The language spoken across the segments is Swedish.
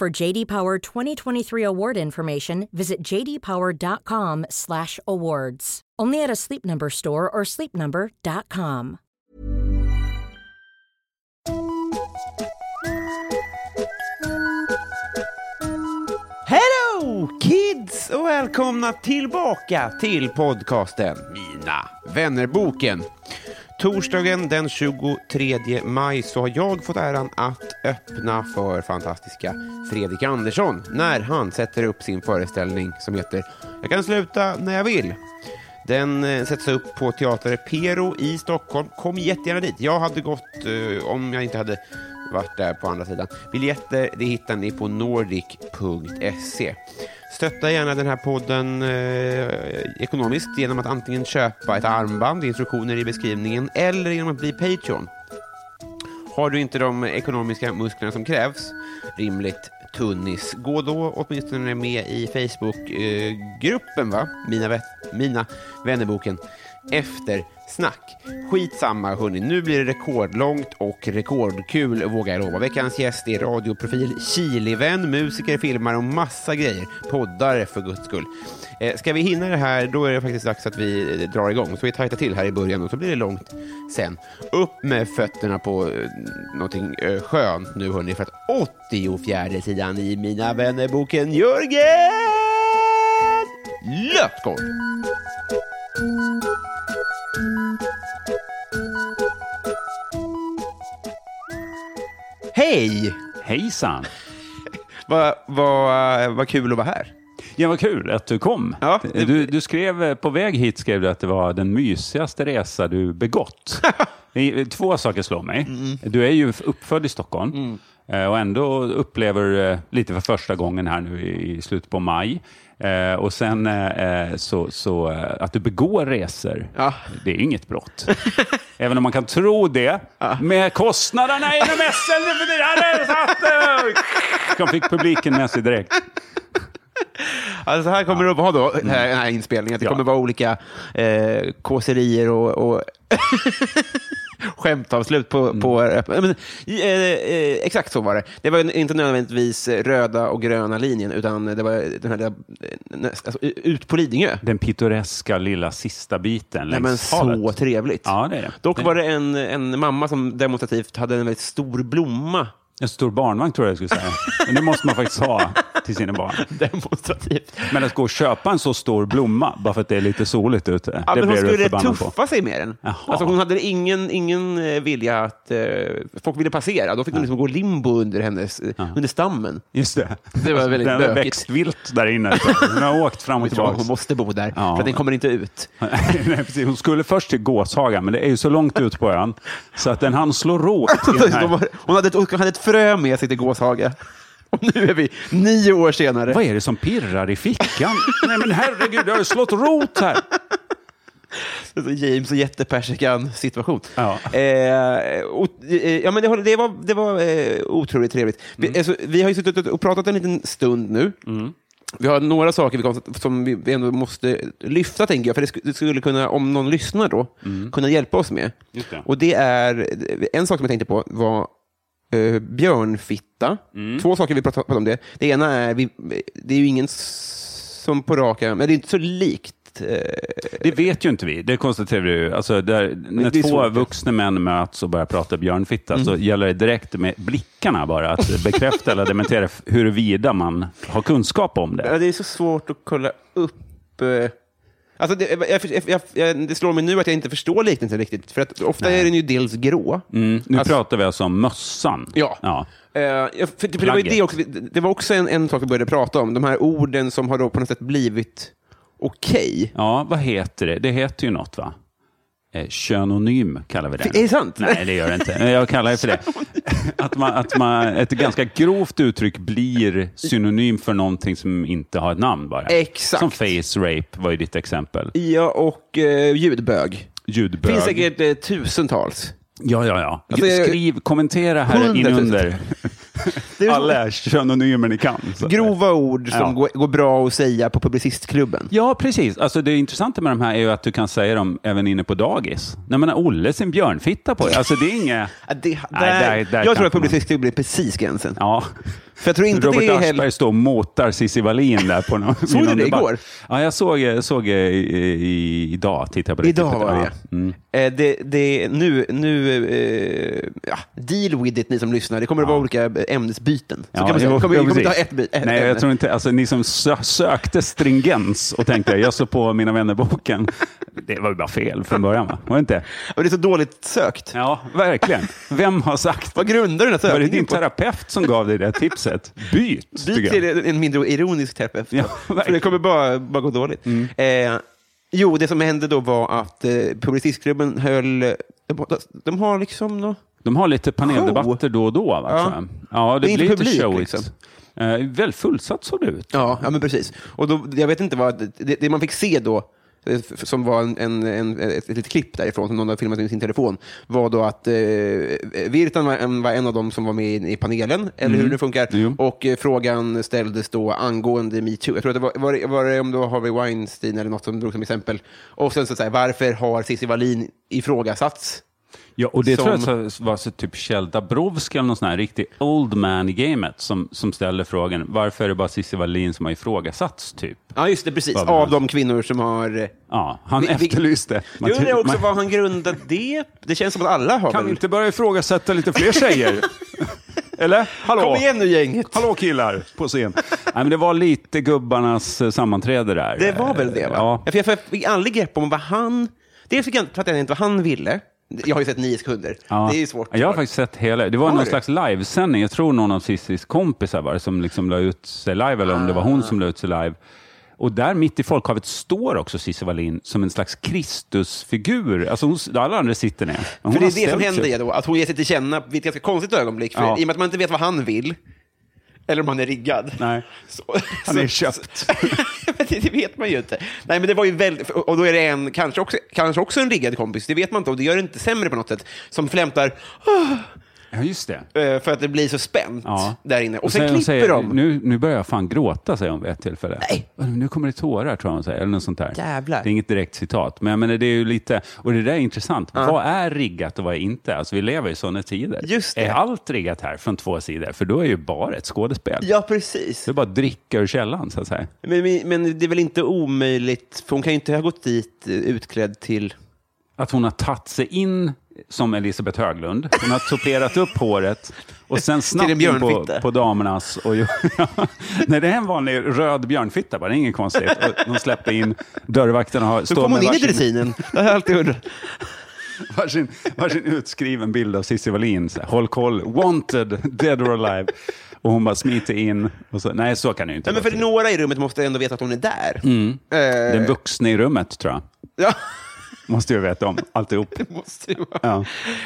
For JD Power 2023 award information, visit jdpower.com/awards. Only at a Sleep Number store or sleepnumber.com. Hello kids och välkomna tillbaka till podcasten Mina vännerboken. Torsdagen den 23 maj så har jag fått äran att öppna för fantastiska Fredrik Andersson när han sätter upp sin föreställning som heter Jag kan sluta när jag vill. Den eh, sätts upp på Teater Pero i Stockholm. Kom jättegärna dit. Jag hade gått eh, om jag inte hade varit där på andra sidan. Biljetter det hittar ni på nordic.se. Stötta gärna den här podden eh, ekonomiskt genom att antingen köpa ett armband, instruktioner i beskrivningen, eller genom att bli Patreon. Har du inte de ekonomiska musklerna som krävs, rimligt tunnis, gå då åtminstone med i Facebookgruppen, eh, va? Mina, Mina vännerboken efter snack. Skitsamma hörni, nu blir det rekordlångt och rekordkul vågar jag lova. Veckans gäst är radioprofil, Chilivän, musiker, filmare och massa grejer. Poddare för guds skull. Eh, ska vi hinna det här, då är det faktiskt dags att vi eh, drar igång. Så vi tajtar till här i början och så blir det långt sen. Upp med fötterna på eh, någonting eh, skönt nu hörni, för att 84 sidan i Mina vännerboken Jörgen Lötgård. Hej! Hejsan! Vad vad- vad kul att vara här. Ja, vad kul att du kom. Ja. Du, du skrev på väg hit skrev du att det var den mysigaste resa du begått. Två saker slår mig. Mm. Du är ju uppfödd i Stockholm eh, och ändå upplever eh, lite för första gången här nu i slutet på maj. Eh, Och sen eh, så, så eh, att du begår resor, Ja. det är inget brott. Även om man kan tro det. Med kostnaderna inom SL för satt, De fick publiken med sig direkt. Alltså så här kommer det att vara då, den här, den här inspelningen. Det Ja. kommer vara olika eh, kåserier och, och skämtavslut på... på men, eh, eh, exakt så var det. Det var inte nödvändigtvis röda och gröna linjen, utan det var den här, eh, alltså, ut på Lidingö. Den pittoreska lilla sista biten Nej, men så trevligt. Ja, det är det. Dock var det en, en mamma som demonstrativt hade en väldigt stor blomma. En stor barnvagn tror jag jag skulle säga. Men det måste man faktiskt ha till sina barn. Demonstrativt. Men att gå och köpa en så stor blomma bara för att det är lite soligt ute, Ja, det men hon skulle förbannad på. tuffa sig med den. Jaha. Alltså, hon hade ingen, ingen eh, vilja att... Eh, folk ville passera. Då fick de liksom gå limbo under, hennes, eh, under stammen. Just det. Det var väldigt Den har bökigt. växt vilt där inne. Hon har åkt fram och tillbaka. Hon måste bo där, Ja. för den kommer inte ut. Nej, precis. Hon skulle först till Gåshaga, men det är ju så långt ut på ön så att den hann slå rot Hon hade ett, hon hade ett frö med sig till Gåshaga. Och nu är vi nio år senare. Vad är det som pirrar i fickan? Nej men herregud, det har ju slått rot här. James och jättepersikan situation. Ja. Eh, och, eh, ja, men det, håller- det var, det var eh, otroligt trevligt. Vi, alltså, vi har ju suttit och pratat en liten stund nu. Vi har några saker vi kom, som vi ändå måste lyfta, tänker jag, för det skulle, det skulle kunna, om någon lyssnar då, kunna hjälpa oss med. Det. Och det är, en sak som jag tänkte på var eh, björnfitta. Två saker vi pratade om det. Det ena är, vi, det är ju ingen som på raka, men det är inte så likt. Eh, Det vet ju inte vi, det konstaterar vi ju. Alltså, där, när två svårt. vuxna män möts och börjar prata björnfitta så gäller det direkt med blickarna bara att bekräfta eller dementera huruvida man har kunskap om det. ja, det är så svårt att kolla upp... Alltså det, jag, jag, jag, det slår mig nu att jag inte förstår liknelsen riktigt. För att ofta är den ju dels grå. Mm, nu Alltså- pratar vi alltså om mössan. Ja. ja. Ja, för, det, var det, också, det var också en, en sak vi började prata om. De här orden som har då på något sätt blivit okej. Ja, vad heter det? Det heter ju något va? Eh, könonym kallar vi det. Är det sant? Nej, det gör det inte. Jag kallar det för det. Att man, att man, ett ganska grovt uttryck blir synonym för någonting som inte har ett namn bara. Exakt. Som face rape var ju ditt exempel. Ja, och eh, ljudbög. Ljudbög. Det finns säkert eh, tusentals. Ja, ja, ja. Alltså, Skriv, kommentera här inunder. Det är Alla synonymer ni kan. grova ord som Ja. går, går bra att säga på Publicistklubben. Ja, precis. Alltså, det intressanta med de här är ju att du kan säga dem även inne på dagis. Man har Olle sin björnfitta på Alltså, det är inget... Det, Nej, där, där- där jag tror att Publicistklubben är precis gränsen. Ja. För jag tror inte Robert det är Aschberg heller... står och motar Cissi Wallin där på någon, Såg du det debatt. igår? Ja, jag såg, jag såg eh, i, i, idag, tittade jag på det Idag var Ja. det. Mm. Eh, det, det nu, nu eh, ja, deal with it ni som lyssnar. Det kommer att vara olika ämnesbyten. Så Ja, kan man säga. Vi kommer, vi kommer inte ha ett, by, ett Nej, jag tror inte, alltså, ni som sö sökte stringens och tänkte jag slår på Mina vänner-boken. Det var ju bara fel från början, va? Var det inte? Och det är så dåligt sökt. Ja, verkligen. Vem har sagt Vad grundar du den här Var det sökningen din på? terapeut som gav dig det tipset? Byt, Byt tycker till en mindre ironisk terapeut. Ja, För det kommer bara, bara gå dåligt. Eh, jo, det som hände då var att eh, Publicistklubben höll... De, har liksom... Nå, De har lite paneldebatter då och då, va? Ja. ja det, Det blir lite showigt. liksom. Eh, väldigt fullsatt såg det ut. ja, ja, men precis. Och då, jag vet inte vad... Det, det man fick se då, som var en, en, en, ett, litet klipp därifrån, som någon hade filmat med sin telefon, var då att eh, Virtan var en, var en av dem som var med i, i panelen, eller hur det funkar. Jo. Och eh, frågan ställdes då angående metoo. Jag tror att det var, var, det, var det om det var Harvey Weinstein eller något som drog som exempel. Och sen så säger varför har Cissi Wallin ifrågasatts? Ja, och det Som- tror jag så- var så typ Kjell Dabrowski eller någon sån här riktig old man i gamet som, som ställer frågan varför är det bara Cissi Wallin som har ifrågasatts, typ? Ja, just det, precis. Av de kvinnor som har... eh, Ja, han Vi- efterlyste. Jag undrar också man, vad han grundade det Det känns som att alla har kan väl... vi inte börja ifrågasätta lite fler tjejer? Eller? Hallå? Kom igen nu gänget! Hallå killar på scen. Nej, men det var lite gubbarnas eh, sammanträde där. Det var väl det, va? Ja. Jag fick aldrig grepp om vad han... Dels fick jag inte vad han ville. Jag har ju sett nio sekunder. Ja. Det är ju svårt. Jag har faktiskt sett hela. Det var Har någon du? slags livesändning. Jag tror någon av Cissis kompisar var det som liksom la ut sig live, eller om det var hon som la ut sig live. Och där mitt i folkhavet står också Cissi Wallin som en slags Kristusfigur. Alltså hon, alla andra sitter ner. Hon För det är det som sig händer då, att hon ger sig till känna vid ett ganska konstigt ögonblick. För Ja. I och med att man inte vet vad han vill, eller om han är riggad. Nej. Så, Han är köpt. det, det vet man ju inte. Nej, men det var ju väldigt, och då är det en, kanske också, kanske också en riggad kompis, det vet man inte, och det gör det inte sämre på något sätt, som flämtar Ja, just det. eh, för att det blir så spänt Ja. där inne. Och, sen säger- klipper säger, de. Nu, nu börjar jag fan gråta, säger hon vid ett tillfälle. Nej. Nu kommer det tårar, tror jag hon säger. Eller något sånt där. Jävlar. Det är inget direkt citat. Men, jag menar, det är ju lite, och det där är intressant. Vad är riggat och vad är inte? Alltså, vi lever i sådana tider. Just det. Är allt riggat här från två sidor? För då är ju bara ett skådespel. Ja, precis. Det är bara att dricka ur källan, så att säga. Men, men, men det är väl inte omöjligt, för hon kan ju inte ha gått dit eh, utklädd till... Att hon har tagit sig in som Elisabeth Höglund. Hon har tuperat upp håret och sen snabbt in på, på damernas. Och, Nej, det är en vanlig röd björnfitta bara, det är inget konstigt. Och de släpper in, dörrvakterna har, Så kom hon in i dressinen. Det har jag alltid undrat. varsin, varsin utskriven bild av Cissi Wallin. Så här, Håll koll, wanted, dead or alive. Och hon bara smiter in. Och så, nej, så kan det ju inte Nej, men för till. några i rummet måste ändå veta att hon är där. Mm. Eh, Den vuxna i rummet, tror jag. ja, Måste ju veta om alltihop. det måste ju vara.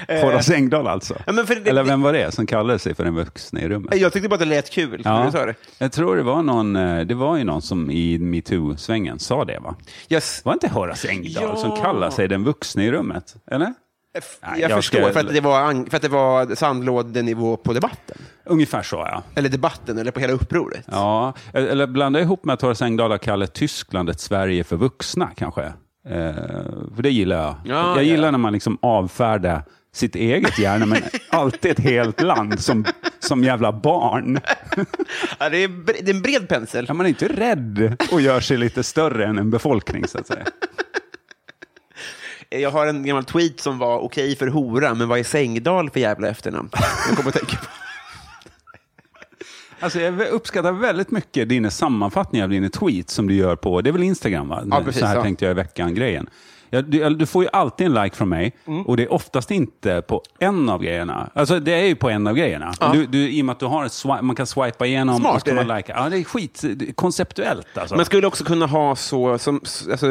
Ja. Horace Engdahl alltså. Ja, men för det- Eller vem var det som kallade sig för den vuxna i rummet? Jag tyckte bara att det lät kul du sa det. jag tror det var någon, eh, det var ju någon som i metoo-svängen sa det va? Yes. Var inte Horace Engdahl Ja. som kallar sig den vuxna i rummet? Eller? Jag, jag förstår, ska- för, att det var, för att det var sandlådenivå på debatten. Ungefär så ja. Eller debatten, eller på hela upproret. Ja, eller blanda ihop med att Horace Engdahl har kallat Tyskland ett Sverige för vuxna kanske. Eh, för det gillar jag. Ja, jag gillar ja. när man liksom avfärdar sitt eget hjärna, men alltid ett helt land som, som jävla barn. Ja, det, är, det är en bred pensel. Är man inte rädd och gör sig lite större än en befolkning så att säga? Jag har en gammal tweet som var okej för hora, men vad är Sängdal för jävla efternamn? Jag kommer att tänka på. Alltså jag uppskattar väldigt mycket dina sammanfattningar av dina tweets som du gör på, det är väl Instagram va? Ja, precis, så här ja. tänkte jag i veckan-grejen. Ja, du, du får ju alltid en like från mig Mm. och det är oftast inte på en av grejerna. Alltså det är ju på en av grejerna. Du, du, I och med att du har ett swi- man kan swipa igenom Smart och så man det. likea. Ja, det är skit det är konceptuellt alltså. Man skulle också kunna ha så, som, alltså,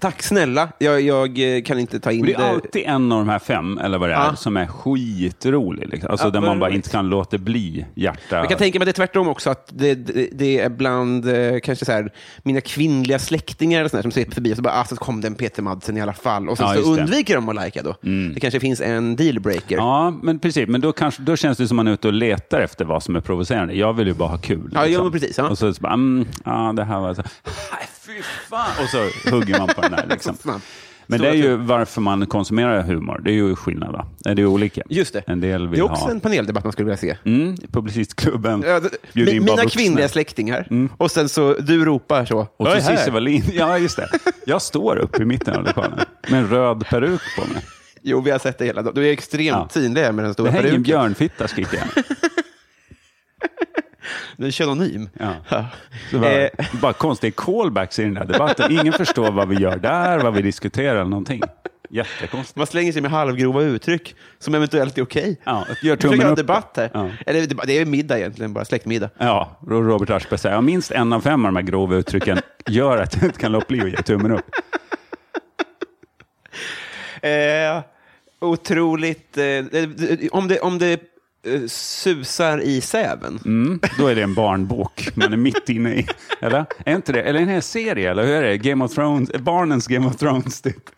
tack snälla, jag, jag eh, kan inte ta in Och det är det. alltid en av de här fem, eller vad det är, Ja. som är skitrolig. Liksom. Alltså Ja, där man bara inte kan låta bli hjärta. Jag kan tänka mig att det är tvärtom också, att det, det, det är bland eh, kanske så här, mina kvinnliga släktingar eller sån här, som ser förbi och så bara, ah, så kom den Peter Madsen i alla fall. Och sen Ja, så just det. undviker de att likea då. Det kanske finns en dealbreaker. Ja, men precis. Men då, kanske, då känns det som man är ute och letar efter vad som är provocerande. Jag vill ju bara ha kul. Ja, ja, men precis, ja. Och så, så bara, mm, ja, det här var så... Fy fan! Och så hugger man på den där. Liksom. Men det Stora är ju varför man konsumerar humor. Det är ju skillnad, va? Det är ju olika. Just det. En del det vill är också ha... en paneldebatt man skulle vilja se. Mm, Publicistklubben. Ja, det- bjuder in mina. Mm. kvinnliga släktingar. Och sen så, du ropar så. Och "Jag så är här." Cissi Wallin. Ja, just det. Jag står upp i mitten av lokalen med en röd peruk på mig. Jo, vi har sett det hela dagen. Du är extremt Ja. synlig med den Det stora hänger en peruken. björnfitta, skriker jag. Den är synonym. Ja. Så bara, Eh. bara konstiga callbacks i den här debatten. Ingen förstår vad vi gör där, vad vi diskuterar eller någonting. Jättekonstigt. Man slänger sig med halvgrova uttryck som eventuellt är okej. Ja, gör tummen upp. debatt här. Ja. Eller det- är middag egentligen, bara släktmiddag. Ja, Robert Aschberg säger, ja, minst en av fem av de här grova uttrycken gör att jag inte kan låta bli att ge tummen upp. Eh, otroligt... Eh, om det, om det susar i säven. Mm, då är det en barnbok man är mitt inne i. Eller? Är inte det? Eller en hel serie, eller hur är det? Game of Thrones, barnens Game of Thrones, typ.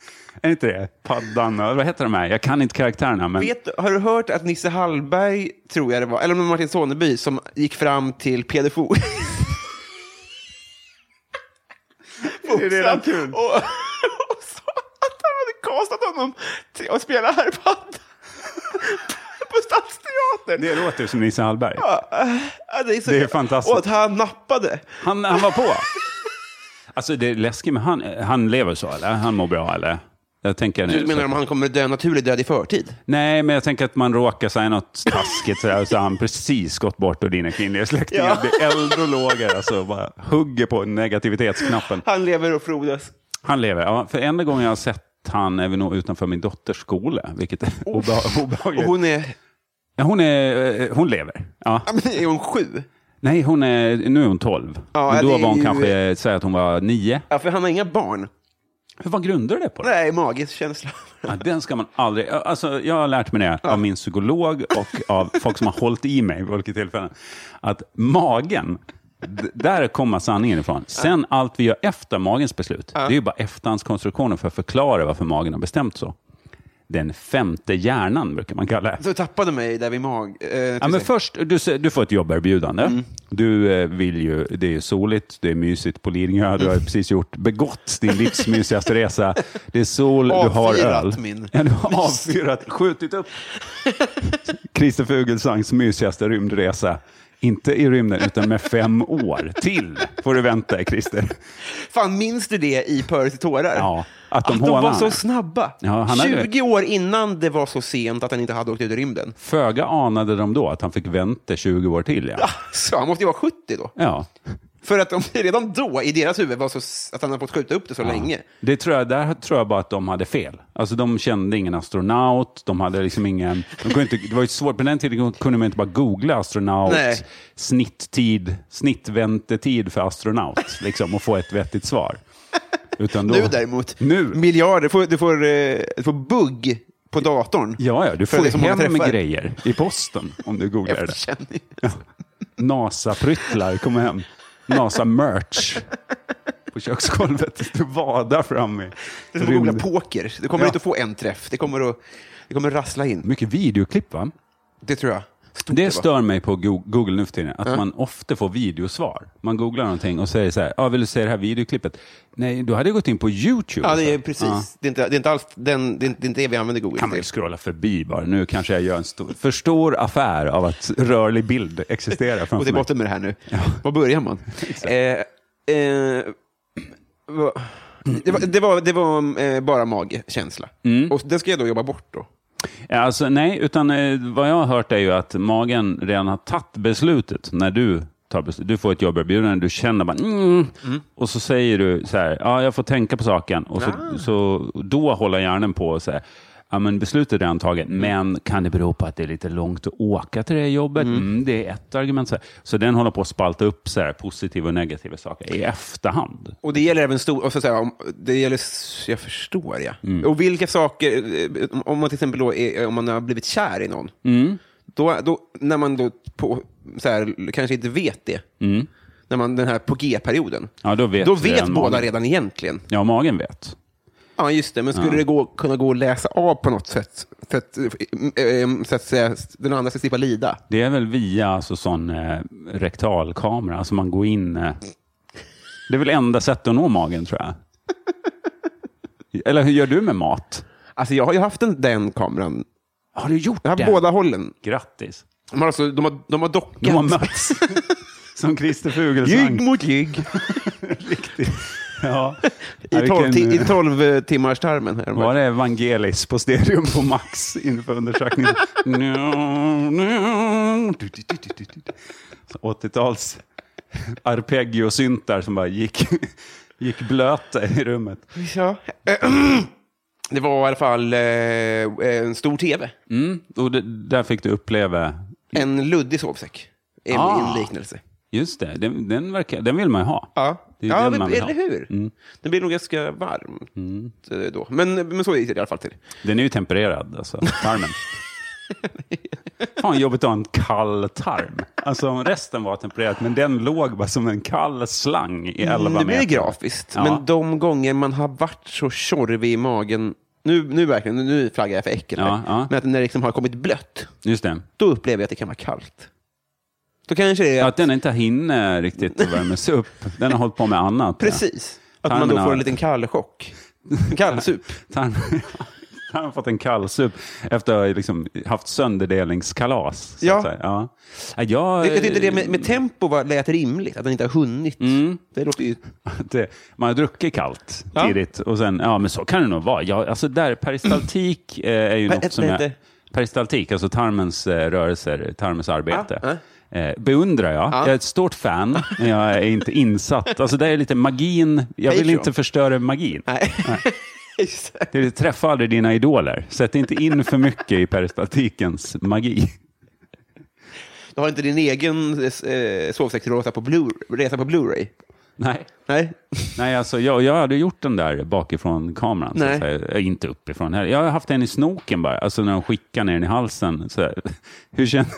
Är inte det? Paddan, och- vad heter de här? Jag kan inte karaktärerna, men... Vet, har du hört att Nisse Hallberg, tror jag det var, eller Martin Soneby, som gick fram till Peder Fo- Det är redan kul. och, och sa att han hade castat honom till att spela herrpadda på Stadsteatern. Det låter som Nisse Hallberg. Ja, det, är så, Det är fantastiskt. Och att han nappade. Han, han var på. Alltså det är läskigt med han. Han lever så, eller? Han mår bra, eller? Jag tänker Du menar så- om han kommer dö naturlig död i förtid? Nej, men jag tänker att man råkar säga något taskigt sådär, så har han precis gått bort och dina kvinnliga släktingar Ja. blir äldre och lågare, alltså bara hugger på negativitetsknappen. Han lever och frodas. Han lever. Ja, för enda gången jag har sett han är vi nog utanför min dotters skola, vilket är obeha- obehagligt. Och hon är... Ja, hon, är, eh, hon lever. Ja. Ja, men är hon sju? Nej, hon är, nu är hon 12. Ja, men då var hon ju- kanske, säg att hon var nio. Ja, för han har inga barn. Hur vad grundar du det på? Nej, magisk känsla. Ja, den ska man aldrig... Alltså, jag har lärt mig det av min psykolog och av folk som har hållit i mig vid olika tillfällen. Att magen, där kommer sanningen ifrån. Sen allt vi gör efter magens beslut, det är ju bara efterhandskonstruktioner för att förklara varför magen har bestämt så. Den femte hjärnan brukar man kalla det. Så tappade mig där vid mag... Eh, Ja, men först, du, du får ett jobberbjudande. Mm. Du eh, vill ju, det är soligt, det är mysigt på Lidingö, du har Mm. precis gjort, begått din livs mysigaste resa. Det är sol, du har öl. min Ja, du har avfyrat, skjutit upp Christer Fuglsangs mysigaste rymdresa. Inte i rymden, utan med fem år till får du vänta, Christer. Fan, minns du det i Pörres i tårar? Ja, att de att de var så snabba. Ja, han hade- 20 år innan det var så sent att han inte hade åkt ut i rymden. Föga anade de då att han fick vänta 20 år till. Ja. Så han måste ju vara 70 då. ja. För att de redan då, i deras huvud, var så att han hade fått skjuta upp det så länge. Det tror jag, där tror jag bara att de hade fel. Alltså de kände ingen astronaut, de hade liksom ingen... De kunde inte, det var ju svårt, på den tiden kunde man inte bara googla astronaut, Nej. snitttid, snittväntetid för astronaut, liksom, och få ett vettigt svar. Utan då, Nu däremot, Nu. miljarder. Du får, du får, eh, du får bugg på datorn. Ja, ja, du får hem med grejer i posten om du googlar det. Efterkänning. NASA-pryttlar kommer hem. NASA-merch på köksgolvet. Du vadar fram i Det är som att googla poker. Du kommer Ja. inte att få en träff. Det kommer att, det kommer att rassla in. Mycket videoklipp, va? Det tror jag. Stort Det var. stör mig på Go- Google nu för tiden, att man ofta får videosvar. Man googlar någonting och säger så här, ah, vill du se det här videoklippet? Nej, du hade gått in på YouTube. Ja, det är precis. Ja. Det, är inte, det är inte alls den, det är inte- det är det vi använder Google kan man till. scrolla förbi bara. Nu kanske jag gör en stor, för stor affär av att rörlig bild existerar Och till mig. botten med det här nu. Var börjar man? eh, eh, det var, det var, det var eh, bara magkänsla. Mm. Och det ska jag då jobba bort då? Ja, Alltså, nej, utan eh, vad jag har hört är ju att magen redan har tagit beslutet när du tar beslut. Du får ett jobberbjudande, du känner bara mm, och så säger du så här, ja, jag får tänka på saken. Och så, så då håller hjärnan på och säger, ja, men beslutet är redan taget, men kan det bero på att det är lite långt att åka till det jobbet? Mm, det är ett argument. Så, så den håller på att spalta upp så här, positiva och negativa saker i efterhand. Och det gäller även stor... Och så säga, om, det gäller, jag förstår, ja. Mm. Och vilka saker, eh, om man till exempel då är, om man har blivit kär i någon, Mm. då, då, när man då på, så här, kanske inte vet det, när man, den här på G-perioden, Mm. Ja, då vet, då vet båda magen. redan egentligen. Ja, magen vet. Ja, just det. Men skulle det gå, kunna gå att läsa av på något sätt? För att, eh, eh, så att säga, den andra ska slippa lida? Det är väl via alltså, sån eh, rektalkamera, alltså man går in... Eh, det är väl enda sättet att nå magen, tror jag. Eller hur gör du med mat? Alltså, jag har ju haft den, den kameran. Har du gjort Jag har det? båda hållen. Grattis. De har, alltså, de har, de har dockat. De har mötts. Som Christer Fuglesang. Jygg mot jygg. Ja. I tolv, i eh, tolv eh, timmars tarmen. Här. Var det Evangelis på Stereum på Max inför undersökningen? 80-tals arpeggiosyntar som bara gick, gick blöta i rummet. Ja. Det var i alla fall eh, en stor tv. Mm, och det, där fick du uppleva, En luddig sovsäck. Är Ah. liknelse. just det, den, den, verkar, den vill man ju ha. Ja, Det är ja men, man vill eller ha. hur? Den blir nog ganska varm eh, då. Men, men så gick det i alla fall till. Den är ju tempererad, alltså tarmen. Fan jobbigt att ha en kall tarm. Alltså resten var tempererat, men den låg bara som en kall slang i 11 Mm, Nu blir det meter. grafiskt, Ja. men de gånger man har varit så tjorvig i magen, nu, nu verkligen, nu flaggar jag för äckel Ja, ja. men att när det liksom har kommit blött, Just det. då upplever jag att det kan vara kallt. Då kanske det är Att den inte hinner riktigt att värmas upp. Den har hållit på med annat. ja. precis, att man då får en liten kallchock. En kallsup. Tarmen han har fått en kallsup efter att ha liksom haft sönderdelningskalas. Så Ja. Ja. Ja, Jag, Jag tyckte det med, med tempo var, lät rimligt, att den inte har hunnit. Mm. Det låter ju... det, man har druckit kallt Ja. tidigt och sen, ja men så kan det nog vara. Ja, alltså där, peristaltik eh, är ju något som heter- Peristaltik, alltså tarmens eh, rörelser, tarmens arbete. Ja, Eh, beundrar jag. Jag är ett stort fan, men jag är inte insatt. Alltså det är lite magin. Jag vill inte förstöra magin. Nej. Just det. Träffa aldrig dina idoler. Sätt inte in för mycket i peristaltikens magi. Du har inte din egen eh, sovsäcksresa på Blu-ray? Nej. Nej. Nej, alltså jag, jag hade gjort den där bakifrån kameran. Så Nej. säga. Eh, Inte uppifrån heller. Jag har haft den i snoken bara, alltså när de skickar ner den i halsen. Så. Hur känns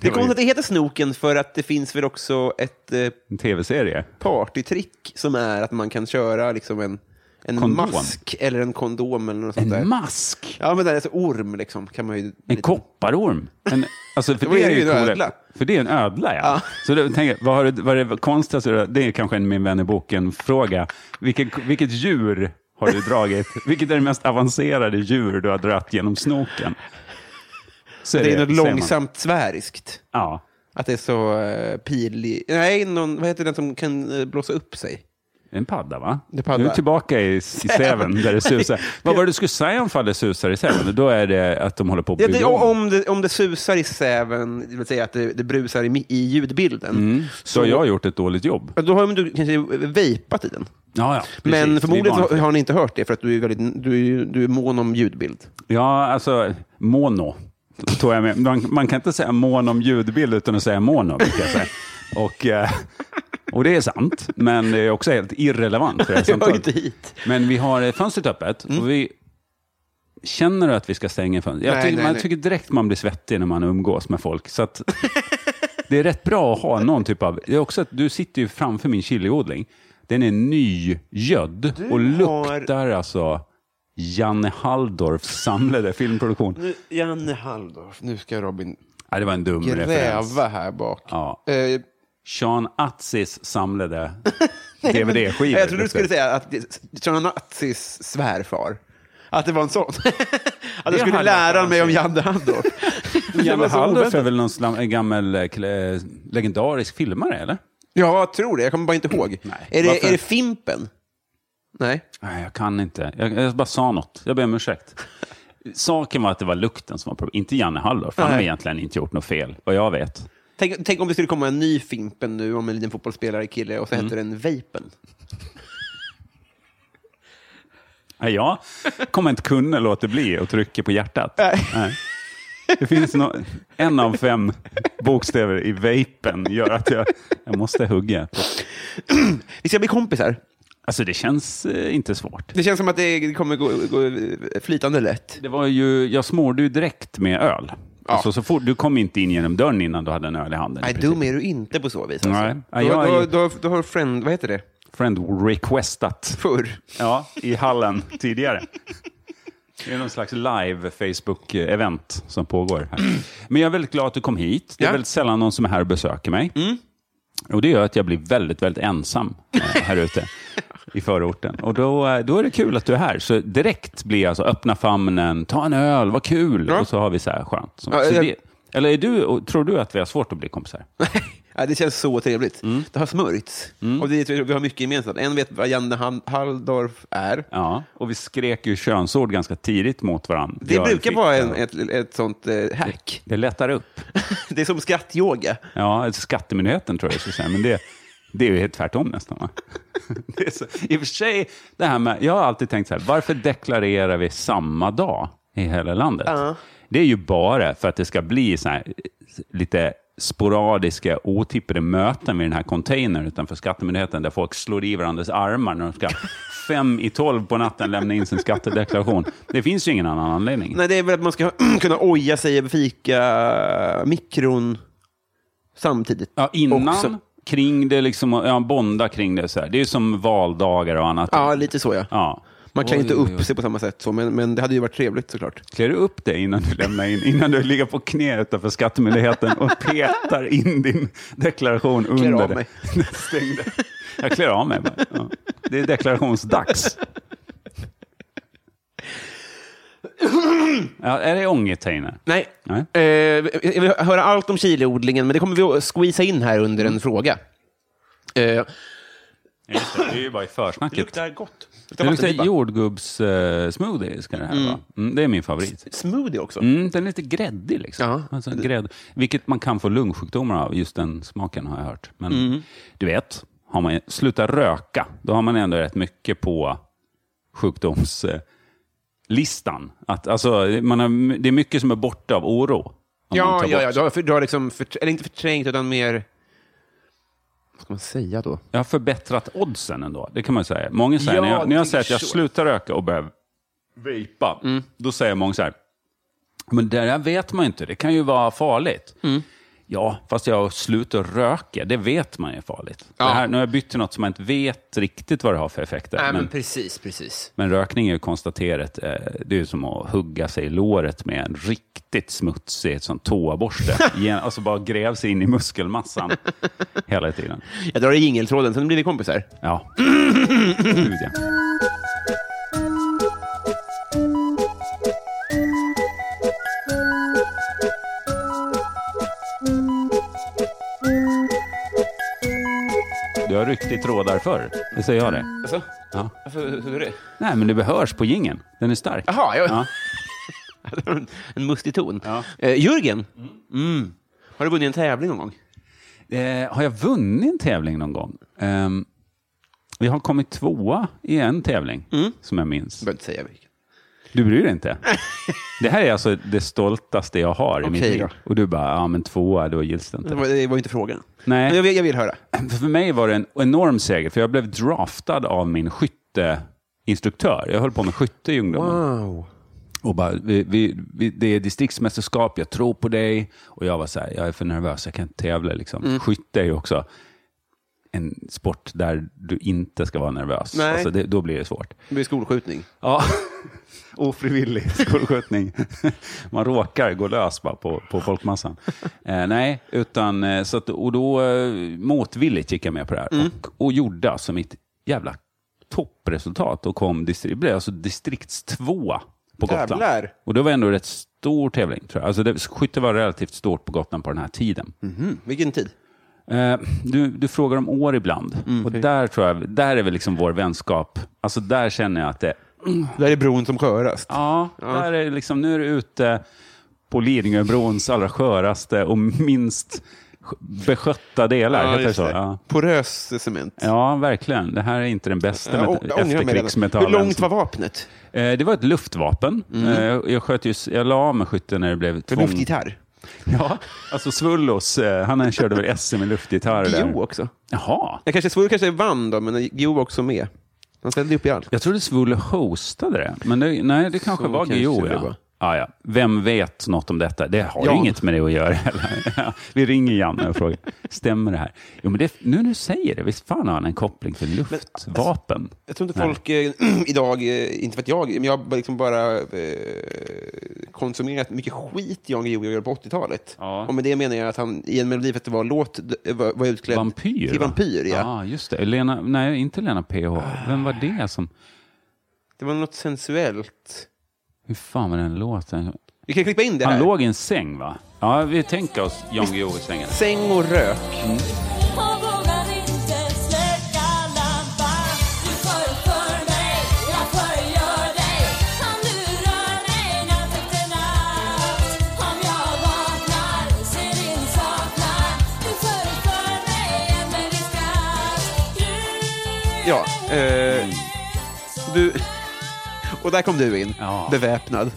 Det är ju- konstigt att det heter Snoken för att det finns väl också ett eh, En tv-serie? partytrick som är att man kan köra liksom en, en Kondom. mask eller en kondom eller något sånt där. En mask? Ja, men det är alltså orm liksom. Kan man ju, En kopparorm? En, alltså för Då det är det ju en coolare. ödla. För det är en ödla, ja. Så då tänker jag, vad, har du, vad är det konstigaste? Det är kanske en min vän i boken-fråga. Vilket, vilket djur har du dragit? Vilket är det mest avancerade djur du har dragit genom snoken? Så det är något säger man. långsamt sväriskt. Ja. Att det är så uh, pilig... Nej, någon, vad heter den som kan eh, blåsa upp sig? En padda, va? Det padda. Nu är vi tillbaka i, i säven där det susar. Vad var det du skulle säga om fall det susar i säven? Då är det att de håller på att Ja, bygga det, om. det, om det susar i säven, det vill säga att det, det brusar i, i ljudbilden, Mm. Så har jag gjort ett dåligt jobb. ja, då har du kanske vejpat i den. Ja, ja, precis. Men förmodligen så har ni inte hört det, för att du är, väldigt, du du är mån om ljudbild. Ja, alltså mono. Tog jag med. Man, man kan inte säga mån om ljudbild utan att säga mono. Och, eh, och det är sant, men det är också helt irrelevant för det här samtalet. Men vi har eh, fönstret öppet och vi känner du att vi ska stänga fönstret. Jag tycker, nej, man nej. tycker direkt man blir svettig när man umgås med folk. Så att det är rätt bra att ha någon typ av... Det är också att du sitter ju framför min chiliodling. Den är nygödd och luktar alltså Janne Halldorfs samlade filmproduktion. Nu, Janne Halldorf, nu ska Robin... Ja, det var en dum referens. gräva här bak. Ja. Eh, Sean Atzis samlade DVD-skivor. jag trodde du skulle säga att Sean Nazis svärfar. Att det var en sån. att jag skulle lära mig om Janne Halldorf. Janne Halldorf är väl någon slam, en gammal eh, kle- legendarisk filmare, eller? Ja, jag tror det. Jag kommer bara inte ihåg. Nej. Är, det, Varför? är det Fimpen? Nej. Nej, jag kan inte. Jag, jag bara sa något. Jag ber om ursäkt. Saken var att det var lukten som var problemet, inte Janne Halldorf. Han har egentligen inte gjort något fel, vad jag vet. Tänk, tänk om det skulle komma en ny Fimpen nu om en liten fotbollsspelare kille och så Mm. heter den Vapen. Nej, jag kommer inte kunna låta bli att trycka på hjärtat. Nej. Det finns no en av fem bokstäver i vapen gör att jag, jag måste hugga. Vi ska bli kompisar. Alltså det känns eh, inte svårt. Det känns som att det kommer gå, gå flytande lätt. Det var ju, jag smorde ju direkt med öl. Ja. Alltså, så fort, du kom inte in genom dörren innan du hade en öl i handen. Nej, dum är du inte på så vis. Alltså. Nej. Ja, jag är- du, du, har- friend, vad heter det? Friend requestat. Förr. Ja, i hallen tidigare. Det är någon slags live Facebook-event som pågår här. Men jag är väldigt glad att du kom hit. Det är Ja. väldigt sällan någon som är här och besöker mig. Och det gör att jag blir väldigt, väldigt ensam eh, här ute i förorten. Och då, eh, då är det kul att du är här. Så direkt blir jag så, öppna famnen, ta en öl, vad kul. Ja. Och så har vi så här skönt. Så, Ja, jag- det, eller är du, tror du att vi har svårt att bli kompisar? ja, det känns så trevligt. Mm. Det har smörjts. Och det, vi har mycket gemensamt. En vet vad Janne Hall- Halldorf är. Ja, och vi skrek ju könsord ganska tidigt mot varandra. Det Jag brukar fick- vara en, ett, ett sånt eh, hack. Det lättar upp. det är som skrattyoga. Ja, alltså Skattemyndigheten tror jag jag skulle säga, men det, det är ju helt tvärtom nästan. Va? Det är så, I och för sig, det här med, jag har alltid tänkt så här, varför deklarerar vi samma dag i hela landet? Ja. Det är ju bara för att det ska bli så här, lite sporadiska, otippade möten vid den här containern utanför Skattemyndigheten där folk slår i varandras armar när de ska fem i tolv på natten lämna in sin skattedeklaration. Det finns ju ingen annan anledning. Nej, det är väl att man ska kunna oja sig över fika mikron samtidigt. Ja, innan, Också. kring det, liksom, ja, bonda kring det. Så här. Det är ju som valdagar och annat. Ja, lite så ja. Ja. Man klär inte upp sig på samma sätt, så, men, men det hade ju varit trevligt såklart. Klär du upp dig innan du lämnar in, innan du ligger på knä utanför Skattemyndigheten och petar in din deklaration Klär under av det. mig. Stängde. Jag klär av mig bara. Ja. Det är deklarationsdags. Ja, är det ångest här inne? Nej. Nej. Eh, jag vill höra allt om chiliodlingen, men det kommer vi att squeeza in här under Mm. en fråga. Eh, Ja, just det, det är ju bara i försnacket. gott. Det luktar jordgubbs-smoothie, ska det här vara. Mm, det är min favorit. Smoothie också. Mm, den är lite gräddig. Liksom. Ja. Alltså, grädd, vilket man kan få lungsjukdomar av, just den smaken har jag hört. Men Mm. du vet, har man slutat röka, då har man ändå rätt mycket på sjukdomslistan. Att, alltså, man har, det är mycket som är borta av oro. Ja, ja, ja. Du har, för, du har liksom, för, eller inte förträngt, utan mer... Vad ska man säga då? Jag har förbättrat oddsen ändå, det kan man säga. Många säger, Ja, när jag, när jag säger att jag så. slutar röka och börjar vejpa, då säger många så här, men det där vet man inte, det kan ju vara farligt. Ja, fast jag slutar röka, det vet man är farligt. Ja. Här, nu har jag bytt till något som man inte vet riktigt vad det har för effekter. Nej, men men, precis, precis. men rökning är ju konstaterat, eh, det är som att hugga sig i låret med en riktigt smutsig sån toaborste. Alltså bara gräv sig in i muskelmassan hela tiden. Jag drar i jingeltråden, sen blir vi kompisar. Ja. Gud, ja. Du har i trådar förr, det säger jag det. Alltså? Ja. Varför hur är det? Nej, men det behörs på gingen. Den är stark. Jaha, jag, Ja. en, mustig ton. Ja. Eh, Jörgen, mm. har du vunnit en tävling någon gång? Eh, har jag vunnit en tävling någon gång? Um, jag har kommit tvåa i en tävling, som jag minns. Jag behöver inte säga vilken. Du bryr dig inte? Det här är alltså det stoltaste jag har i mitt Okej liv. då. Och du bara, ja men tvåa, då gills det Det inte. var, det var inte frågan. Nej. Men jag, vill- jag vill höra. För, för mig var det en enorm seger, för jag blev draftad av min skytteinstruktör. Jag höll på med skytte i ungdomen. Wow. Och bara, vi, vi, vi, det är distriktsmästerskap, jag tror på dig. Och jag var så här, jag är för nervös, jag kan inte tävla. Liksom. Mm. Skytte är ju också en sport där du inte ska vara nervös. Nej. Alltså det, då blir det svårt. Det blir skolskjutning. Ja, ofrivillig skolskjutning. Man råkar gå lös bara på, på folkmassan. Eh, nej, utan eh, så att, och då eh, motvilligt gick jag med på det här Mm. och, och gjorde alltså mitt jävla toppresultat och kom distri- blev alltså distriktstvåa på Gotland. Jävlar. Och det var ändå rätt stor tävling tror jag. Alltså det, skytte var relativt stort på Gotland på den här tiden. Mhm. Vilken tid? Eh, du, du frågar om år ibland. Mm, och där tror jag, där är väl liksom vår vänskap. Alltså där känner jag att det, Där är bron som skörast. Ja, Där är liksom, nu är du ute på Lidingöbrons allra sköraste och minst beskötta delar. just så? Ja. Porös cement. ja, verkligen. Det här är inte den bästa redan. efterkrigsmetallen. Hur långt var vapnet? Eh, det var ett luftvapen. Eh, jag, sköt ju, jag la av med skytten när det blev tvång. luftgitarr? Ja, alltså Svullos, eh, han körde väl SM i luftgitarr. Gio också. Jaha. Jag kanske, Svullo kanske vann då, men Gio var också med. Han ställde upp i allt. Jag trodde Svullo hostade det, men det, nej, det kanske Så var Guillou. Ja. Var. Ja. Vem vet något om detta? Det har Jan. inget med det att göra Vi ringer Janne och frågar, stämmer det här? Jo, men det, nu när du säger det, visst fan har han en koppling till luftvapen? Jag tror inte folk eh, idag, eh, inte vet jag, men jag har liksom bara eh, konsumerat mycket skit Jan Guillou gjorde på 80-talet. Ja. Och med det menar jag att han i en Melodifestival-låt d- var, var utklädd Vampyr? till va? vampyr. Ja. Ja, just det. Lena, nej, inte Lena PH. Vem var det som... Det var något sensuellt. Hur fan var den låten? Vi kan klippa in det Han här. låg i en säng, va? Ja, vi tänker oss Jan Guillou i sängen. Säng och rök. Han Han Du Ja, eh, du... Och där kom du in, Ja. beväpnad.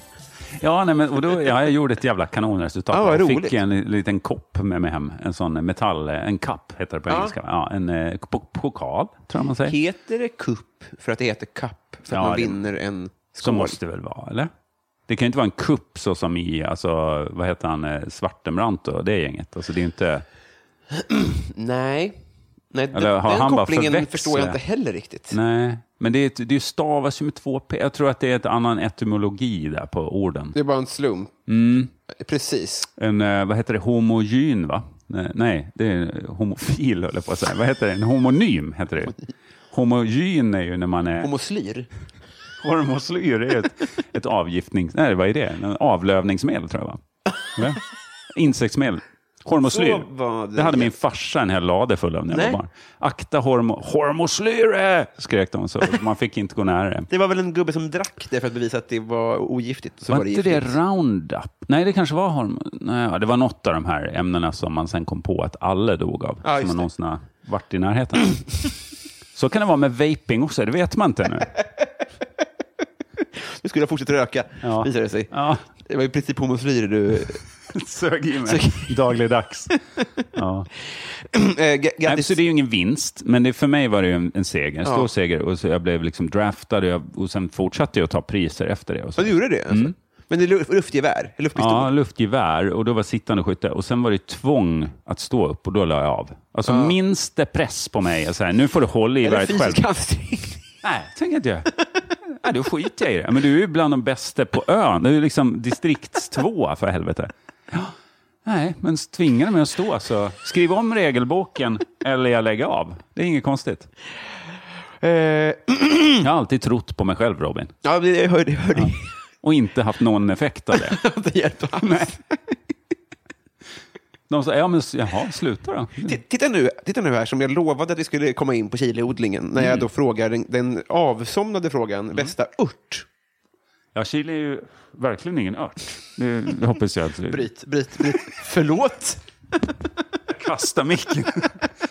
Ja, nej, men, och då, ja, jag gjorde ett jävla kanonresultat. Ja, vad jag roligt. fick en li- liten kopp med mig hem. En sån metall, en kapp heter det på Ja. engelska. Ja, en eh, po- pokal, tror jag man säger. Heter det kupp för att det heter kapp? För att Ja, man det- vinner en Så skål? måste det väl vara, eller? Det kan ju inte vara en kupp så som i, alltså, vad heter han, eh, Svartenbrandt och det gänget. Alltså, det är inte... Nej. Nej, Eller den, har den han bara kopplingen förväxlat? förstår jag inte heller riktigt. Nej, men det, är ett, det stavas ju med två p. Jag tror att det är ett annan etymologi där på orden. Det är bara en slump. Precis. En, eh, vad heter det, homogyn va? Nej, Nej, det är homofil höll jag på att säga. Vad heter det? En homonym heter det. Homogyn är ju när man är... Homoslyr. Hormoslyr är ett, ett avgiftnings... Nej, vad är det? En avlövningsmedel tror jag va? Insektsmedel. Hormoslyr. Det. det hade min farsa en hel lade full av när jag var barn. Akta hormo... Hormoslyre! skrek de så. Man fick inte gå nära det. Det var väl en gubbe som drack det för att bevisa att det var ogiftigt. Så var, var, det inte det. Roundup? Nej, det kanske var hormon... Nej, det var något av de här ämnena som man sen kom på att alla dog av. Ja, som man någonsin har varit i närheten. Så kan det vara med vaping också, det vet man inte nu. Du skulle ha fortsatt röka, Ja. visade det sig. Ja, Det var i princip homoslyr du... sög i mig dagligdags. Ja. äh, Nej, så det är ju ingen vinst, men det, för mig var det en, en seger, en stor Ja. seger. Och så jag blev liksom draftad och, jag, och sen fortsatte jag att ta priser efter det. Och så. Ja, du gjorde det? Alltså. Men det är lu- luftgevär? Luftpistol? Mm. Ja, luftgevär och då var sittande skytte. Och sen var det tvång att stå upp och då la jag av. Alltså minst det press på mig. Så här, nu får du hålla i Eller geväret själv. fysisk ansträngning? Nej, tänker inte jag. Nej, då skiter jag i det. Men du är ju bland de bästa på ön. Du är liksom distriktstvåa för helvete. Ja. Nej, men tvingar mig att stå så skriv om regelboken eller jag lägger av. Det är inget konstigt. Eh, Jag har alltid trott på mig själv, Robin. ja, det- hörde, jag hörde Och inte haft någon effekt av det. det hjälpte alls. Nej. De sa, ja men jaha, sluta då. T- Titta nu, titta nu här, som jag lovade att vi skulle komma in på chiliodlingen, när Mm. jag då frågar den, den avsomnade frågan, bästa ört? Ja, chili är ju verkligen ingen ört. Det, hoppas jag att... Bryt, bryt, bryt. Förlåt? Kasta micken,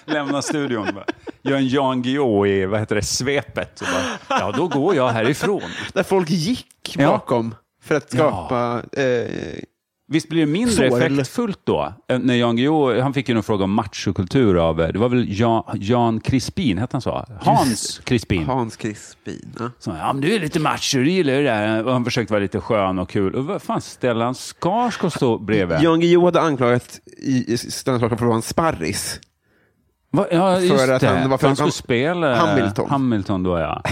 lämna studion. Bara. Gör en Jan Guillou i, vad heter det, svepet. Bara, ja, då går jag härifrån. Där folk gick Ja. bakom för att skapa... Eh, Visst blir det mindre Sorl. effektfullt då? När Jan Guillou, han fick ju någon fråga om machokultur av, eh, det var väl Jan, Jan Crispin, hette han så? Hans Crispin. Hans Crispin. Ja. Så, ja, men du är lite macho, du gillar det där. Och han försökte vara lite skön och kul. Och vad fan, Stellan Skarsgård stå bredvid. Jan Guillou hade anklagat Stellan Skarsgård för att vara en sparris. Va? Ja, just att det. han- För han han- skulle spela Hamilton. Hamilton då, ja.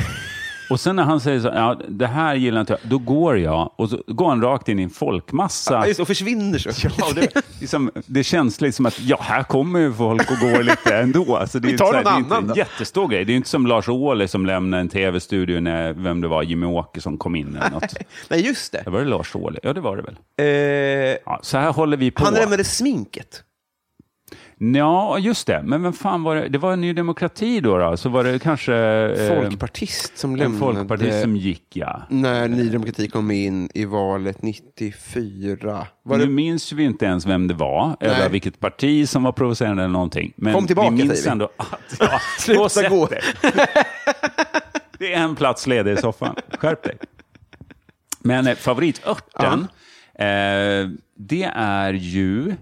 Och sen när han säger så, ja, det här gillar inte jag, då går jag. Och så går han rakt in i en folkmassa. Ja, just och försvinner så. Ja, det, liksom, det känns lite som att ja, här kommer ju folk och går lite ändå. Alltså, det är Vi tar någon det är inte annan en jättestor grej. Det är inte som Lars Ohly som lämnade en tv-studio när, vem det var, Jimmy Åkesson kom in eller något. Nej, just det. Det var det Lars Ohly? Ja, det var det väl. Eh, Ja, så här håller vi på. han lämnade sminket. Ja, just det. Men vem fan var det? Det var Ny Demokrati då? då? Så var det kanske... eh, Folkpartist som En lämnade... folkpartist som gick, ja. När Ny Demokrati kom in i valet 94. Var nu det... minns vi inte ens vem det var, eller Nej. vilket parti som var provocerande eller någonting. Men Kom tillbaka, vi minns vi. ändå att... Ja, Sluta gå. Det är en plats ledig i soffan. Skärp dig. Men eh, favoritörten, eh, det är ju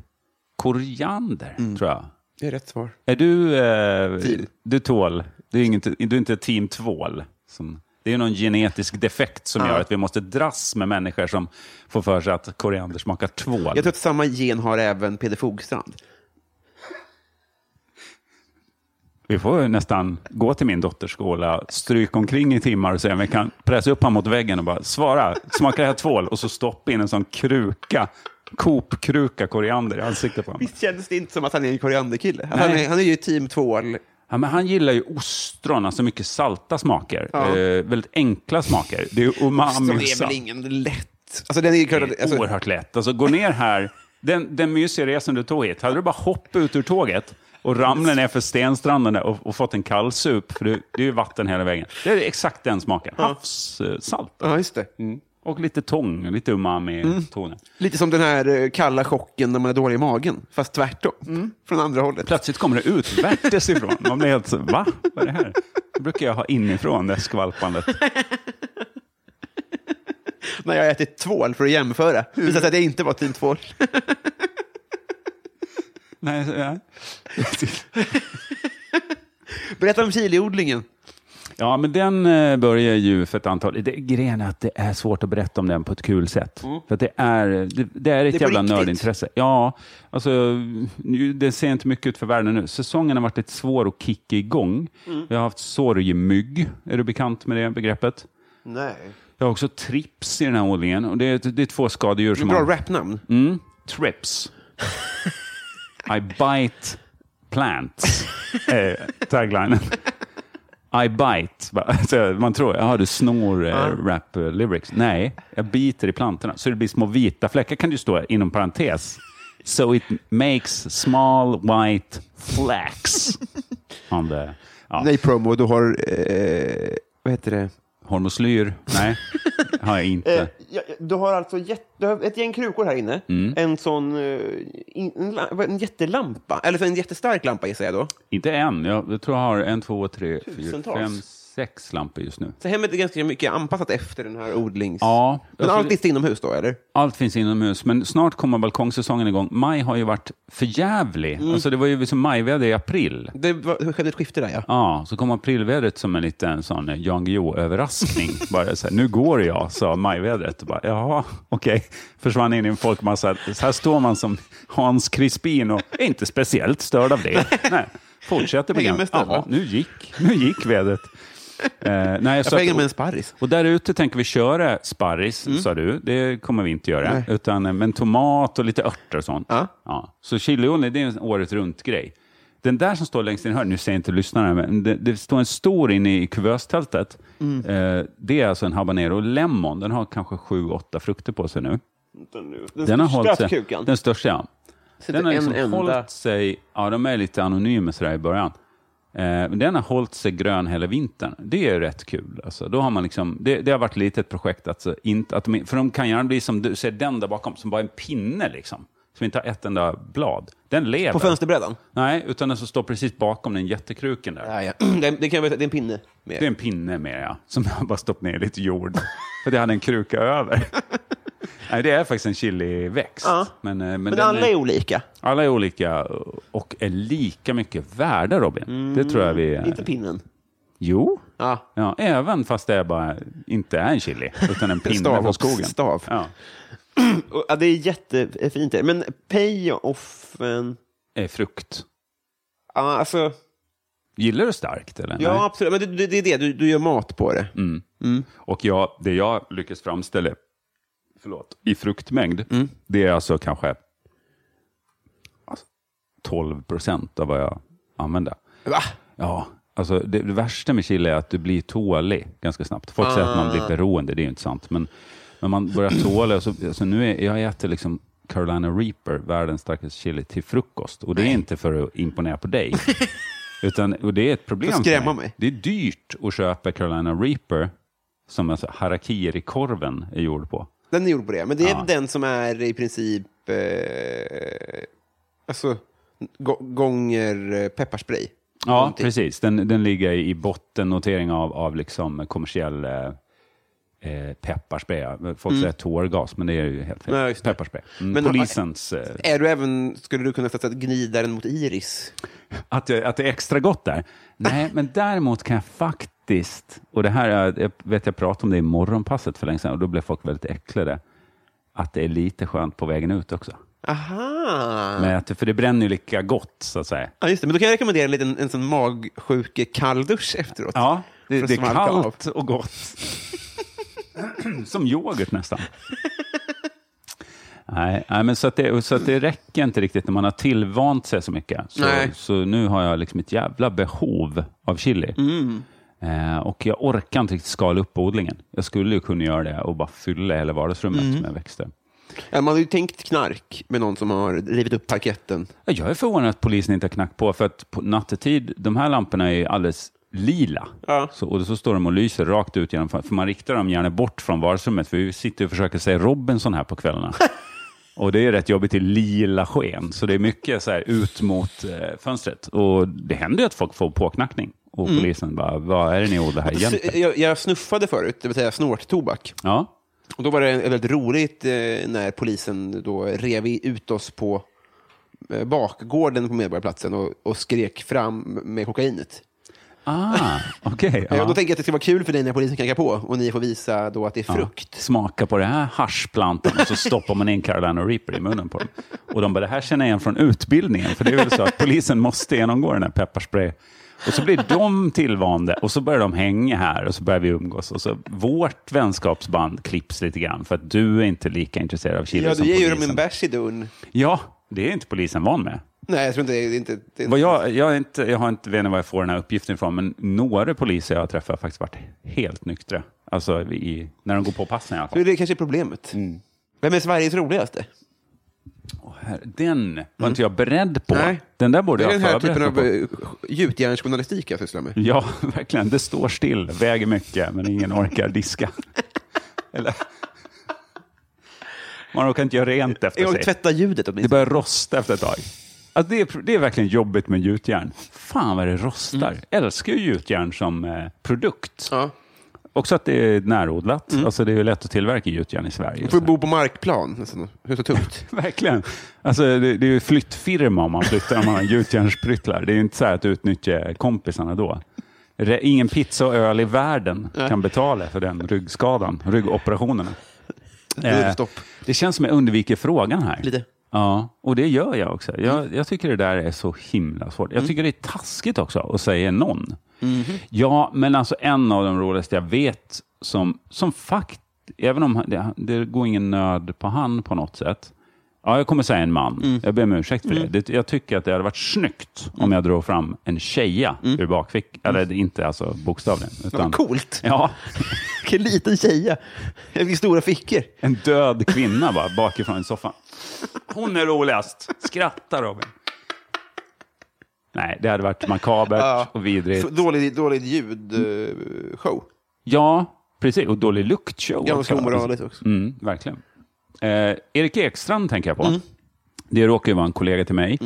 koriander, Mm. tror jag. Det är rätt svar. Är du... Eh. Du tål. Du är, inget, du är inte team tvål. Som, det är någon genetisk defekt som gör att vi måste dras med människor som får för sig att koriander smakar tvål. Jag tror att samma gen har även Peder Fogstrand. Vi får nästan gå till min dotters skola, stryka omkring i timmar och se om vi kan pressa upp honom mot väggen och bara svara, smakar det här tvål? Och så stoppa in en sån kruka, Coop-kruka koriander i ansiktet på honom. Visst kändes det inte som att han är en korianderkille? Han Nej. är, han är ju team tvål. Ja, men han gillar ju ostron, alltså mycket salta smaker. Ja. Eh, väldigt enkla smaker. Det är umami och är väl ingen lätt... Alltså den är ju Det är alltså, oerhört lätt. Alltså, gå ner här, den, den mysiga resan du tog hit, hade du bara hoppat ut ur tåget och ramlat ner för stenstranden och, och fått en kallsup, för det, det är ju vatten hela vägen. Det är exakt den smaken. Havssalt. Ja, just det. Mm. Och lite tång, lite umami-toner. Lite som den här eh, kalla chocken när man är dålig i magen, fast tvärtom. Från andra hållet. Plötsligt kommer det ut värtes ifrån. Man blir helt va? Vad är det här? Det brukar jag ha inifrån, det skvalpandet. När jag ätit tvål för att jämföra. Det visade sig att jag inte var team tvål. Nej, ja. Berätta om chiliodlingen. Ja, men den eh, börjar ju för ett antal... Det, grejen är att det är svårt att berätta om den på ett kul sätt. För att det är, det, det är ett Mm. Det är jävla nördintresse. Ja, alltså, det ser inte mycket ut för världen nu. Säsongen har varit lite svår att kicka igång. Mm. Vi har haft sorgemygg. Är du bekant med det begreppet? Nej. Jag har också trips i den här odlingen. Och det, är, det är två skadedjur som Bra har... rapnamn. Mm, trips. I bite plants. eh, taglinen. I bite. Alltså, Man tror, jaha du snor eh, rap eh, lyrics. Nej, jag biter i plantorna. Så det blir små vita fläckar kan ju stå inom parentes. So it makes small white flags. On the, ja. Nej, promo, du har... Eh, vad heter det? Hormoslyr? Nej, har jag inte. Eh, du har alltså jätt, du har ett gäng krukor här inne. Mm. En sån... eh, en, en jättelampa. Eller en jättestark lampa gissar jag då. Inte än. Jag, tror jag har en, två, tre, fyra, fem, sex lampor just nu. Så hemmet är ganska mycket anpassat efter den här odlings... Ja, Men allt finns inomhus då, eller? Allt finns inomhus, men snart kommer balkongsäsongen igång. Maj har ju varit förjävlig. Mm. Alltså det var ju som majväder i april. Det var, det skedde ett skifte där, ja. Ja, så kom aprilvädret som en liten sån eh, Jan Guillou-överraskning. Bara så här, nu går jag, sa majvädret. Bara, Jaha, okej. Försvann in i en folkmassa. Så här står man som Hans Crispin och är inte speciellt störd av det. Nej, fortsätter programmet. Jaha, nu gick, nu gick vädret. Eh, nej, Jag får hänga med en sparris. och där ute tänker vi köra sparris, sa du. Det kommer vi inte göra. Mm. Nej. Utan, eh, men tomat och lite örter och sånt. Ja. Så chiliolja, det är en året runt-grej. Den där som står längst in här, nu ser inte lyssnarna, men det, det står en stor inne i kuvöstältet. Mm. Eh, det är alltså en habanero lemon. Den har kanske sju, åtta frukter på sig nu. Den, Den har hållit sig. Den största, ja. Den har en liksom enda- hållit sig, ja de är lite anonyma sådär i början. Eh, den har hållit sig grön hela vintern. Det är rätt kul. Alltså, då har man liksom, det, det har varit lite ett projekt, Alltså, inte, att de, för de kan gärna bli som du ser den där bakom, som bara en pinne liksom. Som inte har ett enda blad. Den lever. På fönsterbrädan? Nej, utan den som står precis bakom den jättekruken där. Ja, ja. Det, det kan jag det är en pinne. Mer. Det är en pinne med, ja. Som jag bara stoppat ner lite jord. För det hade en kruka över. Nej, det är faktiskt en chiliväxt. Ja. Men, eh, men, Men alla är olika. alla är olika och är lika mycket värda, Robin. Det tror jag vi... är. Inte pinnen. Jo, Ja. ja, även fast det är bara, inte är en chili, utan en pinne från skogen. stav. Ja. Ja, det är jättefint. Men payoffen... Är frukt. Ja, alltså... Gillar du starkt? Eller? Ja, Nej. absolut. Men det, det, är det, du, du gör mat på det. Och jag, det jag lyckas framställa förlåt, i fruktmängd, det är alltså kanske alltså, 12 procent av vad jag använder. Va? Ja, alltså det, det värsta med chili är att du blir tålig ganska snabbt. Folk säger att man blir beroende, det är ju inte sant. Men, men man börjar tåla. och Så, alltså nu är, jag äter liksom Carolina Reaper, världens starkaste chili, till frukost. Och det är inte för att imponera på dig. Utan, och det är ett problem För skrämma mig. Det är dyrt att köpa Carolina Reaper som alltså harakiri-korven är gjord på. Den är gjord på det. Men det är Ja. den som är i princip... Eh, alltså, gå, gånger pepparspray. Ja, Någonting. precis. Den, den ligger i bottennotering av, av liksom kommersiell eh, eh, pepparspray. Folk säger tårgas, men det är ju helt fel. Nej. Pepparspray. Mm, Men- Polisens... Eh, Är du även, skulle du kunna sätta gnida den mot iris? att, att det är extra gott där? Nej, men däremot kan jag faktiskt, och det här är, jag vet jag pratade om det i morgonpasset för länge sedan och då blev folk väldigt äcklade, att det är lite skönt på vägen ut också. Aha! Men att, för det bränner ju lika gott, så att säga. Ja, just det. Men då kan jag rekommendera en liten en sån magsjuke kalldusch efteråt. Ja, det, det är kallt och gott. Som yoghurt nästan. Nej, nej men så, att det, så att det räcker inte riktigt när man har tillvant sig så mycket. Så, Nej. så nu har jag liksom ett jävla behov av chili. Mm. Eh, och jag orkar inte riktigt skala upp odlingen. Jag skulle ju kunna göra det och bara fylla hela vardagsrummet Mm. med växter. Ja, man har ju tänkt knark med någon som har rivit upp parketten. Ja, Jag är förvånad att polisen inte har knackat på, för att på nattetid, de här lamporna är alldeles lila. Ja. Så, och så står de och lyser rakt ut genom, för man riktar dem gärna bort från vardagsrummet, för vi sitter och försöker se Robinson här på kvällarna. och det är rätt jobbigt i lila sken, så det är mycket så här ut mot eh, fönstret. Och det händer ju att folk får påknackning. Och polisen bara, vad är det ni odlar här egentligen? Jag, jag snuffade förut, det vill säga snorttobak. Ja, Och då var det väldigt roligt eh, när polisen då rev ut oss på eh, bakgården på Medborgarplatsen och, och skrek fram med kokainet. Ah, okej. Ja. ja. Då tänker jag att det ska vara kul för dig när polisen knackar på och ni får visa då att det är frukt. Smaka på det här haschplantan och så stoppar man in Carolina Reaper i munnen på dem. Och de bara, det här känner jag igen från utbildningen. För det är väl så att polisen måste genomgå den här pepparspray. Och så blir de tillvande och så börjar de hänga här och så börjar vi umgås. Och så vårt vänskapsband klipps lite grann för att du är inte lika intresserad av chili Ja, som du ger ju polisen. dem en bärs i dörren. Ja, det är inte polisen van med. Nej, jag tror inte det är inte... Det är Vad jag, jag, är inte, jag har inte, vet inte var jag får den här uppgiften ifrån, men några poliser jag har träffat har faktiskt varit helt nyktra. Alltså i, när de går på passen i alla fall. Så det är kanske problemet. Vem är Sveriges roligaste? Åh, herre, Den var inte jag beredd på. Nej. Den där borde Det är jag den ha här förberett typen mig av på. eh, gjutjärnsjournalistik jag sysslar med. Ja, verkligen. Det står still, väger mycket, men ingen orkar diska. Eller... Man orkar inte göra rent efter Jag sig. tvätta ljudet Det åtminstone. börjar rosta efter ett tag. Alltså det, är, det är verkligen jobbigt med gjutjärn. Fan vad det rostar. Älskar ju gjutjärn som eh, produkt. Ja. Också att det är närodlat. Alltså det är ju lätt att tillverka gjutjärn i Sverige. Du får bo på markplan. Alltså, hur så tungt? Verkligen. Alltså, det, det är ju flyttfirma om man flyttar om man har gjutjärnspryttlar. Det är ju inte så här att utnyttja kompisarna då. Re- Ingen pizza och öl i världen kan betala för den ryggskadan, är det Eh. Det känns som jag undviker frågan här. Lite. Ja, och det gör jag också. Jag, jag tycker det där är så himla svårt. Jag tycker det är taskigt också att säga någon. Ja, men alltså en av de roligaste jag vet som, som fakt, även om det, det går ingen nöd på han på något sätt. Ja, jag kommer säga en man. Jag ber om ursäkt för det. det. Jag tycker att det hade varit snyggt om jag drog fram en tjeja ur bakfickan. Eller inte alltså bokstavligen. Utan, Vad coolt! Ja, Vilken liten tjeja. Vilka stora fickor. en död kvinna bara bakifrån i soffan. Hon är roligast. Skratta Robin. Nej, det hade varit makabert Ja. och vidrigt. F- Dålig, dålig ljudshow. Ja, precis. Och dålig luktshow. Ganska omoraliskt också. Mm, verkligen. Eh, Erik Ekstrand tänker jag på. Det råkar ju vara en kollega till mig.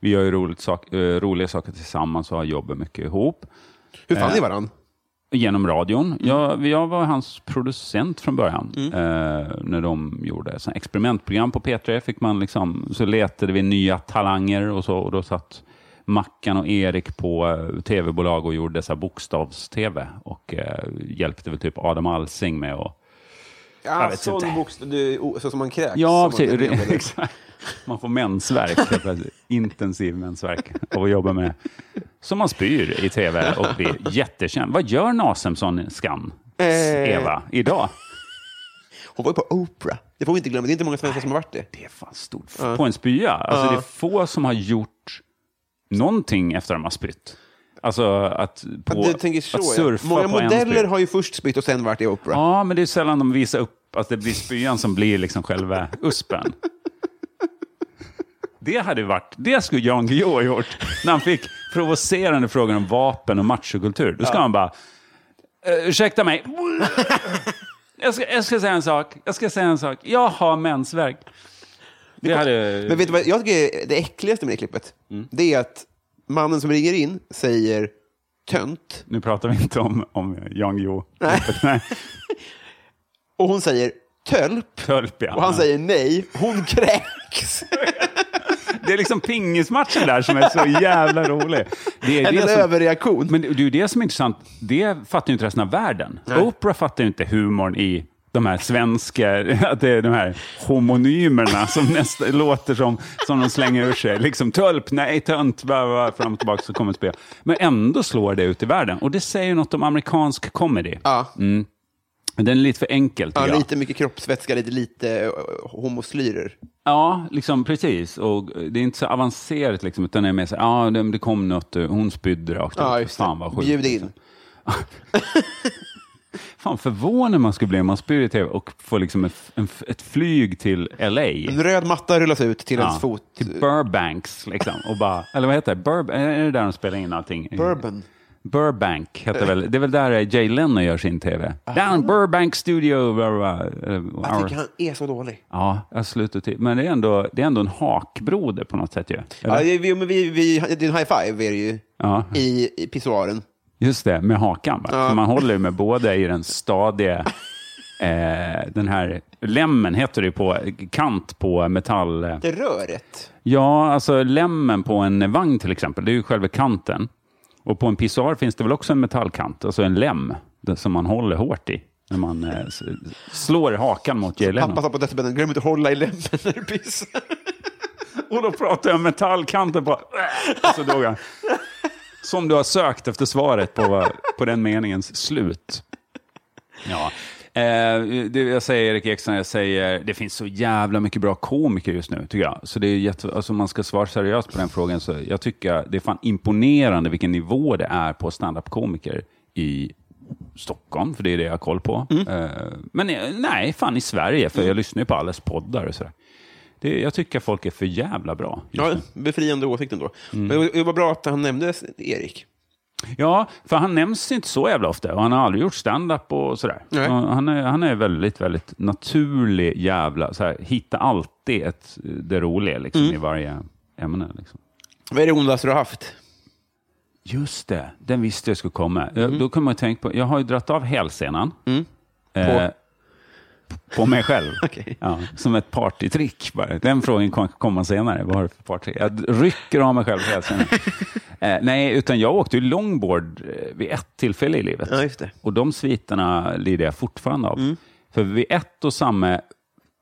Vi gör ju roligt sak, eh, roliga saker tillsammans och har jobbat mycket ihop. Hur fann Eh. ni varann? Genom radion. Jag, jag var hans producent från början. Eh, när de gjorde sånt experimentprogram på P3 fick man liksom, så letade vi nya talanger och så. Och då satt Mackan och Erik på eh, tv-bolag och gjorde dessa bokstavs-tv. Och eh, hjälpte väl typ Adam Alsing med att Ja, sån bokstav, så som man kräks. Ja, precis. exakt. Man får mensvärk, intensiv mensvärk av att jobba med, som man spyr i tv och blir jättekänd. Vad gör Nasemson-skan, Eh. Eva, idag? Hon var ju på Oprah. Det får vi inte glömma. Det är inte många svenskar som har varit det. Det är fan stort. På en spya. Alltså, Det är få som har gjort någonting efter att de har spytt. Alltså att, på, så, att ja. surfa Många på modeller har ju först spytt och sen varit i Oprah. Ja, men det är sällan de visar upp att det blir spyan som blir liksom själva uspen. Det hade varit, det skulle Jan Guillou ha gjort. När han fick provocerande frågor om vapen och machokultur. Då ska han bara, "Eh, ursäkta mig. Jag ska, jag ska säga en sak. Jag ska säga en sak. Jag har mensvärk. Det hade... Men vet du vad jag tycker det äckligaste med det klippet? Mm. Det är att mannen som ringer in säger tönt Nu pratar vi inte om, om Jan Guillou. Nej. Nej. och hon säger tölp Tölp, ja. och han säger nej. Hon kräks. Det är liksom pingismatchen där som är så jävla rolig. Det är En det som, överreaktion. men det är ju det som är intressant. Det fattar ju inte resten av världen. Oprah fattar ju inte humorn i de här svenska, att det är de här homonymerna som nästan låter som, som de slänger ur sig. Liksom tölp, nej, tönt, bla, bla, fram och tillbaka så kommer ett spel. Men ändå slår det ut i världen. Och det säger något om amerikansk comedy. Ja, Den är lite för enkel, ja, jag. lite mycket kroppsvätska, lite, lite uh, homoslyrer. Ja, liksom precis. Och det är inte så avancerat, liksom, utan det är mer så ja, det, det kom något, hon spydde rakt Ja, ut. Fan vad sjukt. Bjud in. liksom. Fan förvånad man skulle bli om man spyr i tv och får liksom ett, en, ett flyg till LA. En röd matta rullas ut till ens fot. till Burbanks, liksom. Och bara, eller vad heter det? Bur, är det där de spelar in allting? Bourbon. Burbank heter väl, det är väl där Jay Leno gör sin tv. Down Burbank Studio. Blah, blah, blah. Jag tycker han är så dålig. Ja, jag slutar till. Men det är, ändå, det är ändå en hakbroder på något sätt ju. Ja, Eller? vi, men vi, vi, det är en high five är det ju Ja, i, i pissoaren. just det, med hakan. Va? Ja. Man håller ju med båda i den stadiga, eh, den här lämmen heter det på, kant på metall. Det röret. Ja, alltså lämmen på en vagn till exempel, det är ju själva kanten. Och på en pissoar finns det väl också en metallkant, alltså en läm, det som man håller hårt i. När man eh, slår hakan mot Jay Leno. Pappa sa på dödsbädden, glöm inte att hålla i lämmen när du pissar. Och då pratar jag om metallkanten på... Och så dog han. Som du har sökt efter svaret på, på den meningens slut. Ja. Eh, jag säger Erik Ekstrand, jag säger det finns så jävla mycket bra komiker just nu, tycker jag. Så det är jätte, alltså man ska svara seriöst på den frågan, så jag tycker det är fan imponerande vilken nivå det är på stand-up-komiker i Stockholm, för det är det jag har koll på. Eh, men eh, nej, fan i Sverige, för jag lyssnar ju på alles poddar och sådär. Det, jag tycker folk är för jävla bra. Ja, befriande åsikt ändå. Mm. Men det var bra att han nämnde Erik. Ja, för han nämns inte så jävla ofta och han har aldrig gjort stand-up och sådär. Han, är, han är väldigt, väldigt naturlig jävla, så här, hitta alltid ett, det roliga liksom, Mm. i varje ämne. Liksom. Vad är det ondaste du har haft? Just det, den visste jag skulle komma. Mm. Jag, då kan man tänka på, jag har ju dratt av hälsenan. Eh, på mig själv. Okej. Ja, som ett partytrick. Bara. Den frågan kommer komma senare. Vad har du för partytrick? Jag rycker av mig själv hälsenan. eh, nej, utan jag åkte ju longboard eh, vid ett tillfälle i livet. Ja. Och de sviterna lider jag fortfarande av. För vid ett och samma,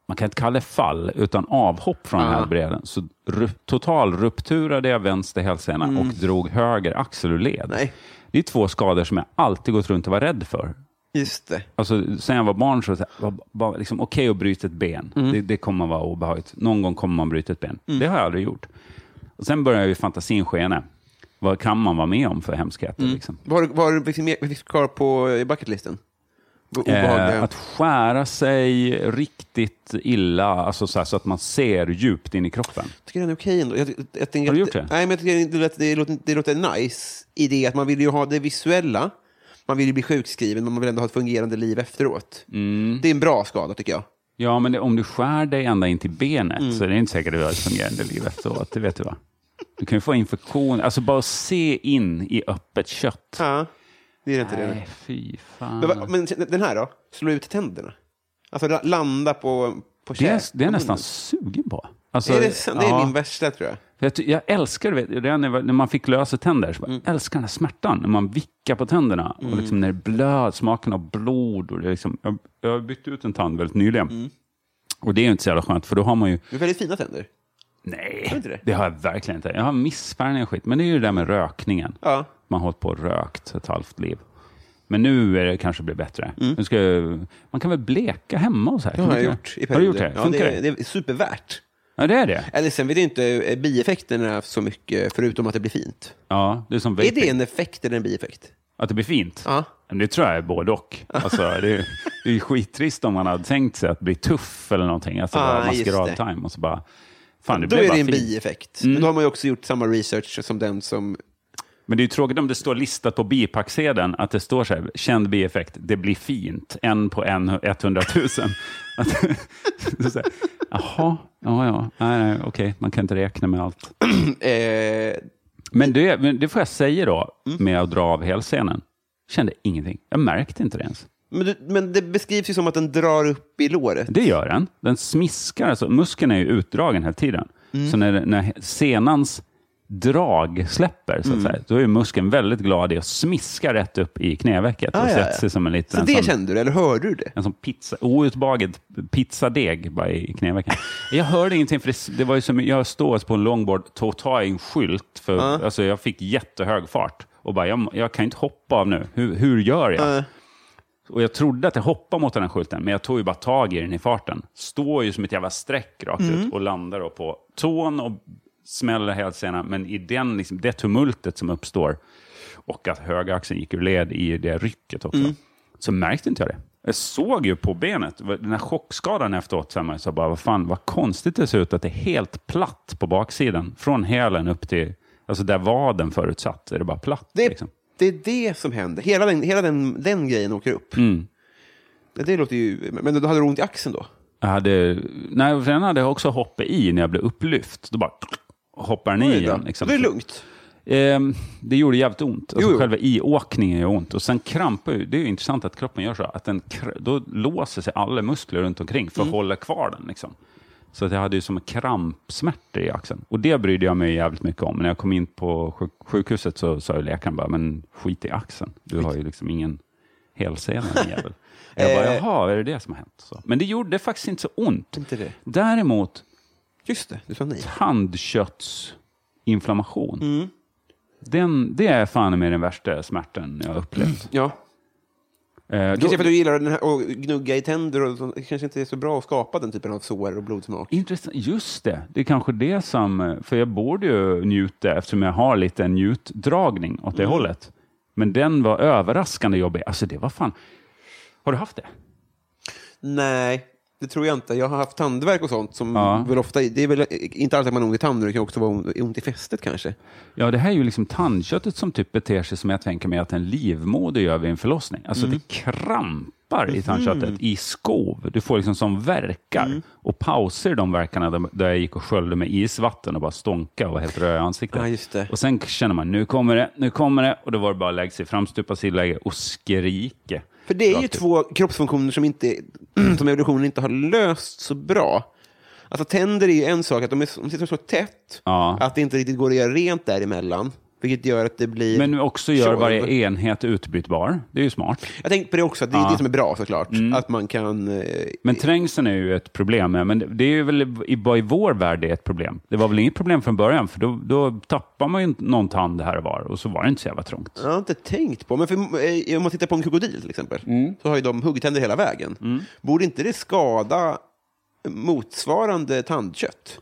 man kan inte kalla det fall, utan avhopp från härbrädan, så ru- total rupturade jag vänster hälsena och drog höger axel ur led. Nej. Det är två skador som jag alltid gått runt och var rädd för. Just det. Alltså, sen jag var barn så var det liksom, okej att bryta ett ben. Det, det kommer vara obehagligt. Någon gång kommer man bryta ett ben. Det har jag aldrig gjort. Och sen börjar ju fantasin skena. Vad kan man vara med om för hemskheter? Liksom? Vad har du- kvar på i bucketlisten? Eh, att skära sig riktigt illa, alltså så, här, så att man ser djupt in i kroppen. Jag tycker den är okej ändå. Jag, jag, jag Har du gjort det? Nej, men jag tycker det det, låter, det låter nice i det att man vill ju ha det visuella. Man vill ju bli sjukskriven, men man vill ändå ha ett fungerande liv efteråt. Mm. Det är en bra skada, tycker jag. Ja, men det, om du skär dig ända in till benet Mm. så är det inte säkert att du har ett fungerande liv efteråt. Det vet du va? Du kan ju få infektion. Alltså bara se in i öppet kött. Ja, det är inte det. Nej, fy fan. Men, va- men den här då? Slå ut tänderna? Alltså la- landa på, på det, är, det är på nästan sugen på. Alltså, Det är, det, det är ja. min värsta, tror jag. Jag, ty- jag älskar vet, redan när när man fick lösa tänder, så bara, Mm. älskar den här smärtan när man vickar på tänderna. Och liksom när det blöd, smaken av blod. Och det är liksom, jag, jag har bytt ut en tand väldigt nyligen. Mm. Och det är ju inte så jävla skönt, för då har man ju... Du har väldigt fina tänder. Nej, inte det? det har jag verkligen inte. Jag har missfärgning och skit, men det är ju det där med rökningen. Ja. Man har hållit på och rökt ett halvt liv. Men nu är det kanske blir bättre. Nu ska jag, man kan väl bleka hemma och så här? Det har jag det? gjort i Har du gjort perioder. det? Ja, Funkar det, det? det är supervärt. Ja, det är det. Eller sen vet jag inte eh, bieffekterna så mycket, förutom att det blir fint. Ja, det är som Är det en effekt eller en bieffekt? Att det blir fint? Ja. Men det tror jag är både och. Alltså, det, är, det är skittrist om man hade tänkt sig att bli tuff eller någonting. Alltså Ah, maskerad-time och så bara... Fan, det Då är det en fint. bieffekt. Mm. Men då har man ju också gjort samma research som den som... Men det är ju tråkigt om det står listat på bipacksedeln att det står så här, känd bieffekt, det blir fint, en på en 100 000. Att, det är så här, Jaha, ja, ja, nej, nej, okej, man kan inte räkna med allt. Eh, Men det, men det får jag säga då, Mm. med att dra av helscenen. Kände ingenting. Jag märkte inte det ens. men, du, men det beskrivs ju som att den drar upp i låret. Det gör den. Den smiskar, alltså muskeln är ju utdragen hela tiden. Mm. Så när, när senans drag släpper, Mm. så att säga, då är muskeln väldigt glad i att smiska rätt upp i knävecket Ah, och sätter sig som en liten Så det sån, kände du, eller hörde du det? en sån pizza, outbagad pizzadeg bara i knävecken. Jag hörde ingenting, för det, det var ju som jag stod på en longboard, tog tag i en skylt, för alltså, jag fick jättehög fart och bara, jag, jag kan inte hoppa av nu. Hur, hur gör jag? Eh, Och jag trodde att jag hoppade mot den här skylten, men jag tog ju bara tag i den i farten. Står ju som ett jävla streck rakt ut och landar då på tån och smäller hälsenan. Men i den, liksom, det tumultet som uppstår och att högaxeln gick ur led i det rycket också, så märkte inte jag det. Jag såg ju på benet, den här chockskadan efteråt, så här, så bara, vad fan, vad konstigt det ser ut att det är helt platt på baksidan. Från hälen upp till, alltså där vaden förutsatt, är det bara platt. det, liksom. det är det som händer. Hela den, hela den, den grejen åker upp. Mm. Det, det låter ju... Men då hade du ont i axeln då? Jag hade, nej, den hade jag också hoppat i när jag blev upplyft. Då bara hoppar då. igen. Liksom. Då är det lugnt. Ehm, det gjorde jävligt ont. Alltså, Jo, jo. Själva iåkningen gör ont. Och sen krampar ju, det är ju intressant att kroppen gör så, att den, då låser sig alla muskler runt omkring för att Mm. hålla kvar den. Liksom. Så att jag hade ju som krampsmärtor i axeln. Och det brydde jag mig jävligt mycket om. När jag kom in på sjuk sjukhuset så sa läkaren bara, men skit i axeln. Du har ju liksom ingen helsena din jävel. Jag bara, Eh. jaha, är det det som har hänt? Så. Men det gjorde faktiskt inte så ont. Inte det. Däremot Just det, du sa nej. tandköttsinflammation. Mm. Den, det är fan med den värsta smärtan jag har upplevt. Ja. Eh, Kanske då, för att du gillar den här, och gnugga i tänder och sånt. Det kanske inte är så bra att skapa den typen av sår och blodsmak. intressant, just det, det är kanske det som... För jag borde ju njuta eftersom jag har lite en njutdragning åt det Mm. hållet. Men den var överraskande jobbig. Alltså det var fan... Har du haft det? Nej, det tror jag inte. Jag har haft tandvärk och sånt som Ja. väl ofta... Det är väl inte alltid man har ont i tanden, det kan också vara ont- i fästet kanske. Ja, det här är ju liksom tandköttet som typ beter sig som jag tänker mig att en livmoder gör vid en förlossning. Alltså Mm. det krampar i tandköttet i skov. Du får liksom som verkar. Mm. Och pauser i de verkarna där- där jag gick och sköljde med isvatten och bara stånka och var helt röd i ansiktet. Ja. Och sen känner man, nu kommer det, nu kommer det. Och då var det bara att lägga sig framstupa sidläge och skrika. För det är ju ut. två kroppsfunktioner som, inte, som evolutionen inte har löst så bra. Alltså tänder är ju en sak, att de, är, de sitter så tätt Ja. att det inte riktigt går att göra rent däremellan. Vilket gör att det blir... Men också gör varje enhet utbytbar. Det är ju smart. Jag tänkte på det också, det är Ja. Mm. det som är bra såklart. Att man kan... Eh, Men trängseln är ju ett problem, men det är ju väl i, bara i vår värld det är ett problem. Det var väl inget problem från början, för då, då tappar man ju någon tand här och var och så var det inte så jävla trångt. Jag har inte tänkt på, men för, eh, om man tittar på en krokodil till exempel, Mm. så har ju de huggtänder hela vägen. Borde inte det skada motsvarande tandkött?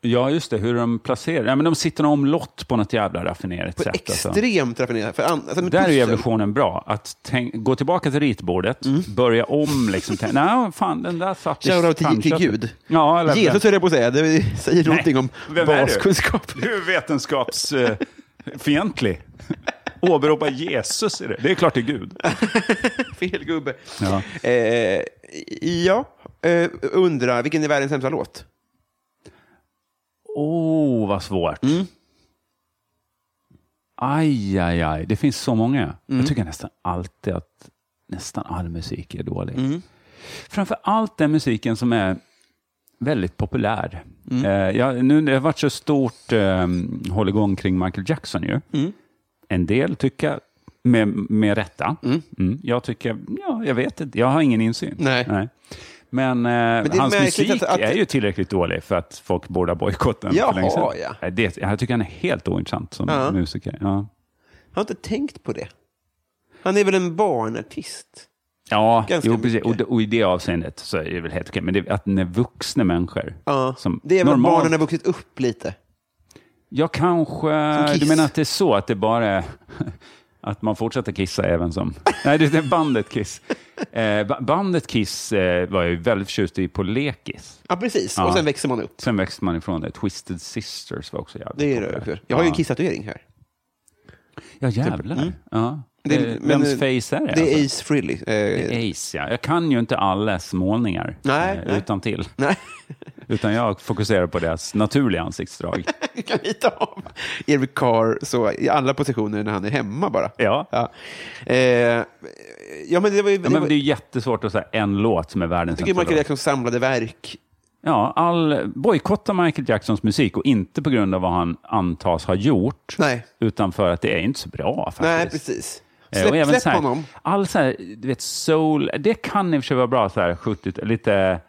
Ja, just det, hur de placerar. Ja, men de sitter omlott på något jävla raffinerat På sätt. alltså. extremt raffinerat. För an, alltså Där är evolutionen bra. Att tänk, gå tillbaka till ritbordet, börja om. Liksom, tänk, Nej, fan, den där satt i Shoutout till, till. Gud. Ja, eller, Jesus höll jag på att säga, det säger någonting om Vem är du? baskunskap. Du är vetenskapsfientlig. Åberopa Jesus i det. Det är klart det är Gud. Fel gubbe. Ja. Eh, ja, eh, undrar, vilken är världens sämsta låt? Åh, vad svårt. Mm. Aj, aj, aj. Det finns så många. Mm. Jag tycker nästan alltid att nästan all musik är dålig. Mm. Framför allt den musiken som är väldigt populär. Mm. Eh, jag, nu, det har varit så stort eh, hålligång kring Michael Jackson ju. Mm. En del tycker med, med rätta. Mm. Jag tycker, ja, jag vet inte, jag har ingen insyn. Nej. Men, eh, är hans musik att- att- är ju tillräckligt dålig för att folk borde ha bojkottat den Jaha, för länge sedan. ja. Det, jag tycker han är helt ointressant som Ja. musiker. Ja. Jag har inte tänkt på det. Han är väl en barnartist? Ja, Ganska jo, precis. Och, och i det avseendet så är det väl helt okej. Men det, att när vuxna människor Ja. som det är väl normalt- barnen har vuxit upp lite. Ja, kanske. Du menar att det är så att det bara är att man fortsätter kissa även som... Nej, det är bandet Kiss. Eh, ba- bandet Kiss eh, var jag ju väldigt förtjust i på lekis. Ja, precis. Ja. Och sen växer man upp. Sen växte man ifrån det. Twisted Sisters var också jävligt Det är det. Jag har ju en kisstatuering här. Ja, jävlar. Ja. Det Eh, men, Vems face är det? Det är alltså? Ace Frehley. Eh, Det är Ace, ja. Jag kan ju inte allas målningar Nej, eh, utan till. Nej, Utan jag fokuserar på deras naturliga ansiktsdrag. kan rita av Eric Carr så, i alla positioner när han är hemma bara. Ja. Ja, eh, ja men det var ju... Ja, men var, det är ju jättesvårt att säga en låt som är världens jag tycker Michael. Jacksons samlade verk. Ja, all, bojkotta Michael Jacksons musik och inte på grund av vad han antas ha gjort, Nej. utan för att det är inte så bra faktiskt. Nej, precis. Eh, Släpp, och även släpp så här, honom. All så här, du vet, soul, det kan i och för sig vara bra, så här, 70, lite,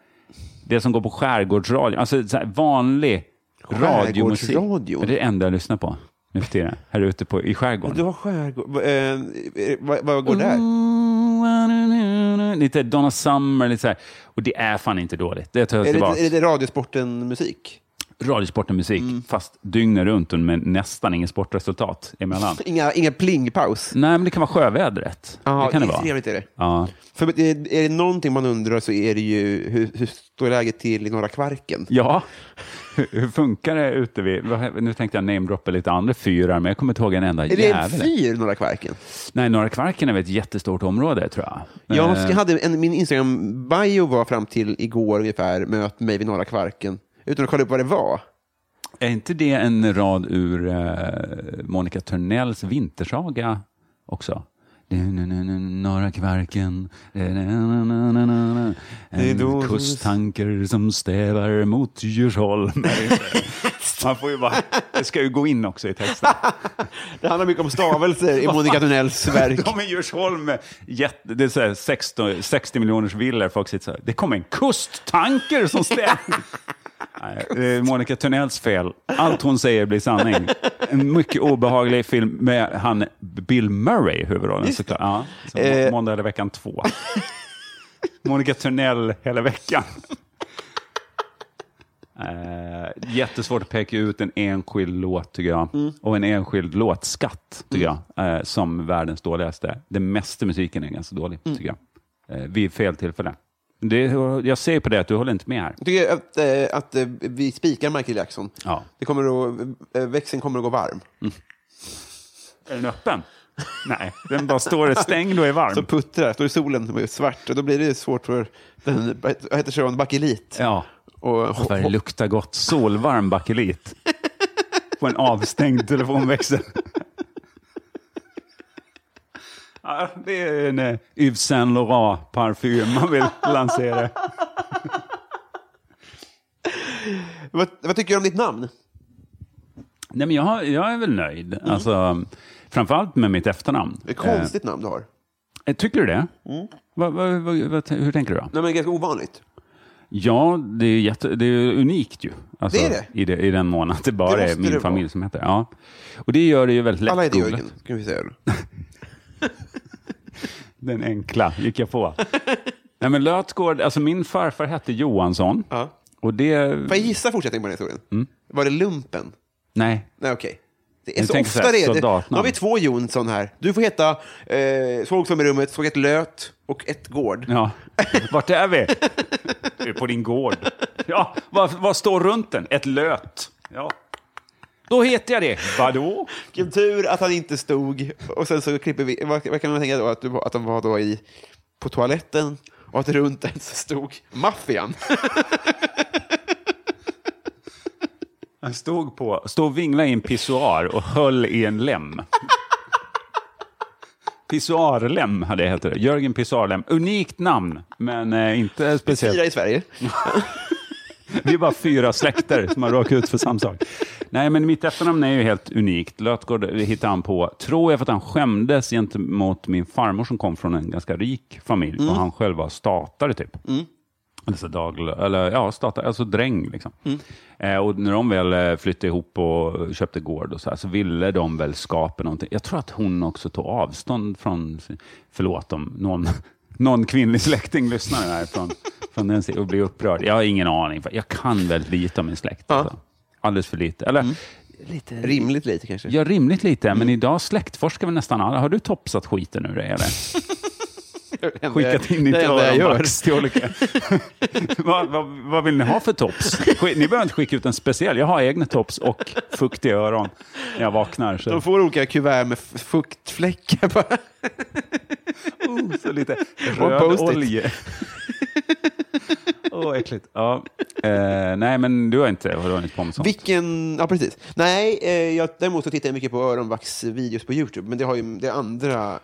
det som går på skärgårdsradio, alltså så här, vanlig radiomusik. Det är det enda jag lyssnar på nu för tiden, här ute på, i skärgården. Du har skärgård... Eh, vad, vad går där? Lite Donna Summer, lite så här. Och det är fan inte dåligt. Det tar jag Är det, är det Radiosporten-musik? Radiosporten musik, Mm. fast dygnet runt med nästan inget sportresultat emellan. Inga, inga plingpaus? Nej, men det kan vara sjövädret. Ja, det kan det vara. trevligt är det. Ja. För är, är det någonting man undrar så är det ju hur, hur står läget till i Norra Kvarken? ja, hur, hur funkar det ute vid... Nu tänkte jag namedroppa lite andra fyrar, men jag kommer inte ihåg en enda Är det en jävel. fyr, Norra Kvarken? Nej, Norra Kvarken är väl ett jättestort område, tror jag. Jag Eh, hade en, min Instagram-bio var fram till igår ungefär, möt mig vid Norra Kvarken, utan att kolla upp vad det var. Är inte det en rad ur eh, Monica Törnells vintersaga också? Norra Kvarken, en kusttanker som stävar mot Djursholm. Man får ju bara, det ska ju gå in också i texten. Det handlar mycket om stavelser i Monica Tunnells verk. De i Djursholm, jätte, det är så här 60, 60 miljoners villor, folk sitter så här, det kommer en kusttanker som stävar. Nej, det är Monica Törnells fel. Allt hon säger blir sanning. En mycket obehaglig film med han Bill Murray i huvudrollen såklart. Ja, som Eh. Måndag hela veckan två. Monica Törnell hela veckan. Eh, jättesvårt att peka ut en enskild låt, tycker jag. Mm. Och en enskild låtskatt, tycker jag, eh, som världens dåligaste. Den mesta musiken är ganska dålig, Mm. tycker jag. Eh, vid fel tillfälle. Det, jag ser på det att du håller inte med här. Jag tycker att, eh, att eh, vi spikar Michael Jackson. Ja. Det kommer att, eh, växeln kommer att gå varm. Är den öppen? Nej, den bara står stängd och är varm. Så puttrar, står i solen som är svart och då blir det svårt för den, vad heter Sean, bakelit. Ja, Och, för det luktar gott. Solvarm bakelit. På en avstängd telefonväxel. Ja, det är en eh, Yves Saint Laurent parfym man vill lansera. vad, vad tycker du om ditt namn? Nej, men jag, har- jag är väl nöjd. Alltså, framförallt med mitt efternamn. Det är ett konstigt namn du har. Eh, tycker du det? Va, va, va, va, hur tänker du då? Nej, men ganska ovanligt. Ja, det är, jätte, det är unikt ju. Alltså, Det är det. I, det, I den mån att det bara Det är min det familj vara. som heter Ja. Och det gör det ju väldigt lätt Alla heter googlat. Jörgen, kan vi säga. Den enkla gick jag på. Nej, men Lötgård, alltså min farfar hette Johansson. Ja. Och det... Får jag gissa fortsättningen på den historien? Mm. Var det lumpen? Nej. Nej, okej. Det är så så ofta här, det är det. Nu har vi två Jonsson här. Du får heta eh, Såg som i rummet, såg ett löt och ett gård. Ja. Vart är vi? Vi är på din gård. Ja, vad, vad står runt den? Ett löt. Ja. Då heter jag det. Vadå? Vilken tur att han inte stod. Och sen så klipper vi, vad, vad kan man tänka då? Att, du, att de var då i, på toaletten och att runt den så stod maffian. Han stod, på, stod och vinglade i en pissoar och höll i en lem. Pissoarlem hade jag heter det. Jörgen Pissoarlem. Unikt namn, men eh, inte Fyra speciellt. i Sverige. Vi är bara fyra släkter som har råkat ut för samma sak. Nej, men mitt efternamn är ju helt unikt. Lötgård hittade han på, tror jag, för att han skämdes gentemot min farmor som kom från en ganska rik familj och han själv var statare typ. Alltså dag, eller ja, starta, alltså dräng liksom. Mm. Eh, och när de väl eh, flyttade ihop och köpte gård och så, här, så ville de väl skapa någonting. Jag tror att hon också tog avstånd från, förlåt om någon, någon kvinnlig släkting lyssnar här från, från den och blir upprörd. Jag har ingen aning, för jag kan väldigt lite om min släkt. Ja. Mm. Alltså. Alldeles för lite. Eller, lite, Rimligt lite kanske. Ja, rimligt lite, Mm. men idag släktforskar vi nästan alla. Har du topsat skiten ur dig Skickat in jag gör. öronvax till olika... vad, vad, vad vill ni ha för tops? Ni behöver inte skicka ut en speciell. Jag har egna tops och fuktiga öron när jag vaknar. Så, De får olika kuvert med fuktfläckar bara. oh, så lite röd olja. Åh, äckligt. Ja. Eh, nej, men du har inte hållit på med sånt? Vilken, ja precis. Nej, eh, jag, däremot så tittar jag mycket på öronvax-videos på YouTube, men det har ju det andra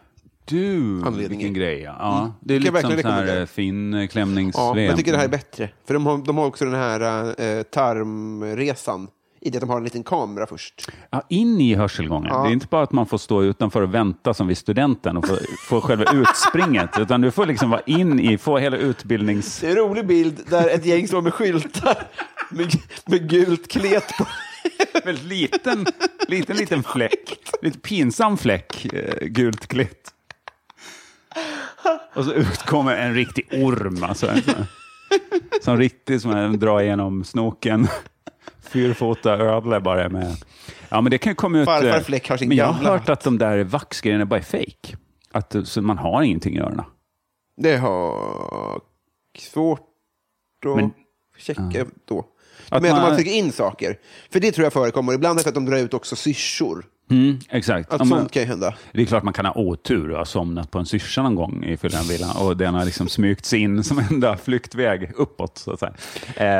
Du, vilken grej. Ja. ja det är lite som här eh, fin eh, klämningssvep. Ja, jag tycker det här är bättre. För de har, de har också den här eh, tarmresan, i det att de har en liten kamera först. Ja, in i hörselgången. Ja. Det är inte bara att man får stå utanför och vänta som vid studenten och få, få själva utspringet, utan du får liksom vara in i, få hela utbildnings... Det är en rolig bild där ett gäng står med skyltar med, med gult klet på. Väldigt liten, liten, liten fläck. Lite pinsam fläck, eh, gult klitt. Och så utkommer en riktig orm, alltså. En sån, som riktigt som en drar igenom snoken. Fyrfota ödla bara med... Ja, men det kan komma ut... Farfar eh, Fläck har sin Men jag har hört att de där vaxgrejerna bara är fake. Att eh, så man har ingenting i öronen. Det har svårt att Men- checka då. Att Men att man- man trycker in saker. För det tror jag förekommer. Ibland är det för att de drar ut också syrsor. Mm, exakt. Att Ja, sånt kan ju hända. Det är klart man kan ha otur och ha somnat på en syrsa någon gång i villan och den har liksom smygt sig in som enda flyktväg uppåt. Så att säga.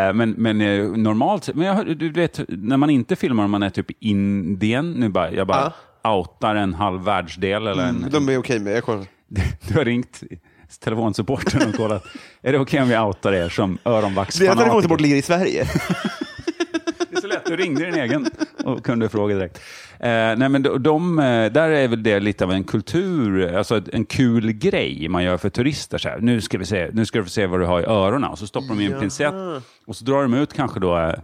Eh, men, men eh, normalt, men jag, du vet, när man inte filmar och man är typ i Indien, nu bara, jag bara outar en halv världsdel eller en, De är okej med jag kollar. du har ringt telefonsupporten och kollat, är det okej om vi outar er som Deras öronvaxfanatiker? telefonsupport ligger i Sverige. Det är så lätt, du ringde din egen och kunde fråga direkt. Eh, nej men de, de, eh, där är väl det lite av en kultur, alltså en kul grej man gör för turister. Så här, nu, ska vi se, nu ska du få se vad du har i öronen. Och så stoppar de in en pincett och så drar de ut kanske då eh,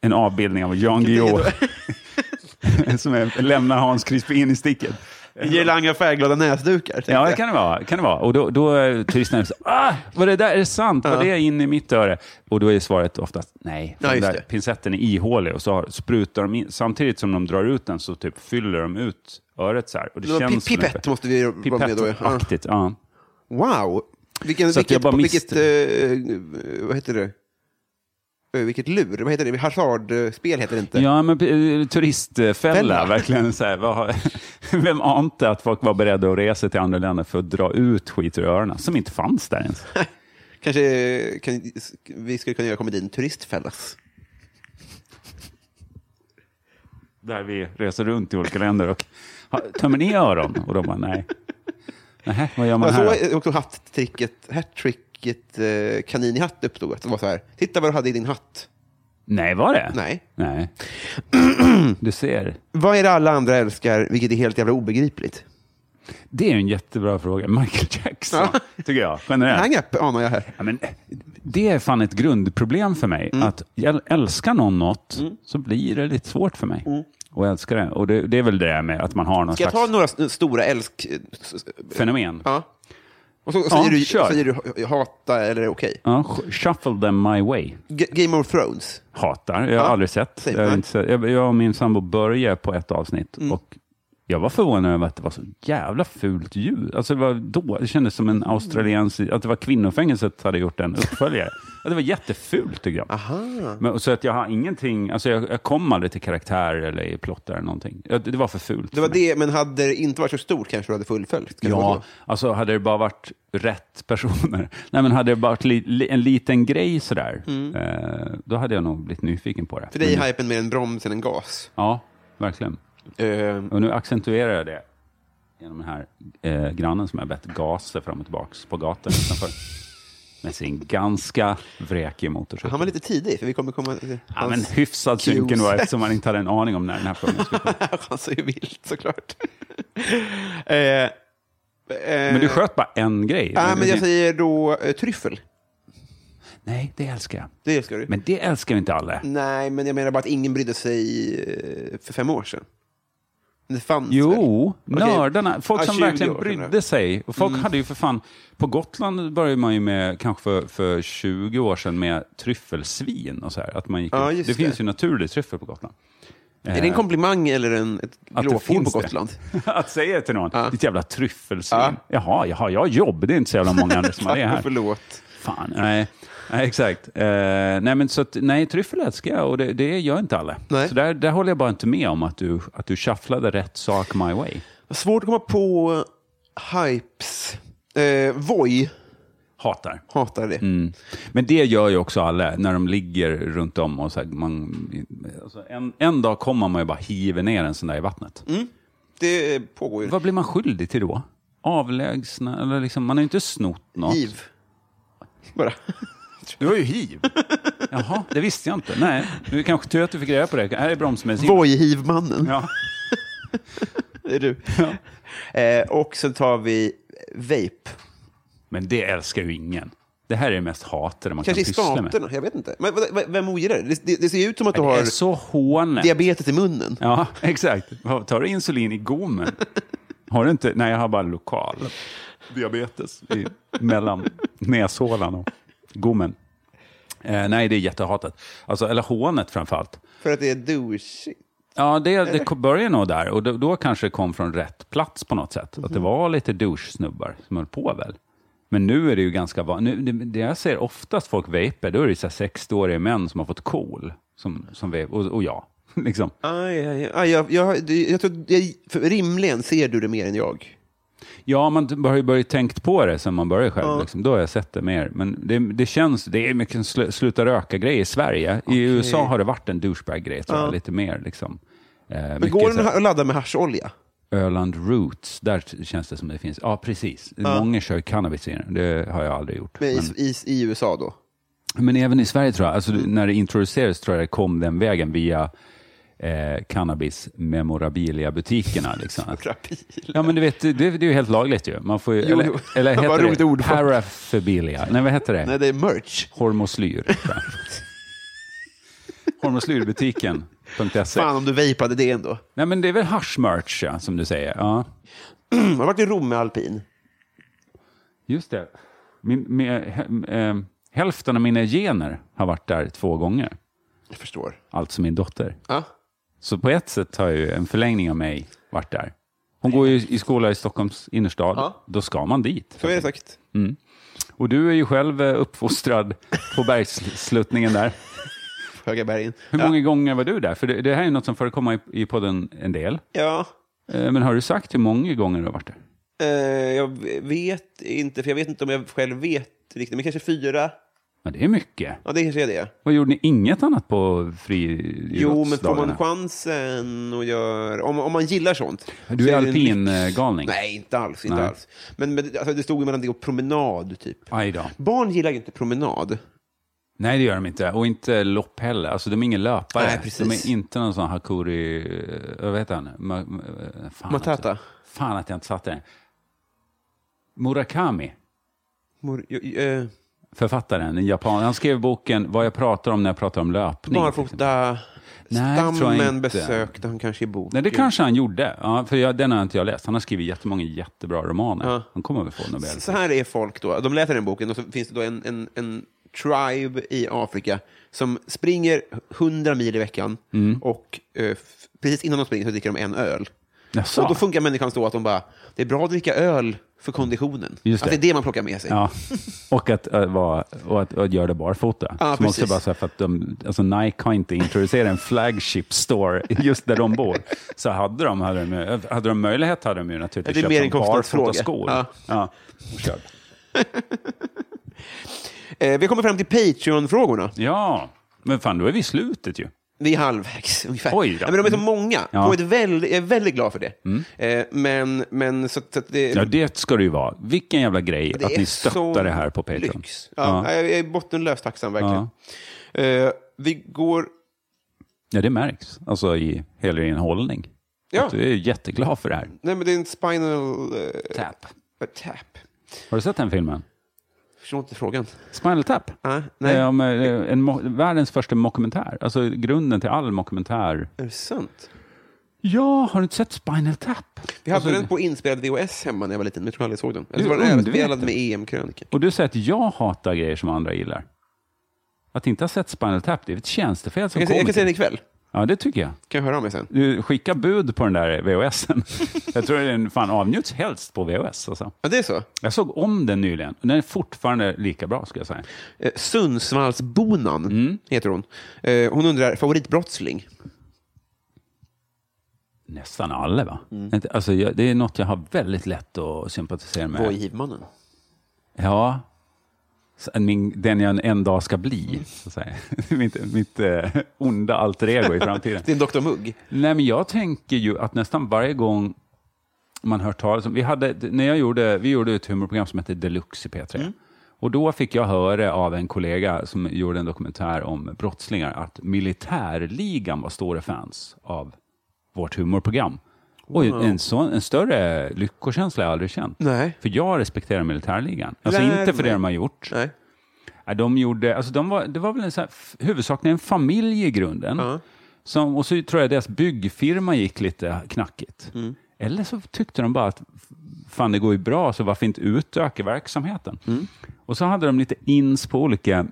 en avbildning av Jan Guillou som är, lämnar Hans Crispin i sticket. Girlanger färgglada näsdukar. Ja, det kan det vara. Kan det vara. Och då, då är turisterna så ah, vad det där är det sant? Var det in i mitt öre? Och då är svaret oftast nej. Ja, den där pincetten är ihålig och så har, sprutar de in, samtidigt som de drar ut den så typ fyller de ut öret så här. Och det Nå, känns pi- Pipett måste vi vara med då. Ja. Wow! Vilken, vilket, bara vilket miste- eh, vad heter det? Eh, Vilket lur, vad heter det? Hasardspel heter det inte. Ja, men eh, turistfälla, Fälla. verkligen. Så här, vad har, vem ante att folk var beredda att resa till andra länder för att dra ut skit ur öronen, som inte fanns där ens. Kanske kan, vi skulle kunna göra komedin Turistfällas. Där vi reser runt i olika länder och tömmer ni öron? Och de bara nej. Nähä, vad gör man Jag här? såg då? också hattricket, hattricket eh, kanin i hatt uppstod. Att det var så här, titta vad du hade i din hatt. Nej, var det? Nej. Nej. Du ser. Vad är det alla andra älskar, vilket är helt jävla obegripligt? Det är en jättebra fråga. Michael Jackson, tycker jag. Generellt. Hang-up anar jag här. Ja, men, det är fan ett grundproblem för mig. Mm. Att älskar någon något så blir det lite svårt för mig. Och älska det. Och det, det är väl det med att man har någon Mm. Ska jag slags ta några stora älsk... fenomen. Ja. Och så, och Ja, säger, du, säger du hata eller okej? Ja, sh- shuffle them my way. G- Game of Thrones. Hatar. Jag har Ja, aldrig sett. Jag, inte sett. Jag, jag och min sambo började på ett avsnitt. Mm. Och jag var förvånad över att det var så jävla fult ljud. Alltså det, var då, det kändes som en australiensk... Att det var kvinnofängelset hade gjort en uppföljare. Ja, det var jättefult tycker jag. Aha. Men, så att jag har ingenting... Alltså jag, jag kom aldrig till karaktär eller i plott eller någonting. Det, det var för fult. Det var det, men hade det inte varit så stort kanske du hade fullföljt? Ja, så? alltså hade det bara varit rätt personer. Nej, men hade det bara varit li, li, en liten grej sådär, eh, då hade jag nog blivit nyfiken på det. Mm. För dig är hypen mer en broms än en gas. Ja, verkligen. Eh, Och nu accentuerar jag det genom den här eh, grannen som jag bett gasa fram och tillbaka på gatan utanför. Med sin ganska vräkiga motorcykel. han var lite tidig, för vi kommer komma till Ja, men hyfsad cues. synken då, eftersom man inte hade en aning om när den här frågan skulle komma. Han sa ju vilt såklart. eh, eh, Men du sköt bara en grej. Ja, men jag säger då eh, tryffel. Nej, det älskar jag. Det älskar du? Men det älskar inte alla. Nej, men jag menar bara att ingen brydde sig eh, för fem år sedan. Det fanns väl? Jo, Okej. nördarna. Folk Ja, som 20 verkligen brydde sig. Och folk hade ju för fan... På Gotland började man ju med, kanske för, för 20 år sedan, med tryffelsvin och så här. Att man gick just det, det. finns ju naturlig tryffel på Gotland. Är det en komplimang eller en, ett glåpord på. Gotland? att säga till någon, Ja. ditt jävla tryffelsvin. Ja. Jaha, jaha, jag har jobb. Det är inte så jävla många andra som har det här. förlåt. Fan, nej. Nej exakt. Eh, nej, men så att, nej, tryffel älskar jag och det, det gör inte alla. Nej. Så där, där håller jag bara inte med om att du, att du shufflade rätt sak my way. Svårt att komma på hypes. Eh, Voi Hatar. hatar det. Mm. Men det gör ju också alla när de ligger runt om. Och så här, man, alltså en, en dag kommer man ju bara hiva ner en sån där i vattnet. Det pågår ju. Vad blir man skyldig till då? Avlägsna? Eller liksom, man har ju inte snott något. Hiv. Bara. Du har ju hiv. Jaha, det visste jag inte. Nej, nu kanske tur att du fick reda på det. Här är bromsmedicin. Voi-hivmannen. Ja. Det är du. Eh, och så tar vi vape. Men det älskar ju ingen. Det här är det mest hatade man Kanske i kan pyssla med. staterna, jag vet inte. Men vem ogillar det? Det, det? det ser ut som att du har så hånet. diabetes i munnen. Ja, exakt. Tar du insulin i gommen? Har du inte? Nej, jag har bara lokal diabetes i, mellan näshålan och gommen. Eh, nej, det är jättehatat. Alltså, eller hånet framförallt. För att det är douchigt. Ja, det, det började nog där. Och då, då kanske det kom från rätt plats på något sätt. Att det var lite douche-snubbar som höll på väl. Men nu är det ju ganska vanligt. Det, det jag ser oftast folk vapar, då är det så här 60-åriga män som har fått KOL. Som, som vape, och, och jag. liksom. Aj, aj, aj, jag, jag, jag tror, jag, för rimligen ser du det mer än jag. Ja, man har ju börjat tänkt på det sen man började själv. Liksom. Då har jag sett det mer. Men det, det känns, det är mycket sl, sluta röka-grej i Sverige. I USA har det varit en douchebag-grej, jag, lite mer. Liksom. Eh, Men går den att ladda med hascholja? Öland Roots, där känns det som det finns. Ja, precis. Många kör cannabis i den. Det har jag aldrig gjort. Men Men, i, i, I USA då? men även i Sverige tror jag, alltså, när det introducerades tror jag det kom den vägen via eh, cannabis memorabilia-butikerna. Liksom. Att- Rapil. Ja, men du vet, det, det är ju helt lagligt ju. Man får ju Jo, eller, eller heter roligt det ord. paraphilia? Nej, vad heter det? Nej, det är merch. Hormoslyr. Hormoslyrbutiken.se. Fan om du vejpade det ändå. Nej, men det är väl haschmerch, ja, som du säger. Ja, Jag har varit i Rom med alpin. just det. Min, med, eh, hälften av mina gener har varit där två gånger. Jag förstår. Alltså min dotter. Ja. Så på ett sätt har ju en förlängning av mig varit där. Hon går ju i skola i Stockholms innerstad. Ja. Då ska man dit. Så är det sagt. Och du är ju själv eh, uppfostrad på bergssluttningen där. Höga bergen. Hur ja. många gånger var du där? För det, det här är något som förekommer i, i podden en del. Ja. Eh, Men har du sagt hur många gånger du har varit där? Eh, jag vet inte, för jag vet inte om jag själv vet riktigt. Men kanske fyra. Ja, det är mycket. Ja, det kanske är det. Vad gjorde ni? Inget annat på Jo, men får man friidrottsdagarna? chansen att göra... Om, om man gillar sånt. Du så är alpingalning? Nej, inte alls. Inte Nej. alls. Men, men alltså, det stod ju mellan det och promenad, typ. Aj då. Barn gillar ju inte promenad. Nej, det gör de inte. Och inte lopp heller. Alltså, de är ingen löpare. Nej, precis. De är inte någon sån Hakuri... eh, Vad heter han? Ma, ma, fan, Matata. Också. Fan att jag inte satte den. Murakami. Mor, eh, Författaren, en japan. Han skrev boken Vad jag pratar om när jag pratar om löpning. barfota... Stammen besökte han kanske i boken. Nej, det kanske han gjorde. Ja, för jag, den har inte jag läst. Han har skrivit jättemånga jättebra romaner. Ja. Han kommer väl få Nobel. Så här är folk då. De läser den boken och så finns det då en, en, en tribe i Afrika som springer 100 mil i veckan Mm. och eh, precis innan de springer så dricker de en öl. Jaså? Och då funkar människan så att de bara, det är bra att dricka öl för konditionen. Just Att det. det är det man plockar med sig. Ja, och att, äh, vara, och att, och att göra det barfota. Ja, Som också bara så här för att de, alltså Nike har inte introducerat en flagship store just där de bor. Så hade de, hade de, hade de möjlighet hade de ju naturligtvis Ja, det är köpt barfotaskor. Ja. Ja. Eh, vi kommer fram till Patreon-frågorna. ja, men fan då är vi i slutet ju. Vi är halvvägs ungefär. Oj då. Ja, men de är så många. Ja. Mm. På ett väldigt, jag är väldigt glad för det. Eh, men, men så, så att det, Ja, det ska det ju vara. Vilken jävla grej det att ni stöttar det här på Patreon. Lyx. Ja, Jag är bottenlöst tacksam verkligen. Eh, vi går... Ja, det märks. Alltså i hela din hållning. Ja. Att du är jätteglad för det här. Nej, men det är en spinal... eh, Tap. tap. Har du sett den filmen? Förstår inte frågan. Spinal Tap. Ah, nej, Eh, om, eh, en, världens första mockumentär. Alltså grunden till all mockumentär. är det sant? Ja, har du inte sett Spinal Tap? Vi hade Alltså, den på inspelad VHS hemma när jag var liten, men jag tror aldrig jag såg den. Eller så var den överspelad med EM-krönika. Och du säger att jag hatar grejer som andra gillar. Att inte ha sett Spinal Tap, det är ett tjänstefel som Jag kan, se- jag kan det komiker. ikväll. Ja, det tycker jag. Kan jag höra av mig sen? Du skickar bud på den där VHSen. jag tror den fan avnjuts helst på VHS. Alltså. Ja, det är så. Jag såg om den nyligen. Den är fortfarande lika bra, ska jag säga. Eh, Sundsvallsbonan Mm. heter hon. Eh, hon undrar, favoritbrottsling? Nästan alla, va? Mm. Alltså, jag, det är något jag har väldigt lätt att sympatisera med. Vad är hivmannen? Ja. Så Min, den jag en dag ska bli, så att säga. mitt, mitt eh, onda alter ego i framtiden. En Dr Mugg. Nej, men jag tänker ju att nästan varje gång man hör talas om... Vi, hade, när jag gjorde, vi gjorde ett humorprogram som hette Deluxe i P3. Och då fick jag höra av en kollega som gjorde en dokumentär om brottslingar att militärligan var stora fans av vårt humorprogram. Och en, sån, en större lyckokänsla har jag aldrig känt. Nej. För jag respekterar militärligan. Alltså Lär inte för det mig. de har gjort. Nej. Ja, de gjorde, alltså de var, det var väl en så här, huvudsakligen en familj i grunden. Ja. Som, och så tror jag deras byggfirma gick lite knackigt. Mm. Eller så tyckte de bara att fan det går ju bra, så varför inte utöka verksamheten? Mm. Och så hade de lite ins på olika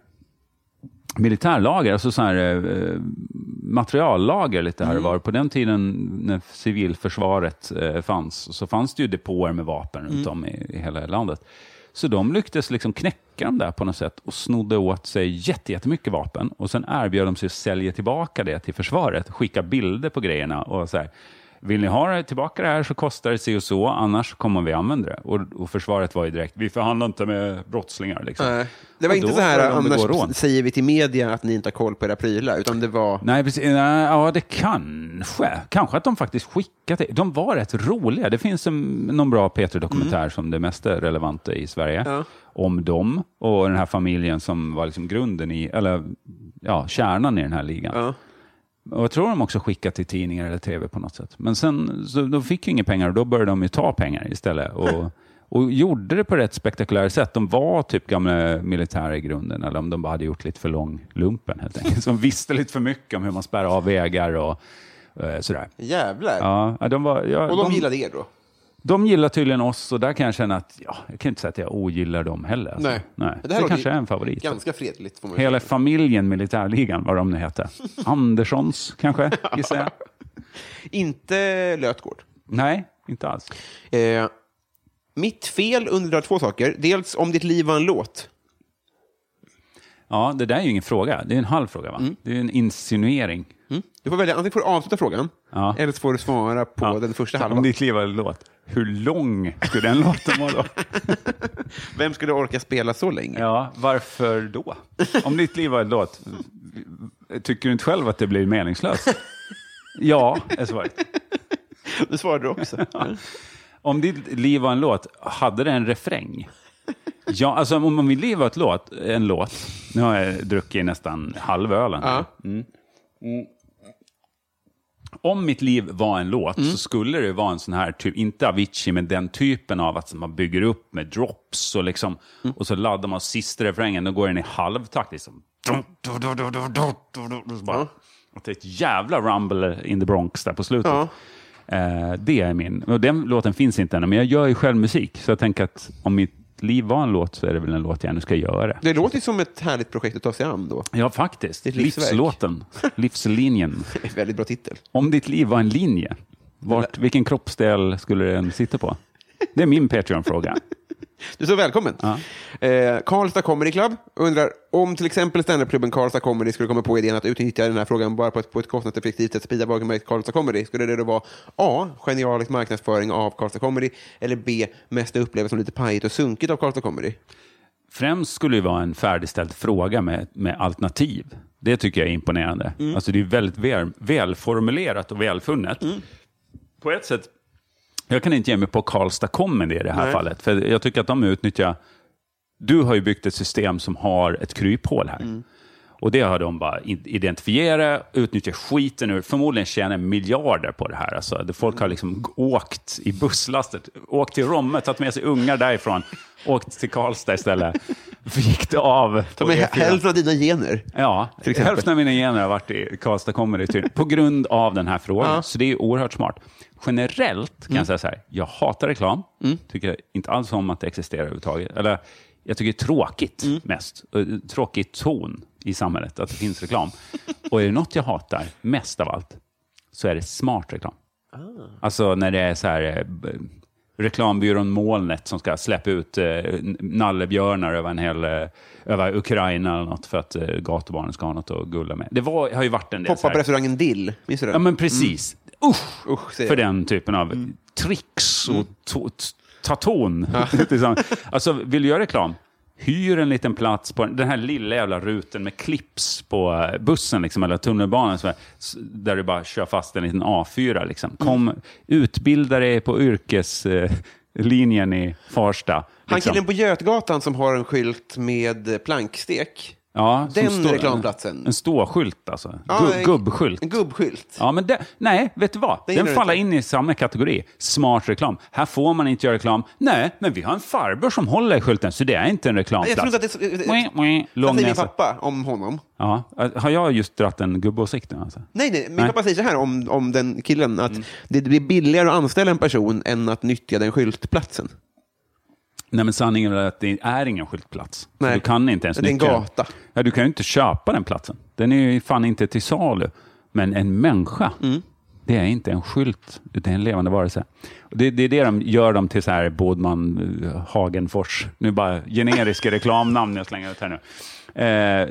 militärlager, alltså så här, eh, materiallager lite här och var. På den tiden när civilförsvaret eh, fanns, så fanns det ju depåer med vapen runt om i, i hela landet. Så de lyckades liksom knäcka dem där på något sätt och snodde åt sig jätte- jättemycket vapen. Och sen erbjöd de sig att sälja tillbaka det till försvaret, skicka bilder på grejerna och så här. Vill ni ha det tillbaka det här så kostar det sig och så, annars kommer vi använda det. Och, och försvaret var ju direkt, vi förhandlar inte med brottslingar. Liksom. Nej. Det var Och inte så här, annars säger vi till media att ni inte har koll på era prylar, utan det var... Nej, precis. Nej, ja, det kanske. Kanske att de faktiskt skickat det. De var rätt roliga. Det finns en, någon bra P3-dokumentär som det mesta relevanta i Sverige. Ja. Om dem och den här familjen som var liksom grunden i, eller ja, kärnan i den här ligan. Ja. Och jag tror de också skickat till tidningar eller tv på något sätt. Men sen, så de fick ju inga pengar och då började de ju ta pengar istället. Och, och gjorde det på rätt spektakulärt sätt. De var typ gamla militärer i grunden, eller om de bara hade gjort lite för lång lumpen helt enkelt. De visste lite för mycket om hur man spärrar av vägar och eh, sådär. Jävlar. Ja, de, var, ja, Och de, gillade er då? De gillar tydligen oss och där kan jag känna att, ja, jag kan inte säga att jag ogillar dem heller. Alltså. Nej. Nej. Det, det här låter kanske är en favorit. Ganska fredligt, får man Hela säga. familjen Militärligan, vad de nu heter. Anderssons kanske, gissar jag. Inte Lötgård. Nej, inte alls. Eh, mitt fel undrar två saker. Dels om ditt liv var en låt. Ja, det där är ju ingen fråga. Det är en halv fråga, va? Det är en insinuering. Mm. Du får välja, antingen får du avsluta frågan, Ja. eller så får du svara på Ja. den första Om halvan. ditt liv var en låt, hur lång skulle den låten vara då? Vem skulle orka spela så länge? Ja, varför då? Om ditt liv var en låt, tycker du inte själv att det blir meningslöst? Ja, är svaret. Det svarade du också. Om ditt liv var en låt, hade det en refräng? Ja, alltså om om mitt liv var ett låt, en låt, nu har jag druckit nästan halvölen. här. Ja. Om mitt liv var en låt Mm. så skulle det vara en sån här, typ, inte Avicii, men den typen av att man bygger upp med drops och, liksom, Mm. och så laddar man sista refrängen, då går den i halvtakt. Liksom. Så bara, det är ett jävla rumble in the Bronx där på slutet. Ja. Eh, det är min. Och den låten finns inte ännu, men jag gör ju själv musik. Så jag tänker att om mitt liv var en låt så är det väl en låt jag nu ska göra. Det låter som ett härligt projekt att ta sig an då. Ja, faktiskt. Livslåten. Livslinjen. Väldigt bra titel. Om ditt liv var en linje, vart, vilken kroppsdel skulle den sitta på? Det är min Patreon-fråga. Du är så välkommen. Ja. Eh, Karlstad Comedy Club undrar om till exempel standupklubben Karlstad Comedy skulle komma på idén att utnyttja den här frågan bara på ett, på ett kostnadseffektivt sätt sprida varumärket Karlstad Comedy. Skulle det då vara A. Genialisk marknadsföring av Karlstad Comedy eller B. Mest upplevas som lite pajigt och sunkigt av Karlstad Comedy? Främst skulle det vara en färdigställd fråga med, med alternativ. Det tycker jag är imponerande. Alltså det är väldigt väl, välformulerat och välfunnet. På ett sätt, jag kan inte ge mig på Karlstad Comedy i det här Nej. fallet, för jag tycker att de utnyttjar... Du har ju byggt ett system som har ett kryphål här. Och det har de bara identifierat, utnyttjat skiten ur, förmodligen tjänar miljarder på det här. Alltså, folk har liksom åkt i busslastet, åkt till Romme, tagit med sig ungar därifrån, åkt till Karlstad istället. det av. är E4. hälften av dina gener. Ja, hälften av mina gener har varit i Karlstad Comedy på grund av den här frågan. Ja. Mm. Så det är oerhört smart. Generellt kan jag säga så här, jag hatar reklam. Tycker inte alls om att det existerar överhuvudtaget. Eller, jag tycker det är tråkigt Mm. mest. Och Tråkig ton i samhället, att det finns reklam. Och är det något jag hatar mest av allt, så är det smart reklam. Ah. Alltså när det är så här, eh, reklambyrån Molnet som ska släppa ut eh, nallebjörnar över, en hel, eh, över Ukraina eller något för att eh, gatubarnen ska ha något att gulla med. Det var, har ju varit en del Poppa på restaurangen Dill. Minns du det? Ja men precis. Usch, Usch, för den typen av tricks och t- ta ton. Liksom. alltså, vill du göra reklam? Hyr en liten plats på den här lilla jävla ruten med clips på eh, bussen liksom, eller tunnelbanan så här, där du bara kör fast en liten A4. Liksom. Kom, Utbilda dig på yrkeslinjen i Farsta. Han liksom. killen på Götgatan som har en skylt med eh, plankstek. Ja, den reklamplatsen. En ståskylt alltså. Ja, Gu- en- gubbskylt. En gubbskylt. Ja, men det, nej, vet du vad? Det Den du faller in i samma kategori. Smart reklam. Här får man inte göra reklam. Nej, men vi har en farbror som håller i skylten, så det är inte en reklamplats. Jag tror inte att det mwah, Vad Lång säger min pappa om honom? Ja, har jag just dratt en gubbåsikt nu? Alltså? Nej, nej, min Nej. pappa säger så här om, om den killen, att Mm. det blir billigare att anställa en person än att nyttja den skyltplatsen. Nej, men sanningen är att det är ingen skyltplats. Nej. Du kan inte ens Det är en gata. Ja, du kan ju inte köpa den platsen. Den är ju fan inte till salu. Men en människa, Mm. det är inte en skylt, utan en levande varelse. Det, det är det de gör dem till så här Bådman, eh, Hagenfors. Nu bara generiska reklamnamn jag slänger ut här nu. Eh,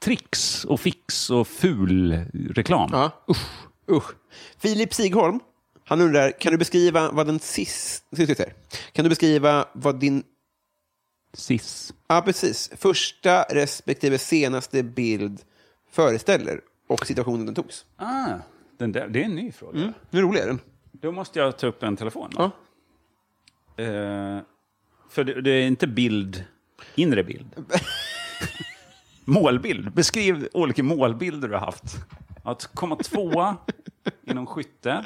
tricks och fix och ful reklam. Ja. Usch. Usch. Filip Sigholm, han undrar, kan du beskriva vad den sista... Kan du beskriva vad din... Sis. Ja, precis. Första respektive senaste bild föreställer och situationen den togs. Ah, den där, det är en ny fråga. Mm. Hur rolig är den? Då måste jag ta upp en telefon. Ja. Eh, för det, det är inte bild, inre bild. Målbild. Beskriv olika målbilder du har haft. Att komma tvåa inom skytte.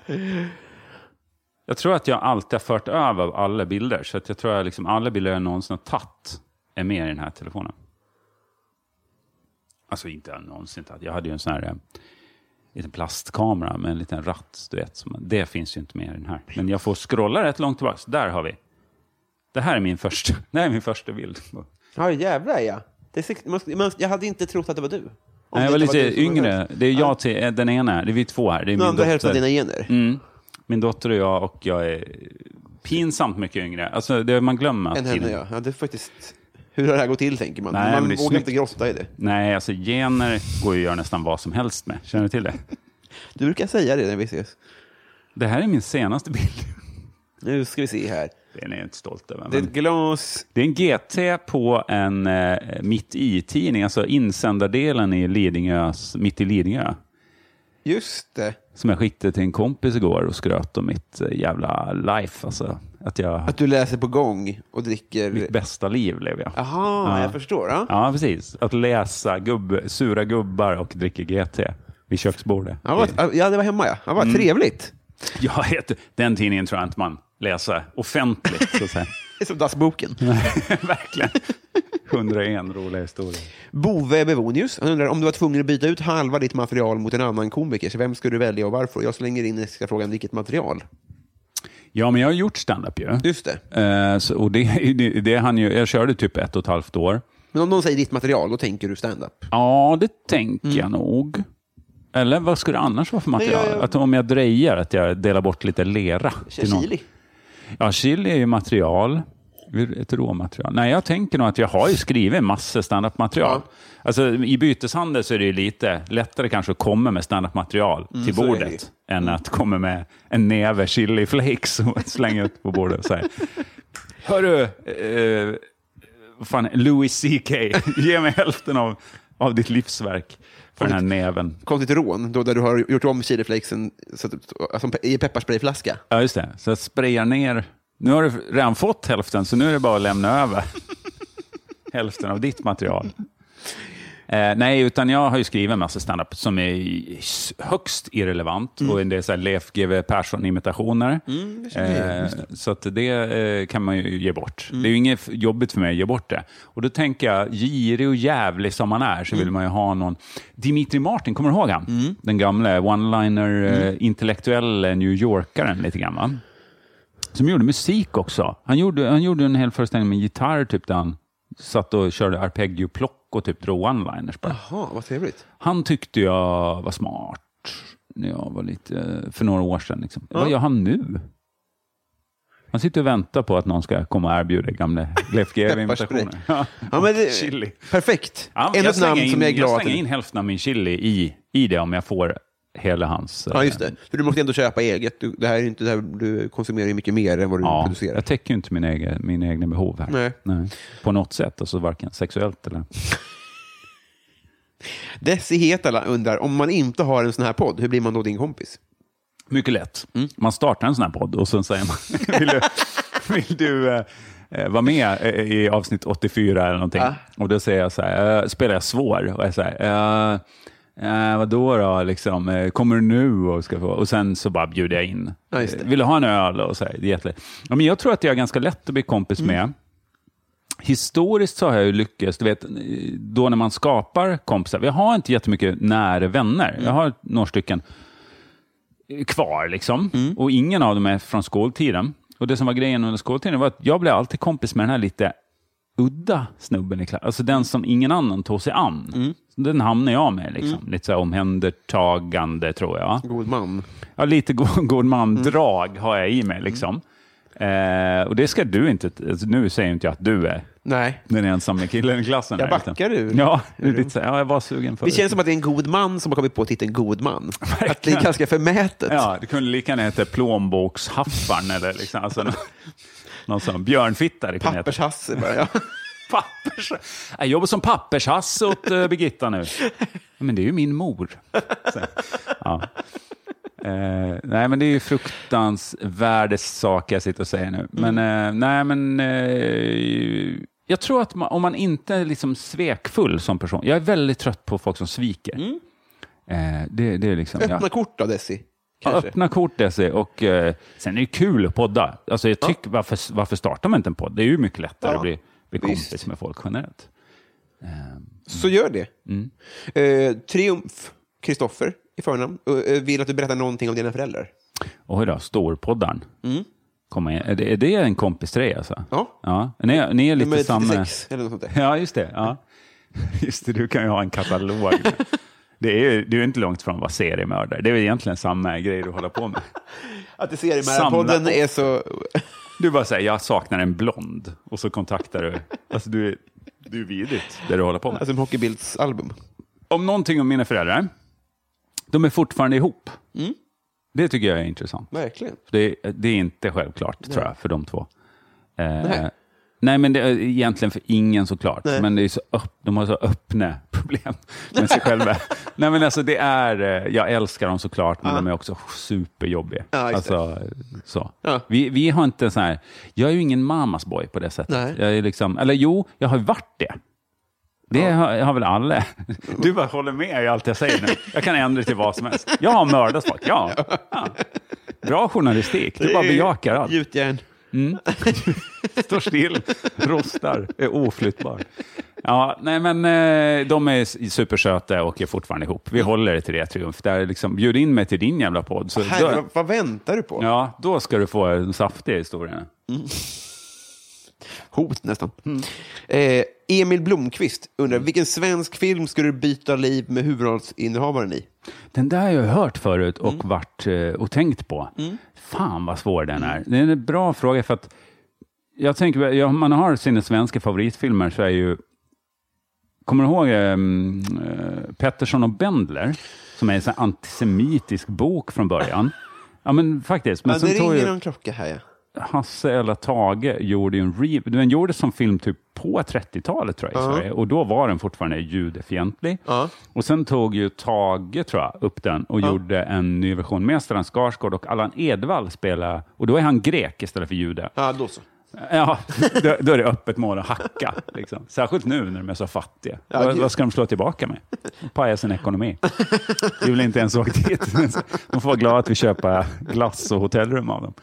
Jag tror att jag alltid har fört över alla bilder. Så att jag tror att liksom alla bilder jag någonsin har tagit är med i den här telefonen. Alltså inte någonsin tagit. Jag hade ju en sån här eh, liten plastkamera med en liten ratt. Du vet, som, det finns ju inte med i den här. Men jag får scrolla rätt långt tillbaka. Där har vi. Det här är min första, det här är min första bild. Ja, jävlar ja. Det är sex... man, man, jag hade inte trott att det var du. Om Nej, jag var lite du var yngre. Det är jag till eh, den ena. Det är vi två här. Det är min andra hälften av dotter. dina gener. Mm. Min dotter och jag och jag är pinsamt mycket yngre. Alltså, det, man glömmer Än tiden. henne, ja. ja. Det är faktiskt... Hur har det här gått till, tänker man. Nej, man vågar snyggt. inte grotta i det. Nej, alltså gener går ju att göra nästan vad som helst med. Känner du till det? Du brukar säga det när vi ses. Det här är min senaste bild. Nu ska vi se här. Den är jag inte stolt över. Det är ett glas... det är en GT på en eh, mitt i-tidning, alltså insändardelen i Lidingös, mitt i Lidingö. Just det. Som jag skickade till en kompis igår och skröt om mitt eh, jävla life. Alltså, att jag, Att du läser på gång och dricker... mitt bästa liv lever jag. Jaha, Ja. jag förstår. Ja. Ja, precis. Att läsa gubb, sura gubbar och dricka GT vid köksbordet. Ja, vad, ja, det var hemma ja. ja vad trevligt. Jag heter, den tidningen tror jag inte man läser offentligt. Så att säga. Som dassboken. Verkligen. 101 roliga historier. Bove Bevonius, han undrar om du var tvungen att byta ut halva ditt material mot en annan komiker, så vem skulle du välja och varför? Jag slänger in nästa frågan, vilket material? Ja, men jag har gjort stand-up ju. Just det. Eh, så, och det, det, det han ju, jag körde typ ett och ett halvt år. Men om någon säger ditt material, då tänker du stand-up. Ja, det tänker jag nog. Eller vad skulle det annars vara för material? Nej, jag- jag- Att om jag drejar, att jag delar bort lite lera. till någon. Chili. Ja, chili är ju material. Ett råmaterial. Nej, jag tänker nog att jag har ju skrivit massor standup-material. Ja. Alltså, I byteshandel så är det ju lite lättare kanske att komma med standup-material till Mm, Mm. bordet än att komma med en näve chili flakes och slänga ut på bordet och säga Hörru, eh, vad fan, Louis CK, ge mig hälften av, av ditt livsverk för den här näven. Konstigt rån, då där du har gjort om chiliflakesen så att, alltså, i pepparsprayflaska. Ja, just det. Så jag sprayar ner. Nu har du redan fått hälften, så nu är det bara att lämna över hälften av ditt material. Eh, nej, utan jag har ju skrivit en massa standup som är högst irrelevant och en del så här Leif GW Persson-imitationer. eh, så att det eh, kan man ju ge bort. Det är ju inget jobbigt för mig att ge bort det. Och då tänker jag, girig och jävlig som man är, så vill man ju ha någon... Dimitri Martin, kommer du ihåg han? Den gamla one-liner, eh, intellektuella New Yorkaren lite grann. Va? Som gjorde musik också. Han gjorde, han gjorde en hel föreställning med gitarr, typ, där han satt och körde arpeggio-plock och typ drog one-liners bara. Jaha, vad trevligt. Han tyckte jag var smart när jag var lite, för några år sedan. Liksom. Vad gör han nu? Han sitter och väntar på att någon ska komma och erbjuda gamla Leif GW-imitationer. Ja. Ja, Chili. Perfekt. Ja, Ännu ett namn slänger som jag är in, glad Jag slänger in hälften av min chili i, i det om jag får hela hans... Ja, eh, just det. För du måste ändå köpa eget. Du, det här är inte det här, du konsumerar ju mycket mer än vad du Ja, producerar. jag täcker ju inte mina egna, mina egna behov här. Nej. På något sätt, alltså varken sexuellt eller... Desi Hetala undrar, om man inte har en sån här podd, hur blir man då din kompis? Mycket lätt. Mm. Man startar en sån här podd och sen säger man, vill du, vill du eh, eh, vara med eh, i avsnitt 84 eller någonting? Ja. Och då säger jag så här, eh, spelar jag svår? Och jag säger, eh, eh, vadå då, liksom, eh, kommer du nu? Och, ska få, och sen så bara bjuder jag in. Ja, just det. Vill du ha en öl? Och så här, det är jättelätt. ja, men jag tror att jag är ganska lätt att bli kompis Mm. med. Historiskt så har jag ju lyckats, du vet, då när man skapar kompisar, jag har inte jättemycket nära vänner. Mm. Jag har några stycken kvar liksom. Mm. Och ingen av dem är från skoltiden. Och det som var grejen under skoltiden var att jag blev alltid kompis med den här lite udda snubben i klassen. Alltså den som ingen annan tog sig an. Mm. Den hamnade jag med. Liksom. Lite så här omhändertagande tror jag. God man. Ja, lite god, god Mm. man-drag har jag i mig. Liksom. Eh, och det ska du inte... Alltså, nu säger inte jag att du är Nej. den ensamma killen i klassen. Jag här, utan- backar ur. Ja, lite så här, ja, jag var sugen för Det känns som att det är en god man som har kommit på titeln god man. Att det är ganska förmätet. Ja, det kunde lika gärna heta plånbokshaffaren eller liksom, alltså, någon, någon sån björnfitta. Pappershasse bara, ja. Pappers... Jag jobbar som pappershasse åt uh, Birgitta nu. Men det är ju min mor. Ja. Eh, nej, men det är ju fruktansvärda saker jag sitter och säger nu. Men eh, nej, men eh, jag tror att man, om man inte är liksom svekfull som person. Jag är väldigt trött på folk som sviker. Eh, det, det är liksom, ja. Öppna kort då, Desi. Ja, Kanske. öppna kort Desi. och eh, sen är det kul att podda. Alltså, jag tycker, varför, varför startar man inte en podd? Det är ju mycket lättare Ja, att bli, bli visst. kompis med folk generellt. Så gör det. Mm. Eh, Triumf, Kristoffer i förnamn, eh, vill att du berättar någonting om dina föräldrar. Oj då, storpoddaren. Komma in. Är, det, är det en kompis till dig alltså? Mm. Ja. ja. Ni, ni är lite Nummer samma... 36 eller något sånt där. Ja, just det. Ja. Just det, du kan ju ha en katalog. Det är ju det är inte långt från att vara seriemördare. Det är väl egentligen samma grej du håller på med. Att det seriemördarpodden är så... Du bara säger, jag saknar en blond. Och så kontaktar du. Alltså du är, du är vidrigt, det du håller på med. Alltså Hockeybilds album. om någonting om mina föräldrar. De är fortfarande ihop. Mm. Det tycker jag är intressant. Verkligen. Det, det är inte självklart, tror jag, för de två. Eh, Nej. Nej. men det är egentligen för ingen såklart. Nej. Men det är så öpp, de har så öppna problem med sig själva. nej, men alltså, det är, eh, jag älskar dem såklart, men de är också superjobbiga. Ja, alltså, så. Ja. Vi, vi har inte så här, jag är ju ingen mamas boy på det sättet. Nej. Jag är liksom, eller jo, jag har varit det. Det har, har väl alla? Du bara håller med i allt jag säger nu. Jag kan ändra till vad som helst. Jag har mördat folk, ja. ja. Bra journalistik, du bara bejakar allt. Gjutjärn. Står still, rostar, är oflyttbar. Ja, nej men eh, de är supersöta och är fortfarande ihop. Vi håller det till det, Triumf. Där liksom, bjud in mig till din jävla podd. Så Herre, då, vad, väntar du på? ja, då ska du få en saftig historia. Hot nästan. Mm. Eh, Emil Blomqvist undrar, vilken svensk film skulle du byta liv med huvudrollsinnehavaren i? Den där har jag hört förut och Mm. varit eh, och tänkt på. Fan vad svår den är. Det är en bra fråga för att jag tänker, ja, om man har sina svenska favoritfilmer så är ju Kommer du ihåg eh, Pettersson och Bendler? Som är en sån antisemitisk bok från början. Ja men faktiskt. Men Men det ringer ju någon klocka här, ja. Hasse eller Tage gjorde ju en re- Den gjordes som film typ på 30-talet tror jag i Sverige. Och då var den fortfarande judefientlig. Ja. Och sen tog ju Tage, tror jag, upp den och gjorde en ny version med Stellan Skarsgård och Allan Edwall spelade, och då är han grek istället för jude. Ja, då så. Ja, då, är det öppet mål att hacka. Liksom. Särskilt nu när de är så fattiga. Ja, vad, vad ska de slå tillbaka med? Paja sin ekonomi. Vi vill inte ens åka dit. De får vara glada att vi köper glass och hotellrum av dem.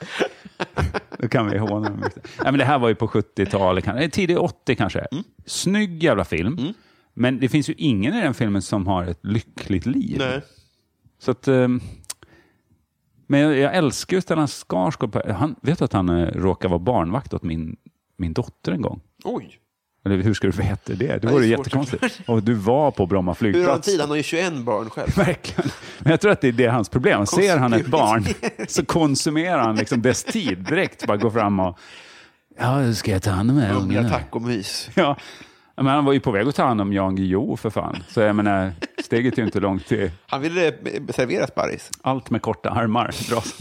Då kan vi håna dem. Nej, men det här var ju på 70-talet, kan- eh, tidigt 80 kanske. Mm. Snygg jävla film. Men det finns ju ingen i den filmen som har ett lyckligt liv. Nej. Så att, ehm, men jag, jag älskar ju Stellan Skarsgård. på- Han, vet du att han eh, råkar vara barnvakt åt min, min dotter en gång? Oj. Eller hur ska du veta det? Det vore jättekonstigt. Och du var på Bromma Hur har han flygplats. tid? Han har ju 21 barn själv. Verkligen. Men jag tror att det är det hans problem. Ser han ett barn så konsumerar han liksom dess tid direkt. Bara går fram och... Ja, nu ska jag ta hand om den här ungen. Humla, här." tacomys. Ja. Men han var ju på väg att ta hand om Jan Guillou för fan. Så jag menar, steget är ju inte långt till Han ville eh, servera sparris. allt med korta armar. dras.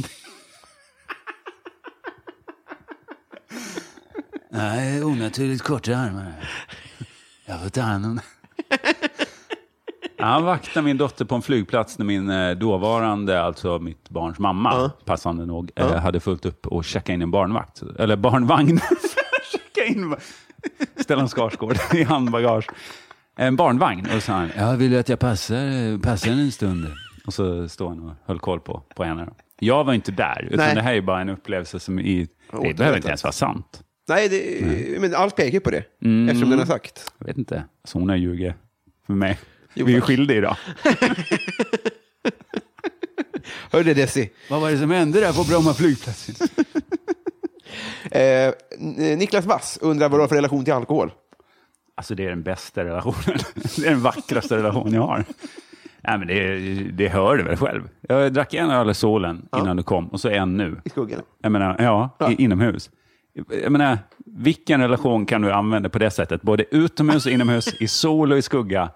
Nej, onaturligt korta armar. Jag får ta hand om. Han vaktade min dotter på en flygplats när min eh, dåvarande, alltså mitt barns mamma, passande nog, eh, hade fullt upp och checka in en barnvakt. Eller barnvagn. checka in. Stellan Skarsgård i handbagage. En barnvagn. Och så sa han, jag vill att jag passar, passar en stund. Och så står han och höll koll på, på henne. Jag var inte där, utan Nej. det här är bara en upplevelse som i, det behöver inte ens vara sant. Nej, det, men allt pekar på det. Mm. Eftersom den har sagt. Jag vet inte, så hon har ljugit för mig. Jo, Vi är skilda idag. Hörde Desi. Vad var det som hände där på Bromma flygplats? Eh, Niklas Wass undrar vad du har för relation till alkohol. Alltså det är den bästa relationen. Det är den vackraste relation jag har. Nej, men det, det hör du väl själv. Jag drack en öl i solen innan du kom och så en nu. I skuggan. Jag menar, ja, I, inomhus. Jag menar, vilken relation kan du använda på det sättet? Både utomhus och inomhus, i sol och i skugga.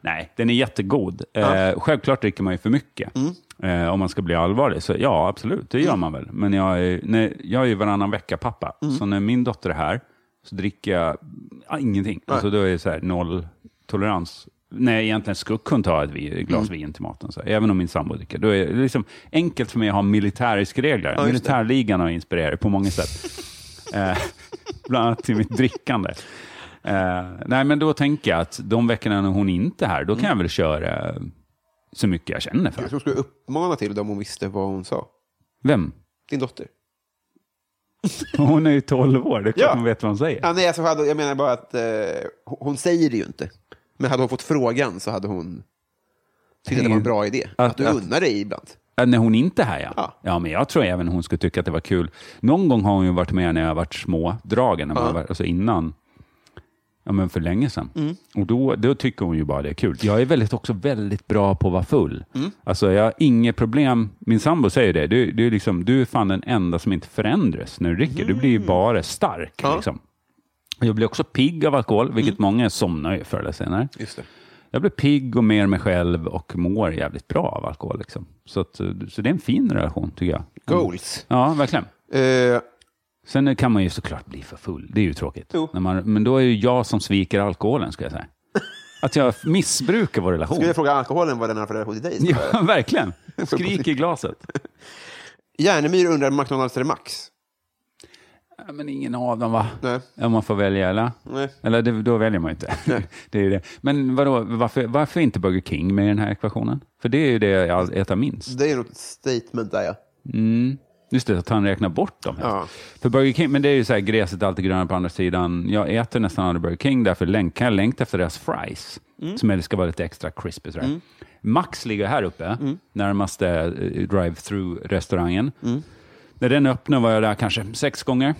Nej, den är jättegod. Eh, självklart dricker man ju för mycket. Eh, om man ska bli allvarlig. Så ja, absolut, det gör man väl. Men jag är, när, jag är ju varannan vecka pappa. Så när min dotter är här så dricker jag ja, ingenting. Alltså, då är det så här noll tolerans. När jag egentligen skulle kunna ta ett glas vin till maten. Så, även om min sambo dricker. Då är det liksom enkelt för mig att ha militäriska regler. det. Militärligan har inspirerat på många sätt. Eh, bland annat till mitt drickande. Eh, nej, men då tänker jag att de veckorna när hon inte är här, då kan jag väl köra så mycket jag känner för. Jag tror du skulle uppmana till det om hon visste vad hon sa. Vem? Din dotter. Hon är ju 12 år, det är klart Ja. hon vet vad hon säger. Ja, nej, alltså, hade, jag menar bara att eh, hon hon säger det ju inte. Men hade hon fått frågan så hade hon tyckt att det var en bra idé. Att- Att du att- unnar dig ibland. Ja, När hon inte är här, ja. Ja. ja. men jag tror även hon skulle tycka att det var kul. Någon gång har hon ju varit med när jag har varit smådragen, när man varit, alltså innan. Ja, men för länge sedan. Mm. Och då, då tycker hon ju bara det är kul. Jag är väldigt, också väldigt bra på att vara full. Mm. Alltså jag har inget problem. Min sambo säger det. Du, du, är liksom, du är fan den enda som inte förändras när du dricker. Du blir ju bara stark. Mm. Ja. Liksom. Jag blir också pigg av alkohol, vilket många somnar ju förr eller senare. Just det. Jag blir pigg och mer mig själv och mår jävligt bra av alkohol. Liksom. Så, att, så det är en fin relation, tycker jag. Goals. Ja, verkligen. Eh, Sen kan man ju såklart bli för full. Det är ju tråkigt. Man, men då är ju jag som sviker alkoholen, ska jag säga. Att jag missbrukar vår relation. skulle jag fråga alkoholen vad den har för relation till dig? Ja, verkligen. Skrik i glaset. Järnemyr undrar McDonalds eller Max? Men ingen av dem, va? Nej. Om man får välja, eller? Nej. Eller det, då väljer man ju inte. det är det. Men vadå, varför, varför inte Burger King med i den här ekvationen? För det är ju det jag äter minst. Det är något statement där, ja. Mm. Just det, att han räknar bort dem. Ja. För Burger King, men det är ju så här, gräset är alltid grönare på andra sidan. Jag äter nästan aldrig Burger King, därför länk, kan jag längta efter deras fries. Som är, ska vara lite extra crispy. Sådär. Max ligger här uppe, närmaste eh, drive-through-restaurangen. När den öppnade var jag där kanske sex gånger.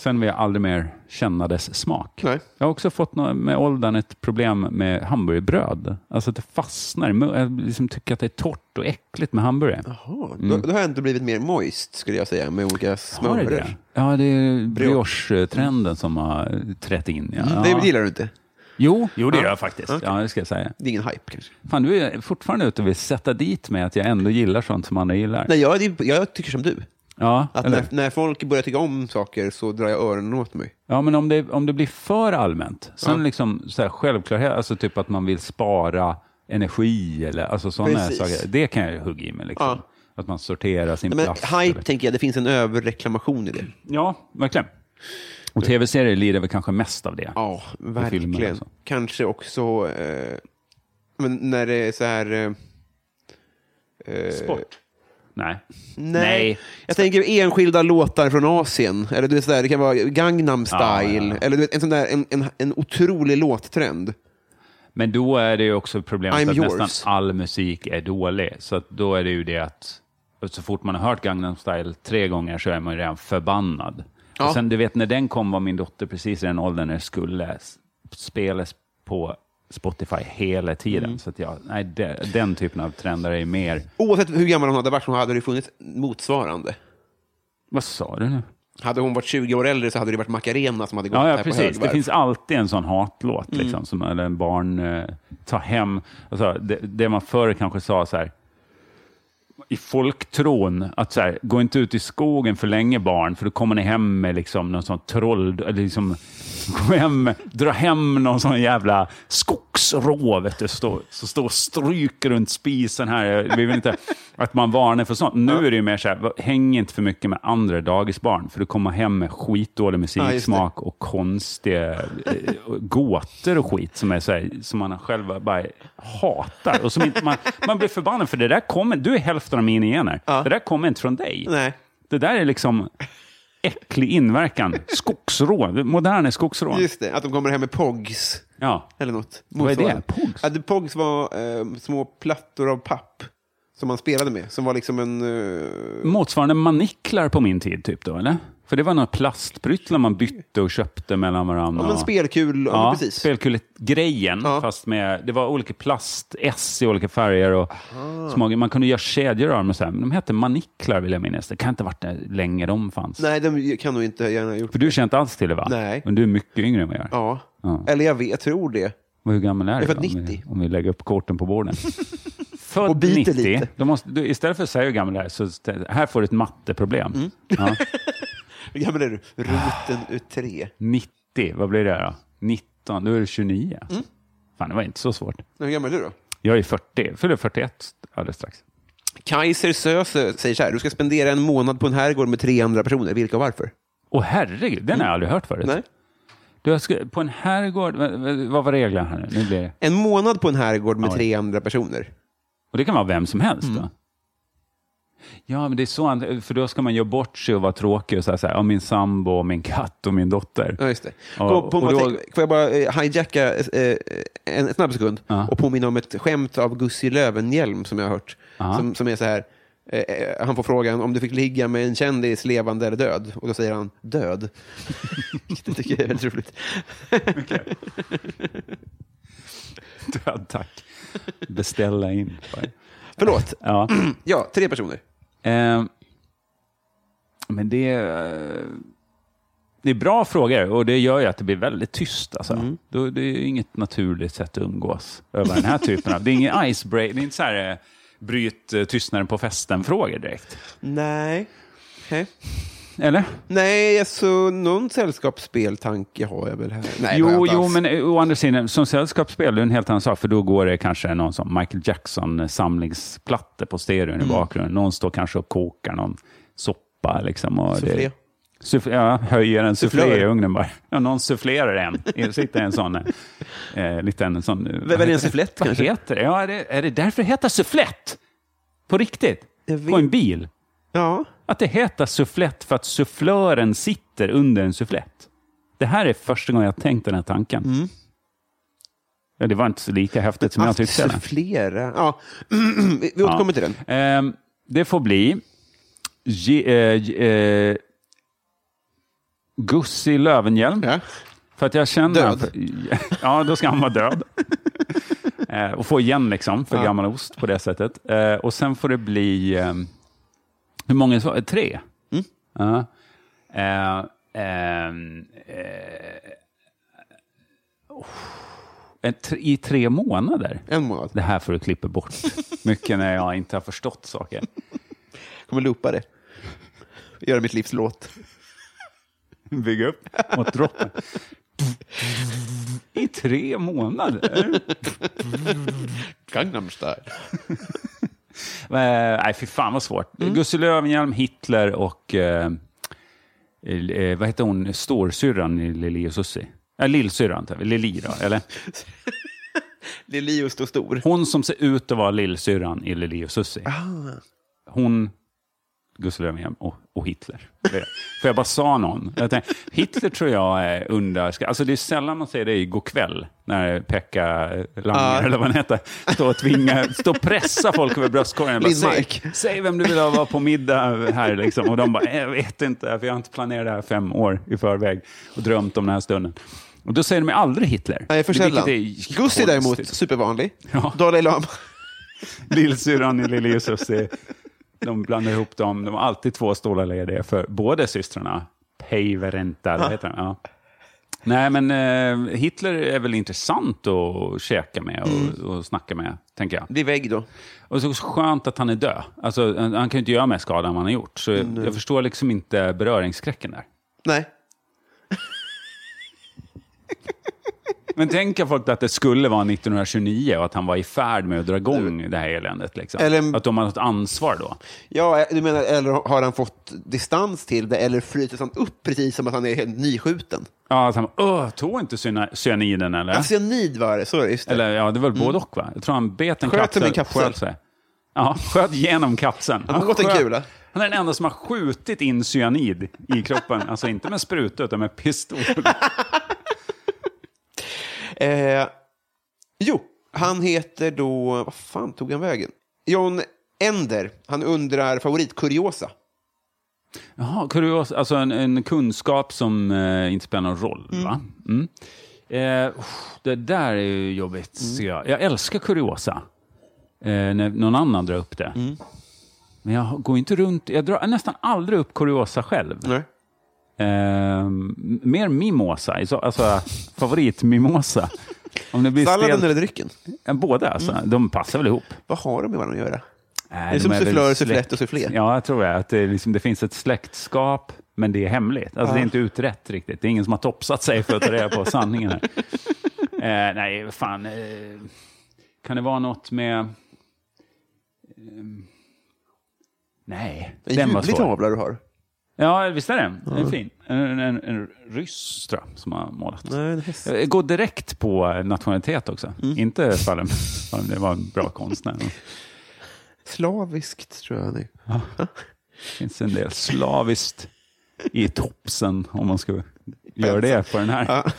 Sen vill jag aldrig mer känna dess smak. Nej. Jag har också fått med åldern ett problem med hamburgerbröd. Alltså att det fastnar. Jag liksom tycker att det är torrt och äckligt med hamburgare. Jaha, då, då har jag inte blivit mer moist, skulle jag säga, med olika Har det smörer. det? Ja, det är brioche-trenden som har trätt in. Ja. Mm, Det gillar du inte? Jo, jo, det Ja. gör jag faktiskt. Okej. Ja, det ska jag säga. Det är ingen hype kanske? Fan, du är fortfarande ute och vill sätta dit mig att jag ändå gillar sånt som andra gillar. Nej, jag, jag tycker som du. Ja, Att när, när folk börjar tycka om saker så drar jag öronen åt mig. ja, men om det, om det blir för allmänt, sen Ja. liksom så här självklarhet, alltså typ att man vill spara energi eller alltså sådana saker, det kan jag hugga i mig. Liksom. Ja. Att man sorterar sin Nej, men plast. hype eller- tänker jag, det finns en överreklamation i det. Ja, verkligen. Och tv-serier lider väl kanske mest av det. Ja, verkligen. Kanske också eh, men när det är så här... Eh, eh, Sport? Nej. Nej. Nej. Jag tänker enskilda låtar från Asien. Eller du vet, så där, det kan vara Gangnam style. Ja, ja, ja. Eller du vet, en sån där, en, en, en otrolig låttrend. Men då är det ju också problemet I'm att yours. nästan all musik är dålig. Så att då är det ju det att så fort man har hört Gangnam style tre gånger så är man ju redan förbannad. Ja. Och sen du vet när den kom var min dotter precis i den åldern när det skulle spelas på Spotify hela tiden. Mm. Så att jag, nej, de, den typen av trender är mer... Oavsett hur gammal hon hade varit så hade det funnits motsvarande. Vad sa du nu? Hade hon varit 20 år äldre så hade det varit Macarena som hade gått Ja, ja här på precis. högvarv. Det finns alltid en sån hatlåt, Mm. liksom, som eller en barn eh, tar hem. Alltså, det, det man förr kanske sa så här, i folktron, att så här, gå inte ut i skogen för länge barn, för då kommer ni hem med liksom någon sån troll, eller liksom, gå hem, dra hem någon sån jävla skogsrå, vet du, så står och stryker runt spisen här. Vi vill inte att man varnar för sånt. Nu är det ju mer så här, häng inte för mycket med andra dagisbarn, för du kommer hem med skitdålig Ja, musiksmak och konstiga eh, gåtor och skit som, är så här, som man själva bara hatar. Och som inte, man, man blir förbannad för det där kommer, du är hälften av mina gener. Ja. Det där kommer inte från dig. Nej. Det där är liksom äcklig inverkan. Skogsrå, moderna skogsrå. Just det, att de kommer hem med Pogs. Ja. Eller något. Vad är det? Pogs? Ja, det, Pogs var eh, små plattor av papp som man spelade med. Som var liksom en... eh, Motsvarande maniklar på min tid, typ då, eller? För det var några plastpryttlar man bytte och köpte mellan varandra. ja, men spelkul. Ja, Ja, precis. spelkulegrejen, Ja. fast med, det var olika plast-S i olika färger. Och små, man kunde göra kedjor av dem. och så här, Men de hette maniklar vill jag minnas. Det kan inte ha varit länge de fanns. Nej, de kan nog inte gärna ha gjort. För du känner inte alls till det va? Nej. Men du är mycket yngre än vad jag är. Ja. Ja. Eller jag, vet, jag tror det. Och hur gammal är Jag du? är född då, om 90. vi, om vi lägger upp korten på borden. Född Och biter 90. lite. Då måste, du, istället för att säga hur gammal du är, så här får du ett matteproblem. Mm. Ja. Hur gammal är du? Roten ut tre. 90, vad blir det då? 19, då är du 29. Mm. Fan, det var inte så svårt. Hur gammal är du då? Jag är 40, fyller 41 alldeles strax. Kaiser Söze säger så här, du ska spendera en månad på en herrgård med tre andra personer. Vilka och varför? Åh herregud, den har jag aldrig hört förut. Nej. Du, jag ska, på en herrgård, vad var reglerna här nu? nu blir det. En månad på en herrgård med Oj. tre andra personer. Och det kan vara vem som helst Mm. Ja, men det är så, för då ska man göra bort sig och vara tråkig och säga så här, ja, min sambo, och min katt och min dotter. Ja, just det. Ja, på, på, och då- får jag bara eh, hijacka eh, en, snabb sekund Ja. och påminna om ett skämt av Gussi Lövenhjelm som jag har hört. Som, som är så här, eh, eh, han får frågan om du fick ligga med en kändis, levande eller död? Och då säger han död. det tycker jag är väldigt roligt. Död, tack. Beställa in. Förlåt. Ja. Ja, tre personer. Eh, men det, eh, det är bra frågor och det gör ju att det blir väldigt tyst. Alltså. Mm. Det är inget naturligt sätt att umgås över den här typen av... Det är ingen icebreak, det är inte så här eh, bryt eh, tystnaden på festen-frågor direkt. Nej. Okej. Eller? Nej, alltså någon sällskapsspeltanke har jag väl här. Nej, jo, jo, men eh, å andra sidan, som sällskapsspel är det en helt annan sak, för då går det kanske någon som Michael Jackson samlingsplatta på stereon Mm. i bakgrunden. Någon står kanske och kokar någon soppa. Liksom, och Soufflé. Det, Suff- ja, höjer en Sufflör. i ugnen bara. Ja, någon sufflerar en. Det sitter en sån, eh, liten sån... eh, Väl en sufflett Vad kanske? heter det? Ja, är det, är det därför det heter sufflett? På riktigt? Jag På en bil? Ja, Att det heter sufflett för att sufflören sitter under en sufflett. Det här är första gången jag har tänkt den här tanken. Mm. Ja, det var inte så lika häftigt som jag att tyckte. det. sufflera. Ja. vi återkommer till den. Ehm, det får bli Ge, eh, ge- eh, Gussi Lövenhjelm. Ja. För att jag känner... Död. Ja, då ska han vara död. eh, och få igen liksom för Ja. gammal ost på det sättet. Eh, och sen får det bli... Eh, hur många? så- Tre? Mm. Ja. Eh, ehm, eh, oh, ett- I tre månader? En månad. Det här får du klippa bort. Mycket när jag inte har förstått saker. Kommer loopa det. Göra mitt livs låt. Bygga upp mot droppen. I tre månader? Gangnam style. Eh, nej, fy fan vad svårt. Mm. Gussi Löwenhjelm, Hitler och... Eh, eh, vad heter hon, storsyrran i Lili och Susie? Äh, lillsyrran, Lili då, eller? Leo står stor. Hon som ser ut att vara lillsyrran i Lili och Susie. Hon, Gustav Löfven och, och Hitler. För jag bara sa någon. Tänkte, Hitler tror jag är under... Alltså det är sällan man säger det i går kväll när Pekka Langer, eller vad han heter, står och tvingar, står och pressar folk över bröstkorgen. Bara, Säg, säg vem du vill ha på middag här. Liksom. Och de bara, "Eh, jag vet inte, för jag har inte planerat det här fem år i förväg och drömt om den här stunden. Och då säger de aldrig Hitler. Nej, för sällan. Gusti däremot, supervanlig. Ja. Dalai Lama. Lillsyrran i och Susie. De blandar ihop dem. De har alltid två stolar lediga för båda systrarna. Päivärinta, heter? Ja. Nej, men eh, Hitler är väl intressant att käka med och, och snacka med, tänker jag. Det är vägg då. Och så skönt att han är död. Alltså, han han kan ju inte göra mer skada än vad han har gjort. Så jag, jag förstår liksom inte beröringsskräcken där. Nej. Men tänker folk att det skulle vara 1929 och att han var i färd med att dra igång det här eländet? Liksom. Eller- Att de har något ansvar då? Ja, du menar, eller har han fått distans till det, eller flyter han upp precis som att han är helt nyskjuten? Ja, att han Åh, tog inte cyaniden eller? Ja. Cyanid var det, så är det. Just det. Eller ja, det var både och va? Jag tror han bet en Sköt kapsel. en kapsel. sköt sig. Ja, sköt genom kapseln. Han har gått en sköt- kula. Han är den enda som har skjutit in cyanid i kroppen. Alltså inte med spruta utan med pistol. Eh, jo, han heter då... Vad fan tog han vägen? John Ender. Han undrar favoritkuriosa. Jaha, kurios, alltså en, en kunskap som eh, inte spelar någon roll. Va? Mm. Eh, uff, det där är ju jobbigt. ser Jag. jag älskar kuriosa. Eh, när någon annan drar upp det. Men jag går inte runt, jag drar nästan aldrig upp kuriosa själv. Nej. Eh, mer mimosa, så- alltså favoritmimosa. Om det blir Salladen stelt- eller drycken? Eh, Båda alltså, de passar väl ihop. Vad har de med varandra att göra? Nej, Det är de som sufflör, sufflett och sufflé. Ja, jag tror jag. Att det, liksom, det finns ett släktskap, men det är hemligt. Alltså, Det är inte utrett riktigt. Det är ingen som har topsat sig för att ta reda på sanningen. Här. Eh, nej, fan. Eh, kan det vara något med... ehm, nej, En den var ljuvlig svår. tavla du har. Ja, visst är den? Den är fin. En, en, en ryss, tror jag, som har målat. Nej. Jag går direkt på nationalitet också. Inte för att det var en bra konstnär. Slaviskt, tror jag. Nej. Det finns en del slaviskt i topsen om man ska göra det på den här.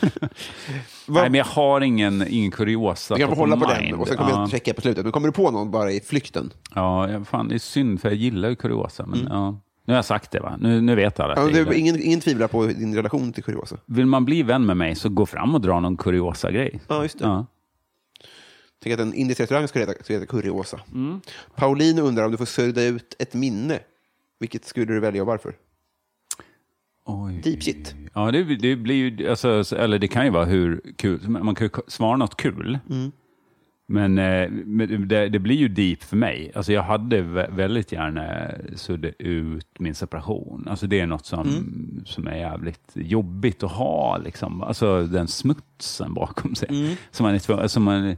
Nej, men jag har ingen, ingen kuriosa Du kan hålla på den och sen kommer ja. jag checka på slutet. Men kommer du på någon bara i flykten? Ja, ja, fan, det är synd för jag gillar ju kuriosa. Men, ja. Nu har jag sagt det va? Nu, nu vet alla att Ja, det ingen, ingen tvivlar på din relation till kuriosa. Vill man bli vän med mig så gå fram och dra någon kuriosa grej. Ja, just det. Ja. Tänk att en indisk restaurang skulle heta, skulle heta kuriosa. Mm. Pauline undrar om du får sudda ut ett minne. Vilket skulle du välja och varför? Oj. Deep shit. Ja, det, det blir ju, alltså, eller det kan ju vara hur kul, man kan ju svara något kul. Men, eh, men det, det blir ju deep för mig. Alltså jag hade vä- väldigt gärna suddat ut min separation. Alltså det är något som, som är jävligt jobbigt att ha. Liksom. Alltså den smutsen bakom sig. Som man är tvungen, alltså man,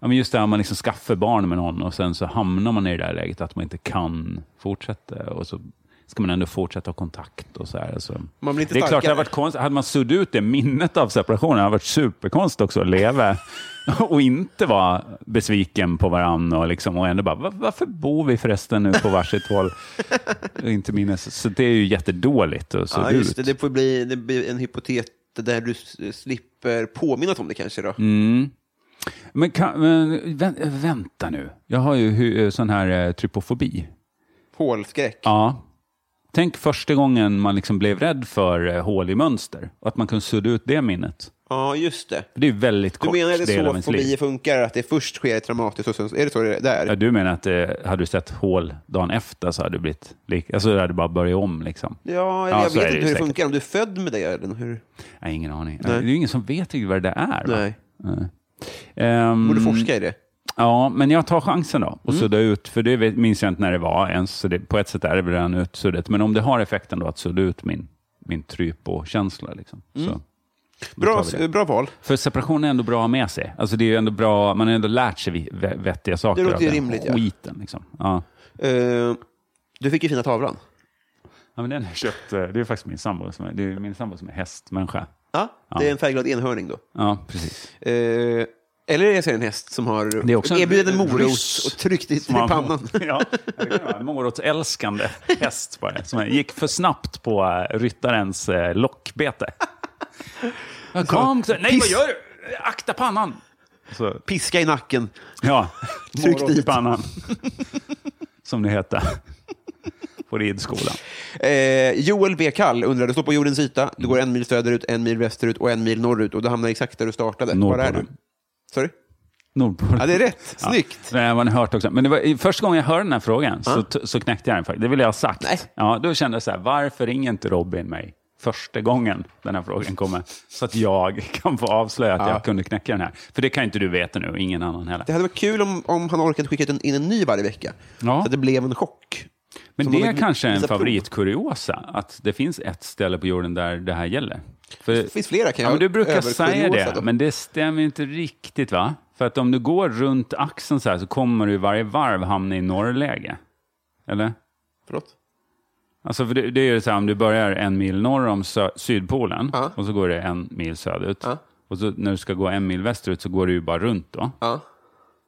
ja, men just det här, man liksom skaffar barn med någon och sen så hamnar man i det där läget att man inte kan fortsätta. Och så ska man ändå fortsätta ha kontakt och så här. Alltså. Man blir inte det är klart, det hade varit konstigt. Hade man suddat ut det minnet av separationen, hade varit superkonstigt också att leva och inte vara besviken på varandra och, liksom, och ändå bara, "Va- varför bor vi förresten nu på varsitt håll? Inte minnes. Så det är ju jättedåligt att sudda Ja, just ut. det. Det får bli, det blir en hypotet där du slipper påminnas om det kanske. Då. Mm. Men, kan, men vä- vänta nu, jag har ju sån här eh, trypofobi. Hålskräck. Ja. Tänk första gången man liksom blev rädd för eh, hål i mönster och att man kunde sudda ut det minnet. Ja, just det. Det är väldigt Du kort menar att det del är av så ens fobier liv. funkar? Att det först sker traumatiskt och sen är det så det är? Ja, du menar att eh, hade du sett hål dagen efter så hade du blivit lik, alltså det hade bara börjat om liksom? Ja, eller Ja, jag vet inte hur det funkar. Om du är född med det eller hur? Nej, ingen aning. Nej. Det är ju ingen som vet vad det är. Nej. Nej. Ehm, Borde forska i det. Ja, men jag tar chansen då Mm. och sudda ut, för det minns jag inte när det var ens, så det, på ett sätt är det väl redan utsuddat. Men om det har effekten då att sudda ut min, min trypo-känsla. Liksom, så, då Mm. Bra, vi det. bra val. För separation är ändå bra med sig. Alltså det är ändå bra, man har ändå lärt sig vettiga saker Det låter av ju den rimligt, ja. skiten. Liksom. Ja. Eh, du fick ju fina tavlan. Ja, men den har köpt, eh, det är faktiskt min sambo som är, det är min sambo som är hästmänniska. Ja, det är en färgglad enhörning då. Ja, precis. Eh, eller jag ser en häst som har Det är också erbjudit en morot och tryckt i, pannan. ja, det en morotsälskande häst bara, som gick för snabbt på eh, ryttarens eh, lockbete. Ja, Kom, så, nej vad gör du? Akta pannan! Så, Piska i nacken. ja, Tryck morot i dit. pannan. Som det heter på ridskolan. Eh, Joel V. Kall undrar, du står på jordens yta, du går en mil söderut, en mil västerut och en mil norrut och du hamnar exakt där du startade. Var är du? Sorry? Nordpolen. Ja, det är rätt. Ja. Snyggt. Det har man hört också. Men det var, första gången jag hörde den här frågan så, så knäckte jag den faktiskt. Det vill jag ha sagt. Nej. Ja, då kände jag så här, varför ringer inte Robin mig första gången den här frågan kommer? Så att jag kan få avslöja att jag kunde knäcka den här. För det kan inte du veta nu och ingen annan heller. Det hade varit kul om, om han orkat skicka in en, in en ny varje vecka. Ja. Så att det blev en chock. Men Som det är kanske en favoritkuriosa, att det finns ett ställe på jorden där det här gäller. För, Det finns flera kan ja, jag men du brukar säga det, då. men det stämmer inte riktigt va? För att om du går runt axeln så här så kommer du varje varv hamna i norrläge. Eller? Förlåt? Alltså för det, det är ju så här, om du börjar en mil norr om sö- Sydpolen Ja. och så går det en mil söderut. Ja. Och så när du ska gå en mil västerut så går du ju bara runt då. Ja.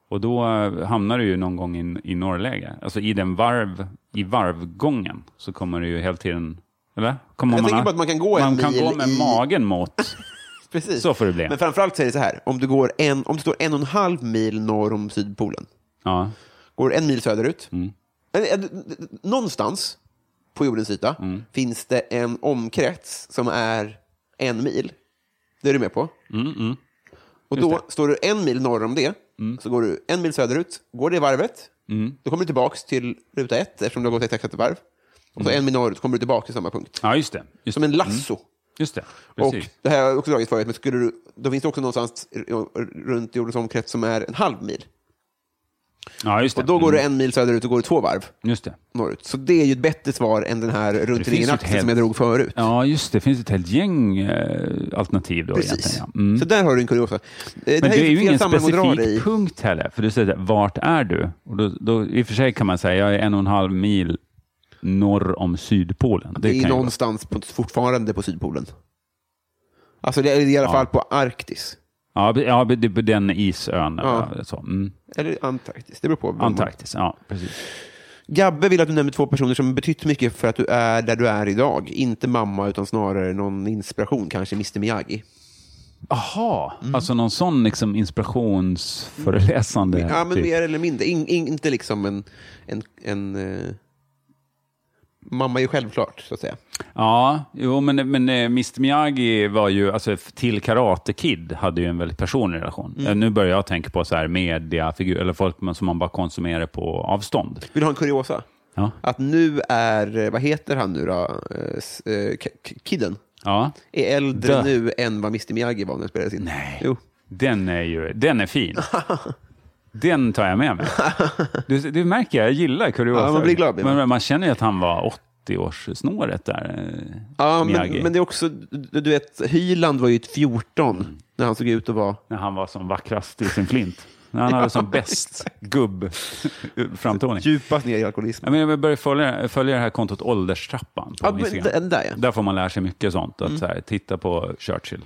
Och då eh, hamnar du ju någon gång i, i norrläge. Alltså i den varv, i varvgången så kommer du ju hela tiden, eller? Kommer Jag man, tänker på att man kan gå en man kan mil gå med i- magen mot. Precis. Så får det bli. Men framförallt är det så här, om du, går en, om du står en och en halv mil norr om Sydpolen, Ja. går en mil söderut, Mm. någonstans på jordens yta Mm. finns det en omkrets som är en mil. Det är du med på? Mm, Och då står du en mil norr om det, så går du en mil söderut, går det varvet, Mm. då kommer du tillbaka till ruta ett eftersom du har gått exakt ett varv. Och så Mm. en mil norrut kommer du tillbaka till samma punkt. ja, just det. Just, Som en lasso. just det. Och Precis. det här har jag också dragit förut, men skulle du, då finns det också någonstans runt jordens omkrets som är en halv mil. Ja, just det. Och då går du Mm. en mil söderut och går du två varv Just det. norrut. Så det är ju ett bättre svar än den här runt finns ringen ju ett axeln helt- som jag drog förut. Ja, just det. Det finns ett helt gäng eh, alternativ då Precis. egentligen. Ja. Mm. Så där har du en kuriosa. Eh, Det Men här det är ju fel ingen sammanhang att dra det specifik punkt heller. För du säger, vart är du? Och då, då, I och för sig kan man säga, jag är en och en halv mil norr om Sydpolen. Det är ju vara- någonstans på, fortfarande på Sydpolen. Alltså det är i alla Ja. fall på Arktis. Ja, ja det är den isön. Ja. Eller så. Mm. Eller Antarktis, det beror på. Antarktis, ja precis. Gabbe vill att du nämner två personer som betytt mycket för att du är där du är idag. Inte mamma, utan snarare någon inspiration, kanske Mr Miyagi. Aha, Mm. alltså någon sån liksom inspirationsföreläsande. Ja, men typ. mer eller mindre. In, in, inte liksom en... en, en eh, mamma är ju självklart, så att säga. Ja, jo, men, men eh, Mr Miyagi var ju, alltså till Karate Kid hade ju en väldigt personlig relation. Mm. Eh, Nu börjar jag tänka på så här mediafigur, eller folk som man bara konsumerar på avstånd. Vill du ha en kuriosa? Ja. Att nu är, eh, vad heter han nu då? Kidden. Ja, Är äldre Dö. nu än vad Mr Miyagi var när det spelades in. Nej. Jo. den är ju, den är fin. Den tar jag med mig. Du, du märker, jag gillar kuriosa. Ja, man blir glad. Men man känner ju att han var 80-årssnåret där. eh, Ja, Miyagi. men, men det är också, du, vet, Hyland var ju ett 14 när han såg ut att vara... När han var som vackrast i sin flint. När han hade som bäst gubb-framtoning. Djupast ner i alkoholism. Jag, menar, jag börjar följa, följa det här kontot Ålderstrappan på Ja, men där ja. Där får man lära sig mycket sånt. Att så här, titta på Churchill.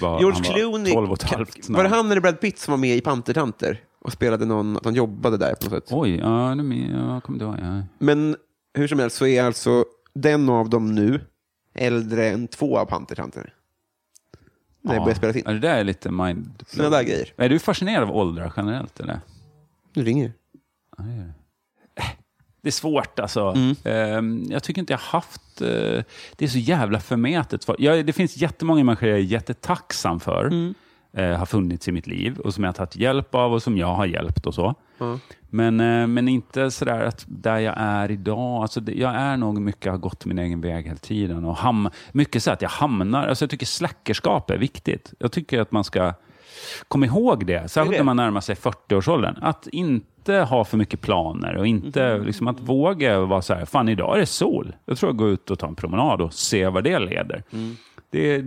Var, George var Clooney, 12 och ett halvt var det han eller Brad Pitt som var med i Pantertanter och spelade någon, att han jobbade där på något sätt? Oj, ja, nu min- jag kommer inte ihåg. Ja. Men hur som helst så är alltså den av dem nu äldre än två av Pantertanter. När det börjar spelas in. Ja, det där är lite mind... Sådana där grejer. Är du fascinerad av åldrar generellt? Eller? Nu ringer Det är svårt alltså. Mm. Ehm, Jag tycker inte jag haft... eh, Det är så jävla förmätet. svar. Jag, det finns jättemånga människor jag är jättetacksam för. Mm. eh, har funnits i mitt liv och som jag har tagit hjälp av och som jag har hjälpt och så. Men, eh, men inte sådär att där jag är idag, alltså det, jag är nog mycket, har gått min egen väg hela tiden. Och ham, mycket så att jag hamnar, alltså jag tycker släckerskap är viktigt. Jag tycker att man ska komma ihåg det, särskilt det. när man närmar sig 40-årsåldern. Att inte ha för mycket planer och inte liksom att våga vara så här, fan idag är det sol. Jag tror jag går ut och tar en promenad och ser vad det leder. Det, det,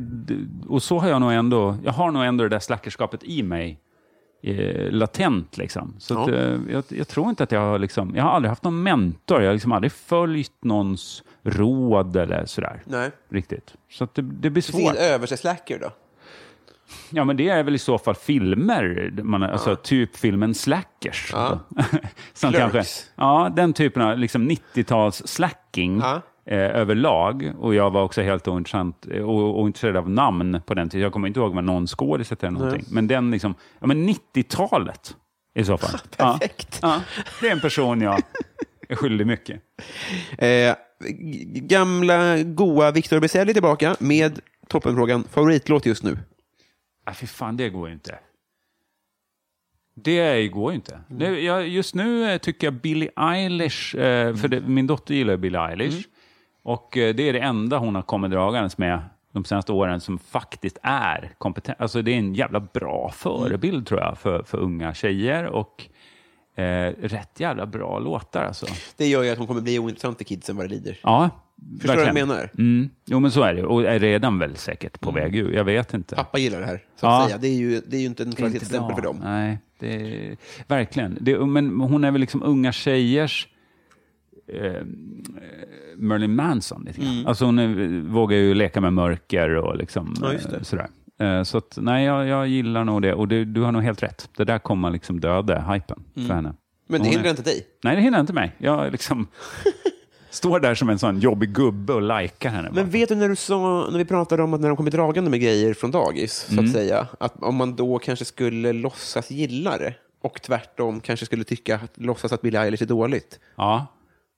och så har jag nog ändå, jag har nog ändå det där slackerskapet i mig eh, latent. Liksom. Så att, Ja. eh, jag, jag tror inte att jag har... Liksom, jag har aldrig haft någon mentor. Jag har liksom aldrig följt någons råd eller sådär. Nej. Riktigt. Så att det, det blir Det finns ingen svårt. översättslacker då? Ja, men det är väl i så fall filmer. Man, Alltså typ filmen Slackers. Ja. Som Clerks. kanske, ja, den typen av liksom 90-tals slacking Ja. Eh, överlag. Och jag var också helt ointressant, eh, o- ointresserad av namn på den tiden. Jag kommer inte ihåg vad någon skådis hette eller någonting. Men den liksom, ja men 90-talet i så fall. Perfekt. Ja, ja, det är en person jag är skyldig mycket. Eh, gamla goa Victor Beselli tillbaka med toppenfrågan favoritlåt just nu. Nej, fy fan, det går ju inte. Det går ju inte. Det, jag, just nu eh, tycker jag Billie Eilish, eh, för det, min dotter gillar Billie Eilish, och eh, det är det enda hon har kommit dragandes med de senaste åren som faktiskt är kompetent. Alltså det är en jävla bra förebild tror jag för, för unga tjejer och eh, rätt jävla bra låtar alltså. Det gör ju att hon kommer bli ointressant för kidsen vad det lider. Ja, Förstår du vad jag menar? Mm. Jo, men så är det. Och är redan väl säkert på väg ur. Jag vet inte. Pappa gillar det här, så Ja. att säga. Det är ju, det är ju inte en kvalitetsstämpel för dem. Nej, det är, verkligen. Det, men hon är väl liksom unga tjejers eh, Marilyn Manson lite grann. Mm. Alltså hon vågar ju leka med mörker och liksom, Ja, eh, sådär. Eh, Så att, nej, jag, jag gillar nog det. Och det, du har nog helt rätt. Det där kommer liksom döda hypen för henne. Mm. Men det hindrar är- inte dig. Nej, det hindrar inte mig. Jag liksom står där som en sån jobbig gubbe och likar henne. Men bara. vet du när du sa, när vi pratade om att när de kommer dragande med grejer från dagis, så Mm. att säga, att om man då kanske skulle låtsas gilla det och tvärtom kanske skulle tycka, att låtsas att Billie Eilish är dåligt. Ja,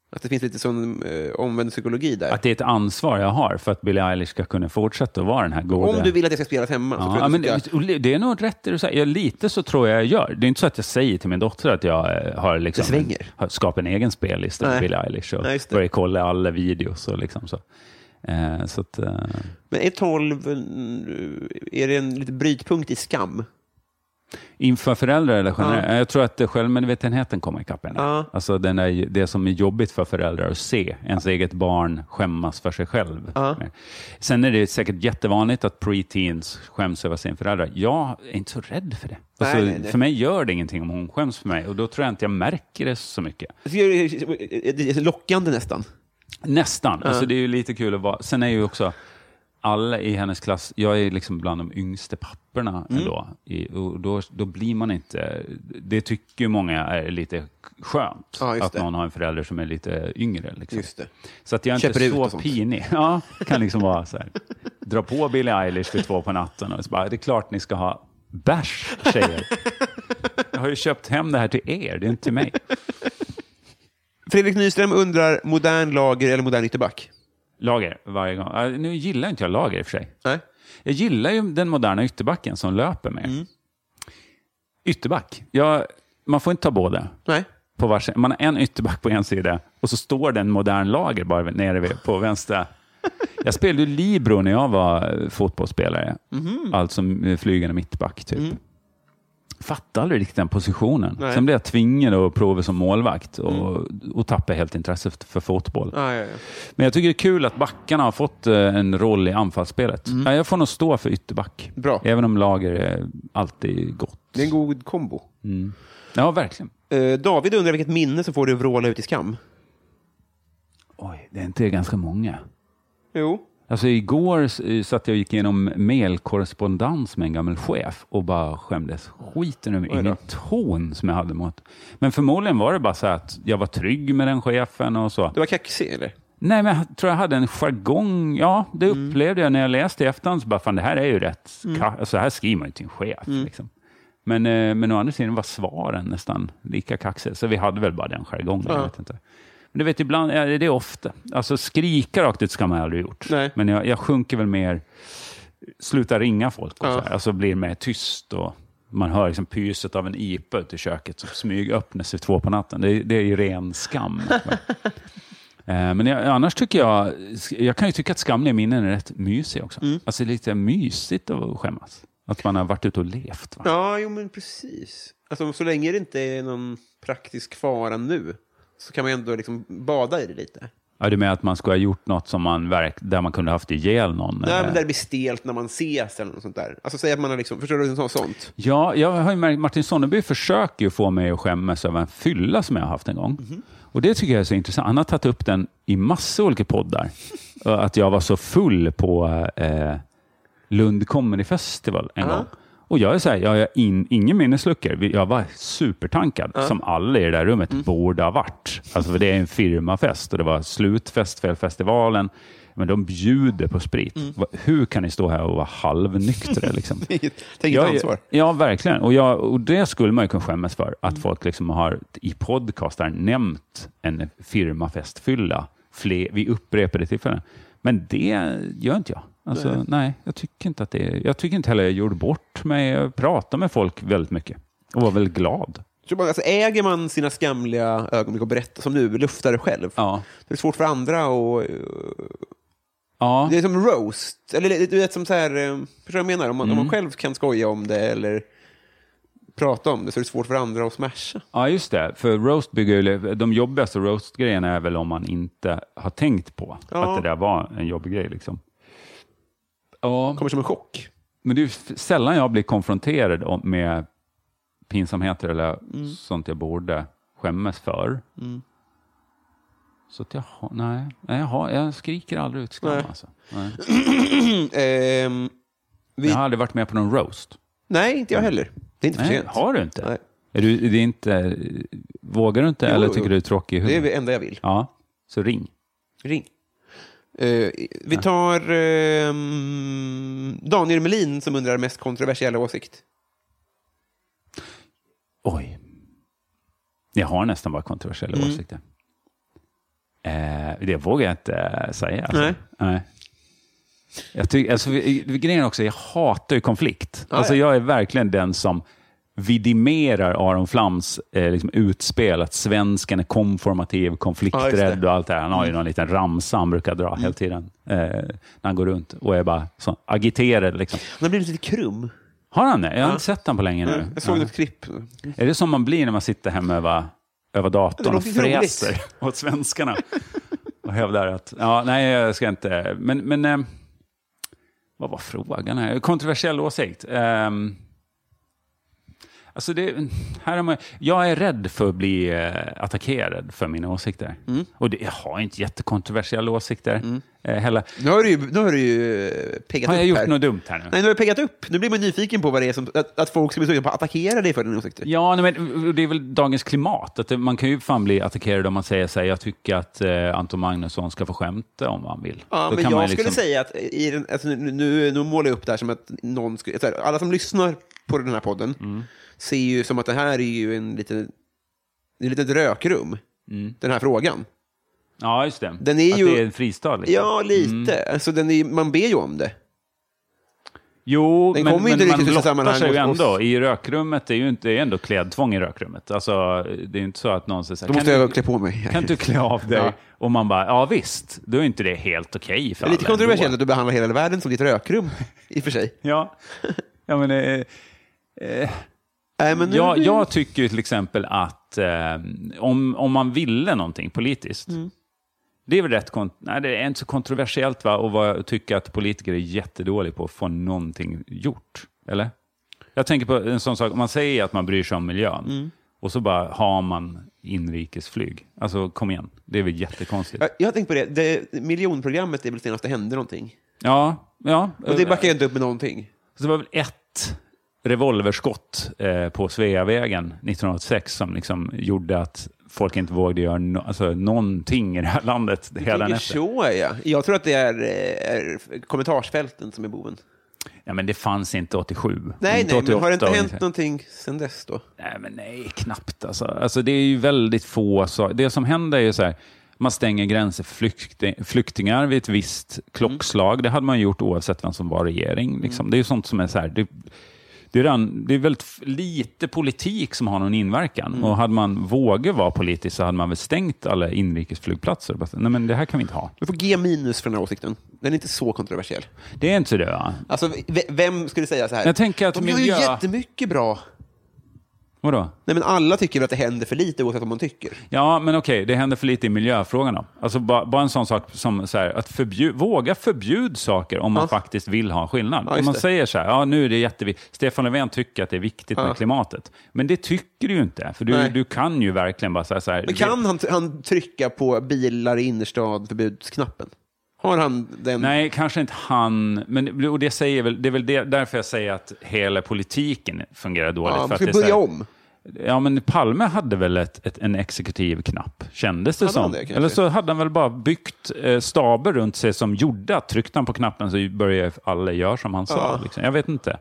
Att det finns lite sån eh, omvänd psykologi där. att det är ett ansvar jag har för att Billie Eilish ska kunna fortsätta att vara den här goda... Om du vill att det ska spelas hemma så tror Ja, jag men du ska... det, det är nog rätt det du säger. Jag, lite så tror jag jag gör. Det är inte så att jag säger till min dotter att jag eh, har, liksom, Det har skapat en egen spellista med Billie Eilish och Nej, det. börjar kolla alla videos och liksom så. Eh, så att, eh, Men är 12, eh, är det en lite brytpunkt i skam? Inför föräldrar eller generellt? Jag tror att självmedvetenheten kommer ikapp henne. Ja. Alltså den där, det som är jobbigt för föräldrar att se ens eget barn skämmas för sig själv. Ja. Sen är det säkert jättevanligt att preteens skäms över sin föräldrar. Jag är inte så rädd för det. Alltså, Nej, nej. För mig gör det ingenting om hon skäms för mig och då tror jag inte jag märker det så mycket. Det är lockande nästan. Nästan. Alltså, det är ju lite kul att vara... Sen är ju också alla i hennes klass, jag är liksom bland de yngste papporna Mm. ändå. I, och då, då blir man inte... Det tycker många är lite skönt. Ja, att det. någon har en förälder som är lite yngre. Liksom. Så att jag är Köper inte så pinig. Ja, kan liksom vara så här. Dra på Billie Eilish vid två på natten och så bara, det är klart ni ska ha bärs, tjejer. Jag har ju köpt hem det här till er, det är inte till mig. Fredrik Nyström undrar, modern lager eller modern ytterback? Lager varje gång. Nu gillar inte jag lager i och för sig. Nej. Jag gillar ju den moderna ytterbacken som löper med. Mm. Ytterback. Jag, man får inte ta båda. Nej. På varsin. Man har en ytterback på en sida och så står det en modern lager bara nere vid, på vänstra. Jag spelade ju libero när jag var fotbollsspelare. Mhm. Alltså eh, flygande mittback typ. Fattade aldrig riktigt den positionen. Mm. Nej. Sen blev jag tvingad att prova som målvakt och, och tappade helt intresset för fotboll. Ah, ja, ja. Men jag tycker det är kul att backarna har fått eh, en roll i anfallsspelet. Ja, jag får nog stå för ytterback. Mm. Bra. Även om lager är alltid gott. Det är en god kombo. Ja, verkligen. Eh, David undrar vilket minne som får dig att vråla ut i skam? Oj, det är inte ganska många. Jo. Alltså igår eh, satt jag och gick igenom mailkorrespondens med en gammal chef och bara skämdes skiten ur mig Oj i då. min ton som jag hade mot. Men förmodligen var det bara så att jag var trygg med den chefen och så. Du var kaxig, eller? Nej, men jag tror jag hade en jargong. Ja, det upplevde jag när jag läste i efterhand. Så bara, fan, det här är ju rätt. Ka- alltså, här skriver man ju till en chef. Liksom. Men, eh, men å andra sidan var svaren nästan lika kaxiga. Så vi hade väl bara den jargongen. Jag vet inte. Men du vet, ibland är det ofta. Alltså skrika rakt ut ska man aldrig gjort. Nej. Men jag, jag sjunker väl mer, sluta ringa folk och Ja. så här. Alltså blir mer tyst och man hör liksom pyset av en IPA ute i köket som smygöppnas vid två på natten. Det, är- det är ju ren skam. Eh, Men jag, annars tycker jag, jag kan ju tycka att skamliga minnen är rätt mysiga också. Alltså det är lite mysigt att skämmas. Att man har varit ute och levt. Va? Ja, jo men precis. Alltså, så länge det inte är någon praktisk fara nu så kan man ändå liksom bada i det lite. Ja, du menar att man skulle ha gjort något som man verk, där man kunde haft ihjäl någon? Nej, eller? men där det blir stelt när man ses eller något sånt där. Alltså säg att man har liksom, förstår du, något sånt? Ja, jag har ju märkt Martin Sonneby försöker ju få mig att skämmas över en fylla som jag har haft en gång. Mhm. Och Det tycker jag är så intressant. Han har tagit upp den i massor olika poddar. Att jag var så full på eh, Lund Comedy Festival en Ja. gång. Och jag är så här, jag har in, ingen minnesluckor. Jag var supertankad, som alla i det där rummet Mm. borde ha varit. Alltså för det är en firmafest och det var slutfest för festivalen. Men de bjuder på sprit. Mm. Hur kan ni stå här och vara halvnyktra? Liksom? Tänk ett ansvar. Ja, verkligen. Och, jag, och det skulle man ju kunna skämmas för. Att folk liksom har i podcastar nämnt en firmafestfylla fler, vid upprepade tillfällen. Men det gör inte jag. Alltså, nej. jag tycker inte att det är, Jag tycker inte heller jag gjorde bort mig. Jag pratar med folk väldigt mycket och var väldigt glad. Så bara, alltså, äger man sina skamliga ögonblick och berättar, som nu, luftar det själv. Ja. Det är svårt för andra och Ja. Det är som roast. Eller det- du vet som så här, eh, förstår du vad jag menar? Om man, om man själv kan skoja om det eller prata om det så är det svårt för andra att smasha. ja, just det. För roast bygger ju- de jobbigaste roast-grejerna är väl om man inte har tänkt på Ja. att det där var en jobbig grej. Liksom. Ja. Kommer som en chock. Men det är sällan jag blir konfronterad med pinsamheter eller Mm. sånt jag borde skämmas för. Så att jag har, nej, jag, har, jag skriker aldrig ut skam. Nej. Alltså. Nej. Ehm, vi, Jag har aldrig varit med på någon roast. nej, inte jag heller. Det är inte för sent. har du inte? Nej. Är du, det är inte? Vågar du inte Jo, eller tycker jo. du är tråkig i Det är huvudet? det enda jag vill. Ja, så ring. Ring. Eh, vi tar ehm, Daniel Melin som undrar mest kontroversiella åsikt. Oj. Jag har nästan bara kontroversiella Mm. åsikter. Eh, det vågar jag inte eh, säga. Alltså. Nej. Nej. Jag tycker, alltså, grejen också, jag hatar ju konflikt. Ja, alltså, ja. Jag är verkligen den som vidimerar Aron Flams eh, liksom utspel att svensken är konformativ, Ja, konflikträdd. Mm. och allt det här. Han har ju någon liten ramsa han brukar dra hela tiden eh, när han går runt och är bara så agiterad. Liksom. Han har blivit lite krum. Har han det? Jag har inte sett han på länge nu. Jag såg Ja. ett klipp. Är det som man blir när man sitter hemma över, över datorn och lite roligt. fräser åt svenskarna? och hävdar att, ja, nej, jag ska inte, men, men eh, vad var frågan här? Kontroversiell åsikt. Ehm, alltså det, här är man, jag är rädd för att bli eh, attackerad för mina åsikter. Mm. Och det, jag har inte jättekontroversiella åsikter eh, heller. Nu har du ju, nu har du ju eh, peggat Har jag upp gjort här. något dumt här nu? Nej, nu har du peggat upp. Nu blir man nyfiken på vad det är som, att, att folk ska bli sugna på att attackera dig för dina åsikter. Ja, nej, men det är väl dagens klimat. Att man kan ju fan bli attackerad om man säger sig jag tycker att eh, Anton Magnusson ska få skämta om han vill. Ja, Då men jag ju skulle liksom- säga att i den, alltså, nu, nu, nu målar jag upp det här som att någon skulle, så här, alla som lyssnar på den här podden Mm. ser ju som att det här är ju en liten, ett litet rökrum, Mm. den här frågan. Ja, just det. Den är att ju- det är en fristad. Liksom. Ja, lite. Alltså, den är, man ber ju om det. Jo, Den men, men inte man blottar sig ju oss. ändå. I rökrummet, är ju inte, är ändå klädtvång i rökrummet. Alltså, det är inte så att någon säger så här, Då måste kan, jag du, klä på mig. kan du klä av dig? Ja. Och man bara, ja visst, då är inte det helt okej för Det är lite kontroversiellt att du behandlar hela världen som ditt rökrum, i och för sig. Ja, ja men... Eh, eh, nu, jag, jag tycker ju till exempel att eh, om, om man ville någonting politiskt, Mm. det är väl rätt nej, det är inte så kontroversiellt va, och vad jag tycker att politiker är jättedåliga på att få någonting gjort. Eller? Jag tänker på en sån sak, om man säger att man bryr sig om miljön Mm. och så bara har man inrikesflyg. Alltså kom igen, det är väl jättekonstigt. jag, jag har tänkt på det. det, miljonprogrammet är väl senast det hände någonting. Ja, ja. Och det backar jag inte upp med någonting. Så det var väl ett revolverskott eh, på Sveavägen 1986 som liksom gjorde att folk inte vågade göra no alltså, någonting i det här landet Du hela tänker så, ja. Jag tror att det är, eh, är kommentarsfälten som är boven. Ja, men det fanns inte 87. Nej, inte nej, men har det inte 88 hänt någonting sen dess då? Nej, men nej, knappt alltså. alltså. Det är ju väldigt få saker. Det som händer är ju så här, man stänger gränser för flykting, flyktingar vid ett visst klockslag. Det hade man gjort oavsett vem som var regering. Liksom. Det är ju sånt som är så här, det, det är, redan, det är väldigt lite politik som har någon inverkan. Och hade man vågat vara politisk så hade man väl stängt alla inrikesflygplatser. Nej, men det här kan vi inte ha. Du får G minus för den här åsikten. Den är inte så kontroversiell. Det är inte så det va? Alltså, vem skulle säga så här? Jag tänker att De gör ju jättemycket bra. Vadå? Nej, men alla tycker väl att det händer för lite oavsett vad man tycker. Ja, men okej, det händer för lite i miljöfrågan då. Alltså bara, bara en sån sak som så här, att förbjud, våga förbjud saker om man Ja. faktiskt vill ha en skillnad. Ja, om man det. säger så här, ja nu är det jätteviktigt. Stefan Löfven tycker att det är viktigt Ja. med klimatet. Men det tycker du ju inte, för du, Nej. du kan ju verkligen bara säga så här. Men kan han, han trycka på bilar i innerstad förbudsknappen? Har han den? Nej, kanske inte han. Men och det, säger väl, det är väl det, därför jag säger att hela politiken fungerar dåligt. ja, för att ska det börja här- om. Ja, men Palme hade väl ett, ett, en exekutiv knapp, kändes det Hade som. det? Eller så hade han väl bara byggt eh, staber runt sig som gjorde att tryckte han på knappen så började alla göra som han sa. Ja. Liksom. Jag vet inte.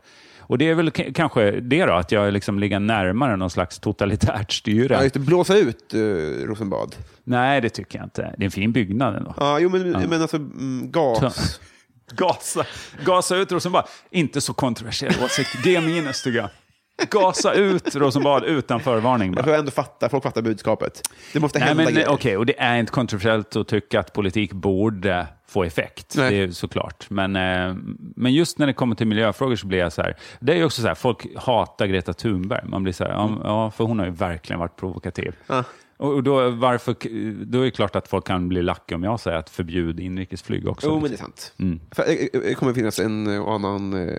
Och det är väl kanske det då, att jag liksom ligger närmare någon slags totalitärt styre. Ja, det, blåsa ut uh, Rosenbad. Nej, det tycker jag inte. Det är en fin byggnad ändå. Ja, jo, men, men alltså mm, gas. Gasa, gasa ut Rosenbad. Inte så kontroversiell åsikt. G minus tycker jag. Gasa ut Rosenbad utan förvarning. Jag Bara. tror ändå fatta, folk fattar budskapet. Det måste Nej, hända men grejer. okej, och det är inte kontroversiellt att tycka att politik borde få effekt. Nej. Det är såklart. Men, eh, men just när det kommer till miljöfrågor så blir jag så här. Det är ju också så här, folk hatar Greta Thunberg. Man blir så här, ja, för hon har ju verkligen varit provokativ. Ja. Och då, varför, då är det klart att folk kan bli lacka om jag säger att förbjud inrikesflyg också. Jo, men det är sant. Mm. För, eh, eh, det kommer finnas en och annan... Eh,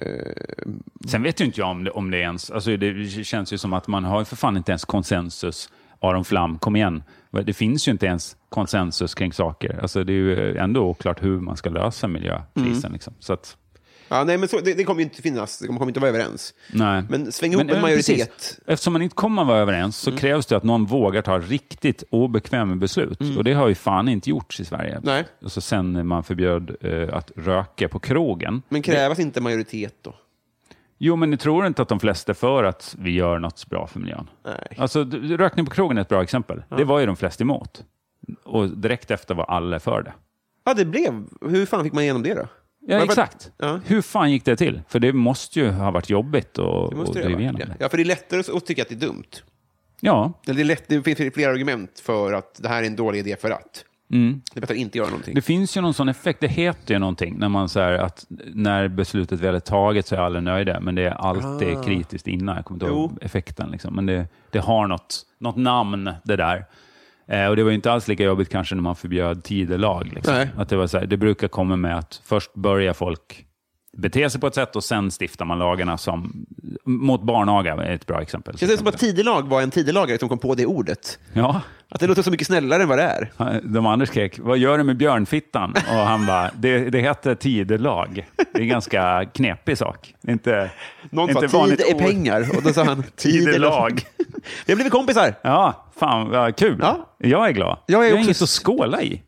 Sen vet ju inte jag om det, om det ens... Alltså det känns ju som att man har för fan inte ens konsensus. Aron Flam, kom igen. Det finns ju inte ens konsensus kring saker. Alltså det är ju ändå oklart hur man ska lösa miljökrisen. Mm. Liksom. Så att, ja, nej, men så, det, det kommer ju inte finnas. Det kommer inte vara överens. nej. Men sväng ihop en eh, majoritet. Mm. precis. Eftersom man inte kommer att vara överens så krävs det att någon vågar ta riktigt obekväma beslut. Och det har ju fan inte gjorts i Sverige. Mm. Nej. Och så sen man förbjöd eh, att röka på krogen. Men krävas inte majoritet då? Jo, men ni tror inte att de flesta är för att vi gör något bra för miljön? Nej. Alltså, rökning på krogen är ett bra exempel. Det var ju de flesta emot. Och direkt efter var alla för det. Ja, det blev... Hur fan fick man igenom det då? Ja, exakt. Ja. Hur fan gick det till? För det måste ju ha varit jobbigt att driva igenom det. ja, för det är lättare att- tycka att det är dumt. Ja, Det, är lätt, det finns flera argument för att det här är en dålig idé för att. Det är bättre att inte göra någonting. Mm. det finns ju någon sån effekt. Det heter ju någonting när man säger att när beslutet väl är taget så är alla nöjda, men det är alltid kritiskt innan. Jag kommer inte ihåg Ah. Effekten. Liksom. Men det, det har något, något namn, det där. Eh, och det var inte alls lika jobbigt kanske när man förbjöd tidelag. Liksom. Att det, var så här, det brukar komma med att först börjar folk bete sig på ett sätt och sen stiftar man lagarna som... Mot barnaga är ett bra exempel. Det känns som att tidelag var en tidelagare som kom på det ordet. Ja, Att det låter så mycket snällare än vad det är. de andra skrek, vad gör du med björnfittan? Och han bara, det, det heter tidelag. Det är en ganska knepig sak. Är Inte, Någon inte sa tid är ord. pengar och då sa han Tidelag. Vi har blivit kompisar. Ja, fan vad kul. Ja. Jag är glad. Jag är Vi har också inget att skåla i.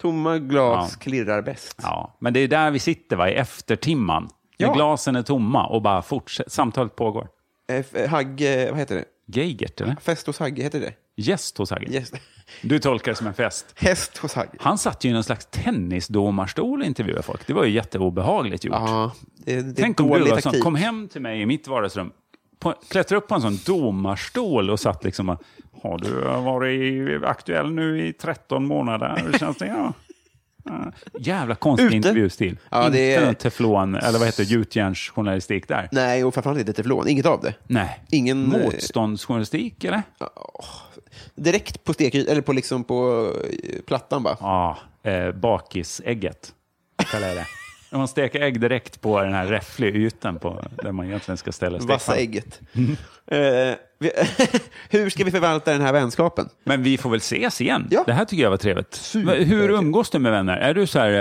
Tomma glas Ja. klirrar bäst. Ja, men det är där vi sitter va, i eftertimman. När Ja. glasen är tomma och bara fortsätter. Samtalet pågår. Eh, f- Hagge, vad heter det? Geigert, eller? Fest hos Hagge, heter det? Gäst hos Hagge. Yes. Du tolkar det som en fest. Häst hos Hagge. Han satt ju i någon slags tennisdomarstol och intervjuade folk. Det var ju jätteobehagligt gjort. Ja, det, det Tänk om du var sån, kom hem till mig i mitt vardagsrum, på, klättrade upp på en sån domarstol och satt liksom och, har du varit aktuell nu i 13 månader? Hur känns det? Ja. Jävla konstig Ute? intervjustil. Ja, Inte det någon teflon, eller vad heter det, gjutjärnsjournalistik där. Nej, och framförallt inte teflon. Inget av det. Nej. Ingen, eh, Motståndsjournalistik, eller? Direkt på stek eller på, liksom på eh, plattan bara. Ja, eh, bakisägget kallar jag det. När man steker ägg direkt på den här räffliga ytan på, där man egentligen ska ställa Vassa stekpannan. ägget. Eh, vi, hur ska vi förvalta den här vänskapen? Men vi får väl ses igen. Ja. Det här tycker jag var trevligt. Men Hur umgås du med vänner? Är du så här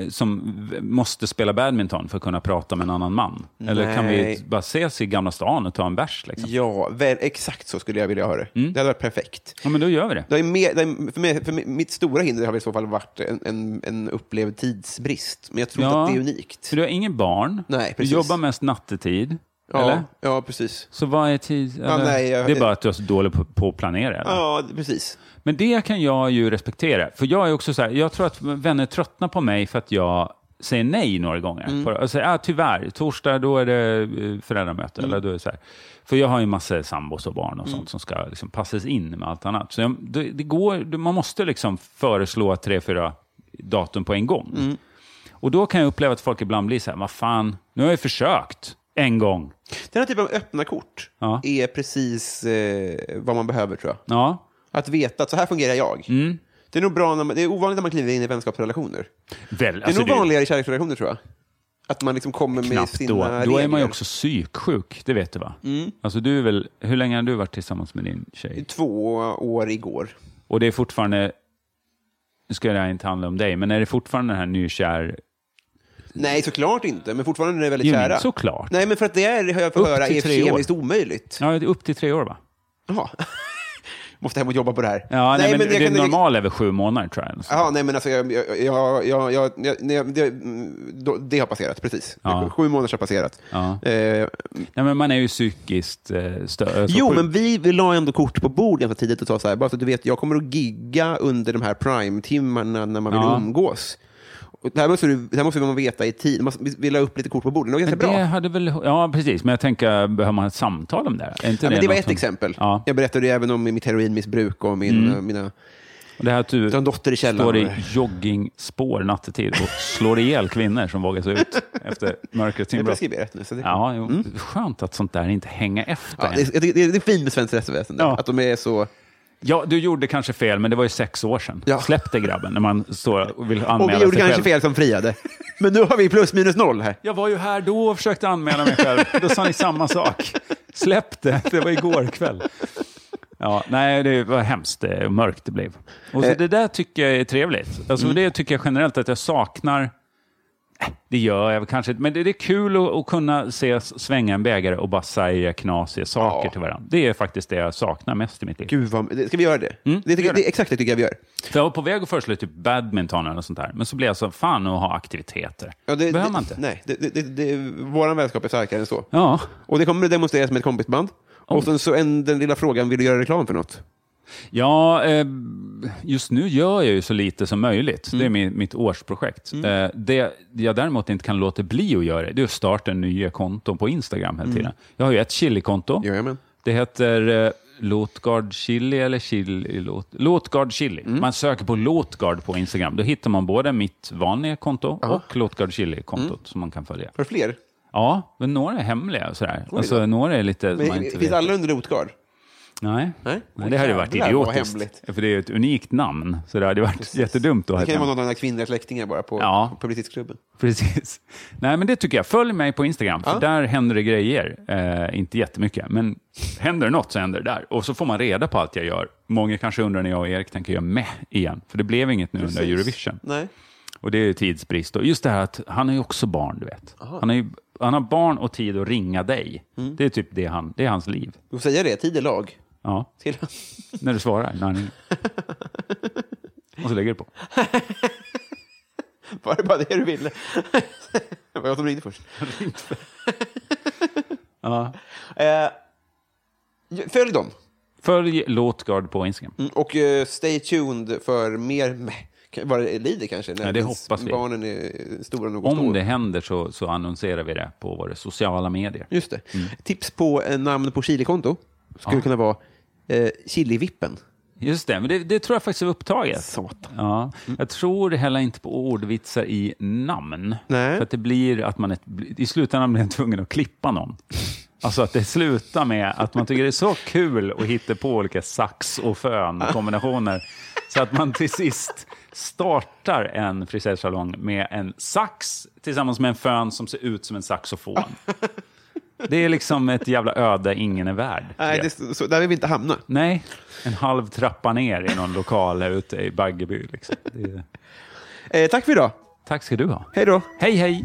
eh, som måste spela badminton för att kunna prata med en annan man? Eller kan vi Nej. bara ses i Gamla stan och ta en bärs? Liksom? Ja, väl, exakt så skulle jag vilja ha det. Mm. Det hade varit perfekt. Ja, men då gör vi det. Det är mer, det är, för, mig, för mig, mitt stora hinder har i så fall varit en, en, en upplevd tidsbrist. Men jag tror inte Ja. att det är unikt. För du har ingen barn. Nej, du precis. jobbar mest nattetid. Ja, Eller? ja precis. Så vad är tid? Eller? nej, jag- det är bara att du är så dålig på, på att planera? Eller? Ja, precis. Men det kan jag ju respektera. För jag är också så här, jag tror att vänner tröttnar på mig för att jag säger nej några gånger. Mm. Och säger, ah, tyvärr, torsdag då är det eh, föräldramöte. Mm. Eller då är det så här. För jag har ju massor sambos och barn och sånt som ska liksom passas in med allt annat. Så jag, det, det går, man måste liksom föreslå tre, fyra datum på en gång. Mm. Och då kan jag uppleva att folk ibland blir så här, vad fan, nu har jag försökt en gång. Den här typen av öppna kort Ja. är precis eh, vad man behöver, tror jag. Ja, Att veta att så här fungerar jag. Mm. Det är nog bra när man, det är ovanligt när man kliver in i vänskapsrelationer. väl, Det är alltså nog vanligare i kärleksrelationer, tror jag. Att man liksom kommer med knappt sina då. Då är man ju också psyksjuk, det vet du va? Mm. Alltså du är väl, hur länge har du varit tillsammans med din tjej? Två år igår. Och det är fortfarande, nu ska det här inte handla om dig, men är det fortfarande den här nykär... Nej, såklart inte, men fortfarande är det väldigt Jo, kära. såklart. Nej, men för att det är, har jag fått Upp höra, är tre år. kemiskt omöjligt. Ja, det är upp till tre år va? Jaha. Måste hem och jobba på det här. Ja, nej, men, jag det normala är väl sju månader tror jag. Ja, nej, men alltså, jag, jag, jag, jag, nej, det, det har passerat, precis. Ja. Sju månader har passerat. Ja. Eh, Nej, men man är ju psykiskt eh, stö- så jo, sjuk. men vi, vi la ändå kort på bord ganska tidigt och sa så här, bara så att du vet, jag kommer att gigga under de här prime-timmarna när man vill Ja. umgås. Och det, här måste du, det här måste man veta i tid. Måste- Vi, la upp lite kort på bordet, det var ganska Men bra. det hade väl, ja, precis. Men jag tänker, behöver man ett samtal om det? Är inte Ja, men det var ett som- exempel. Ja. Jag berättade ju även om mitt heroinmissbruk och min, Mm. mina... Och det här att du dotter i källaren. står i joggingspår nattetid och slår ihjäl kvinnor som vågar sig ut efter mörkrets Det är inbrott. preskriberat nu. Så det, Ja, jo. Skönt att sånt där inte hänger efter. Ja, det, det, det är fint med svenskt rättsväsende, Ja. att de är så... Ja, du gjorde kanske fel, men det var ju sex år sedan. Ja. Släpp det grabben, när man står och vill anmäla Och vi gjorde sig kanske själv. fel som friade. Men nu har vi plus minus noll här. Jag var ju här då och försökte anmäla mig själv. Då sa ni samma sak. Släpp det, det var igår kväll. Ja, nej, det var hemskt mörkt det blev. Och så Eh. det där tycker jag är trevligt. Alltså, Det tycker jag generellt att jag saknar. Eh, Det gör jag kanske inte, men det är kul att, att kunna se svänga en bägare och bara säga knasiga saker Ja. till varandra. Det är faktiskt det jag saknar mest i mitt liv. Gud, vad, ska vi göra det? Mm, det, tycker, det. det exakt det tycker jag vi gör. För jag var på väg att föreslå typ badminton eller sånt där, men så blev jag så, fan att ha aktiviteter. Ja, det behöver man inte. Nej, det, det, det, det, vår vänskap är starkare än så. Ja, Och det kommer att demonstreras med ett kompisband. Oh. Och sen så en, den lilla frågan, vill du göra reklam för något? Ja, eh, just nu gör jag ju så lite som möjligt. Mm. Det är min, mitt årsprojekt. Eh, det jag däremot inte kan låta bli att göra, det är att starta nya konton på Instagram hela tiden. Jag har ju ett chili-konto. Jajamän. Det heter eh, Låtgard Chili eller Chili Låt, Låtgard Chili. Mm. Man söker på Låtgard på Instagram. Då hittar man både mitt vanliga konto och Låtgard Chili-kontot Mm. som man kan följa. Har fler? Ja, men några är hemliga. Sådär. Alltså, några är lite... Men, man inte finns vet. alla under Rotgard? Nej, Nej? Nej det hade ju varit idiotiskt. För det är ett unikt namn. Så det hade varit jättedumt att Det kan ju vara någon av dina kvinnliga släktingar bara på, Ja. på Publicistklubben. Precis. Nej, men det tycker jag. Följ mig på Instagram, för Ja. där händer det grejer. Eh, inte jättemycket, men händer det något så händer det där. Och så får man reda på allt jag gör. Många kanske undrar när jag och Erik tänker göra med igen. För det blev inget nu under Precis. Eurovision. Nej. Och det är tidsbrist. Och just det här att han är ju också barn, du vet. Han, är ju, han har barn och tid att ringa dig. Mm. Det är typ det han, det är hans liv. Du får säga det, tid är lag. Ja, Till. när du svarar. Han... Och så lägger du på. Var det bara det du ville? det var jag som ringde först. Ja. Eh, följ dem. Följ Låtgard på Instagram. Mm, Och eh, stay tuned för mer meh, vad det lider kanske. När Ja, det hoppas vi. barnen är stora nog Om det händer så, så annonserar vi det på våra sociala medier. Just det. Mm. Tips på eh, namn på chilikonto skulle kunna vara eh, Chilivippen. Just det, men det, det tror jag faktiskt är upptaget. Satan. Ja. Jag tror heller inte på ordvitsar i namn. Nej. För att det blir att man, ett, i slutändan blir man tvungen att klippa någon. Alltså att det slutar med att man tycker det är så kul att hitta på olika sax och fön kombinationer. Så att man till sist startar en frisörsalong med en sax tillsammans med en fön som ser ut som en saxofon. Det är liksom ett jävla öde ingen är värd. Nej, det, så, där vill vi inte hamna. Nej, en halv trappa ner i någon lokal här ute i Baggeby. Liksom. Det... Eh, tack för idag. Tack ska du ha. Hej då. Hej, hej!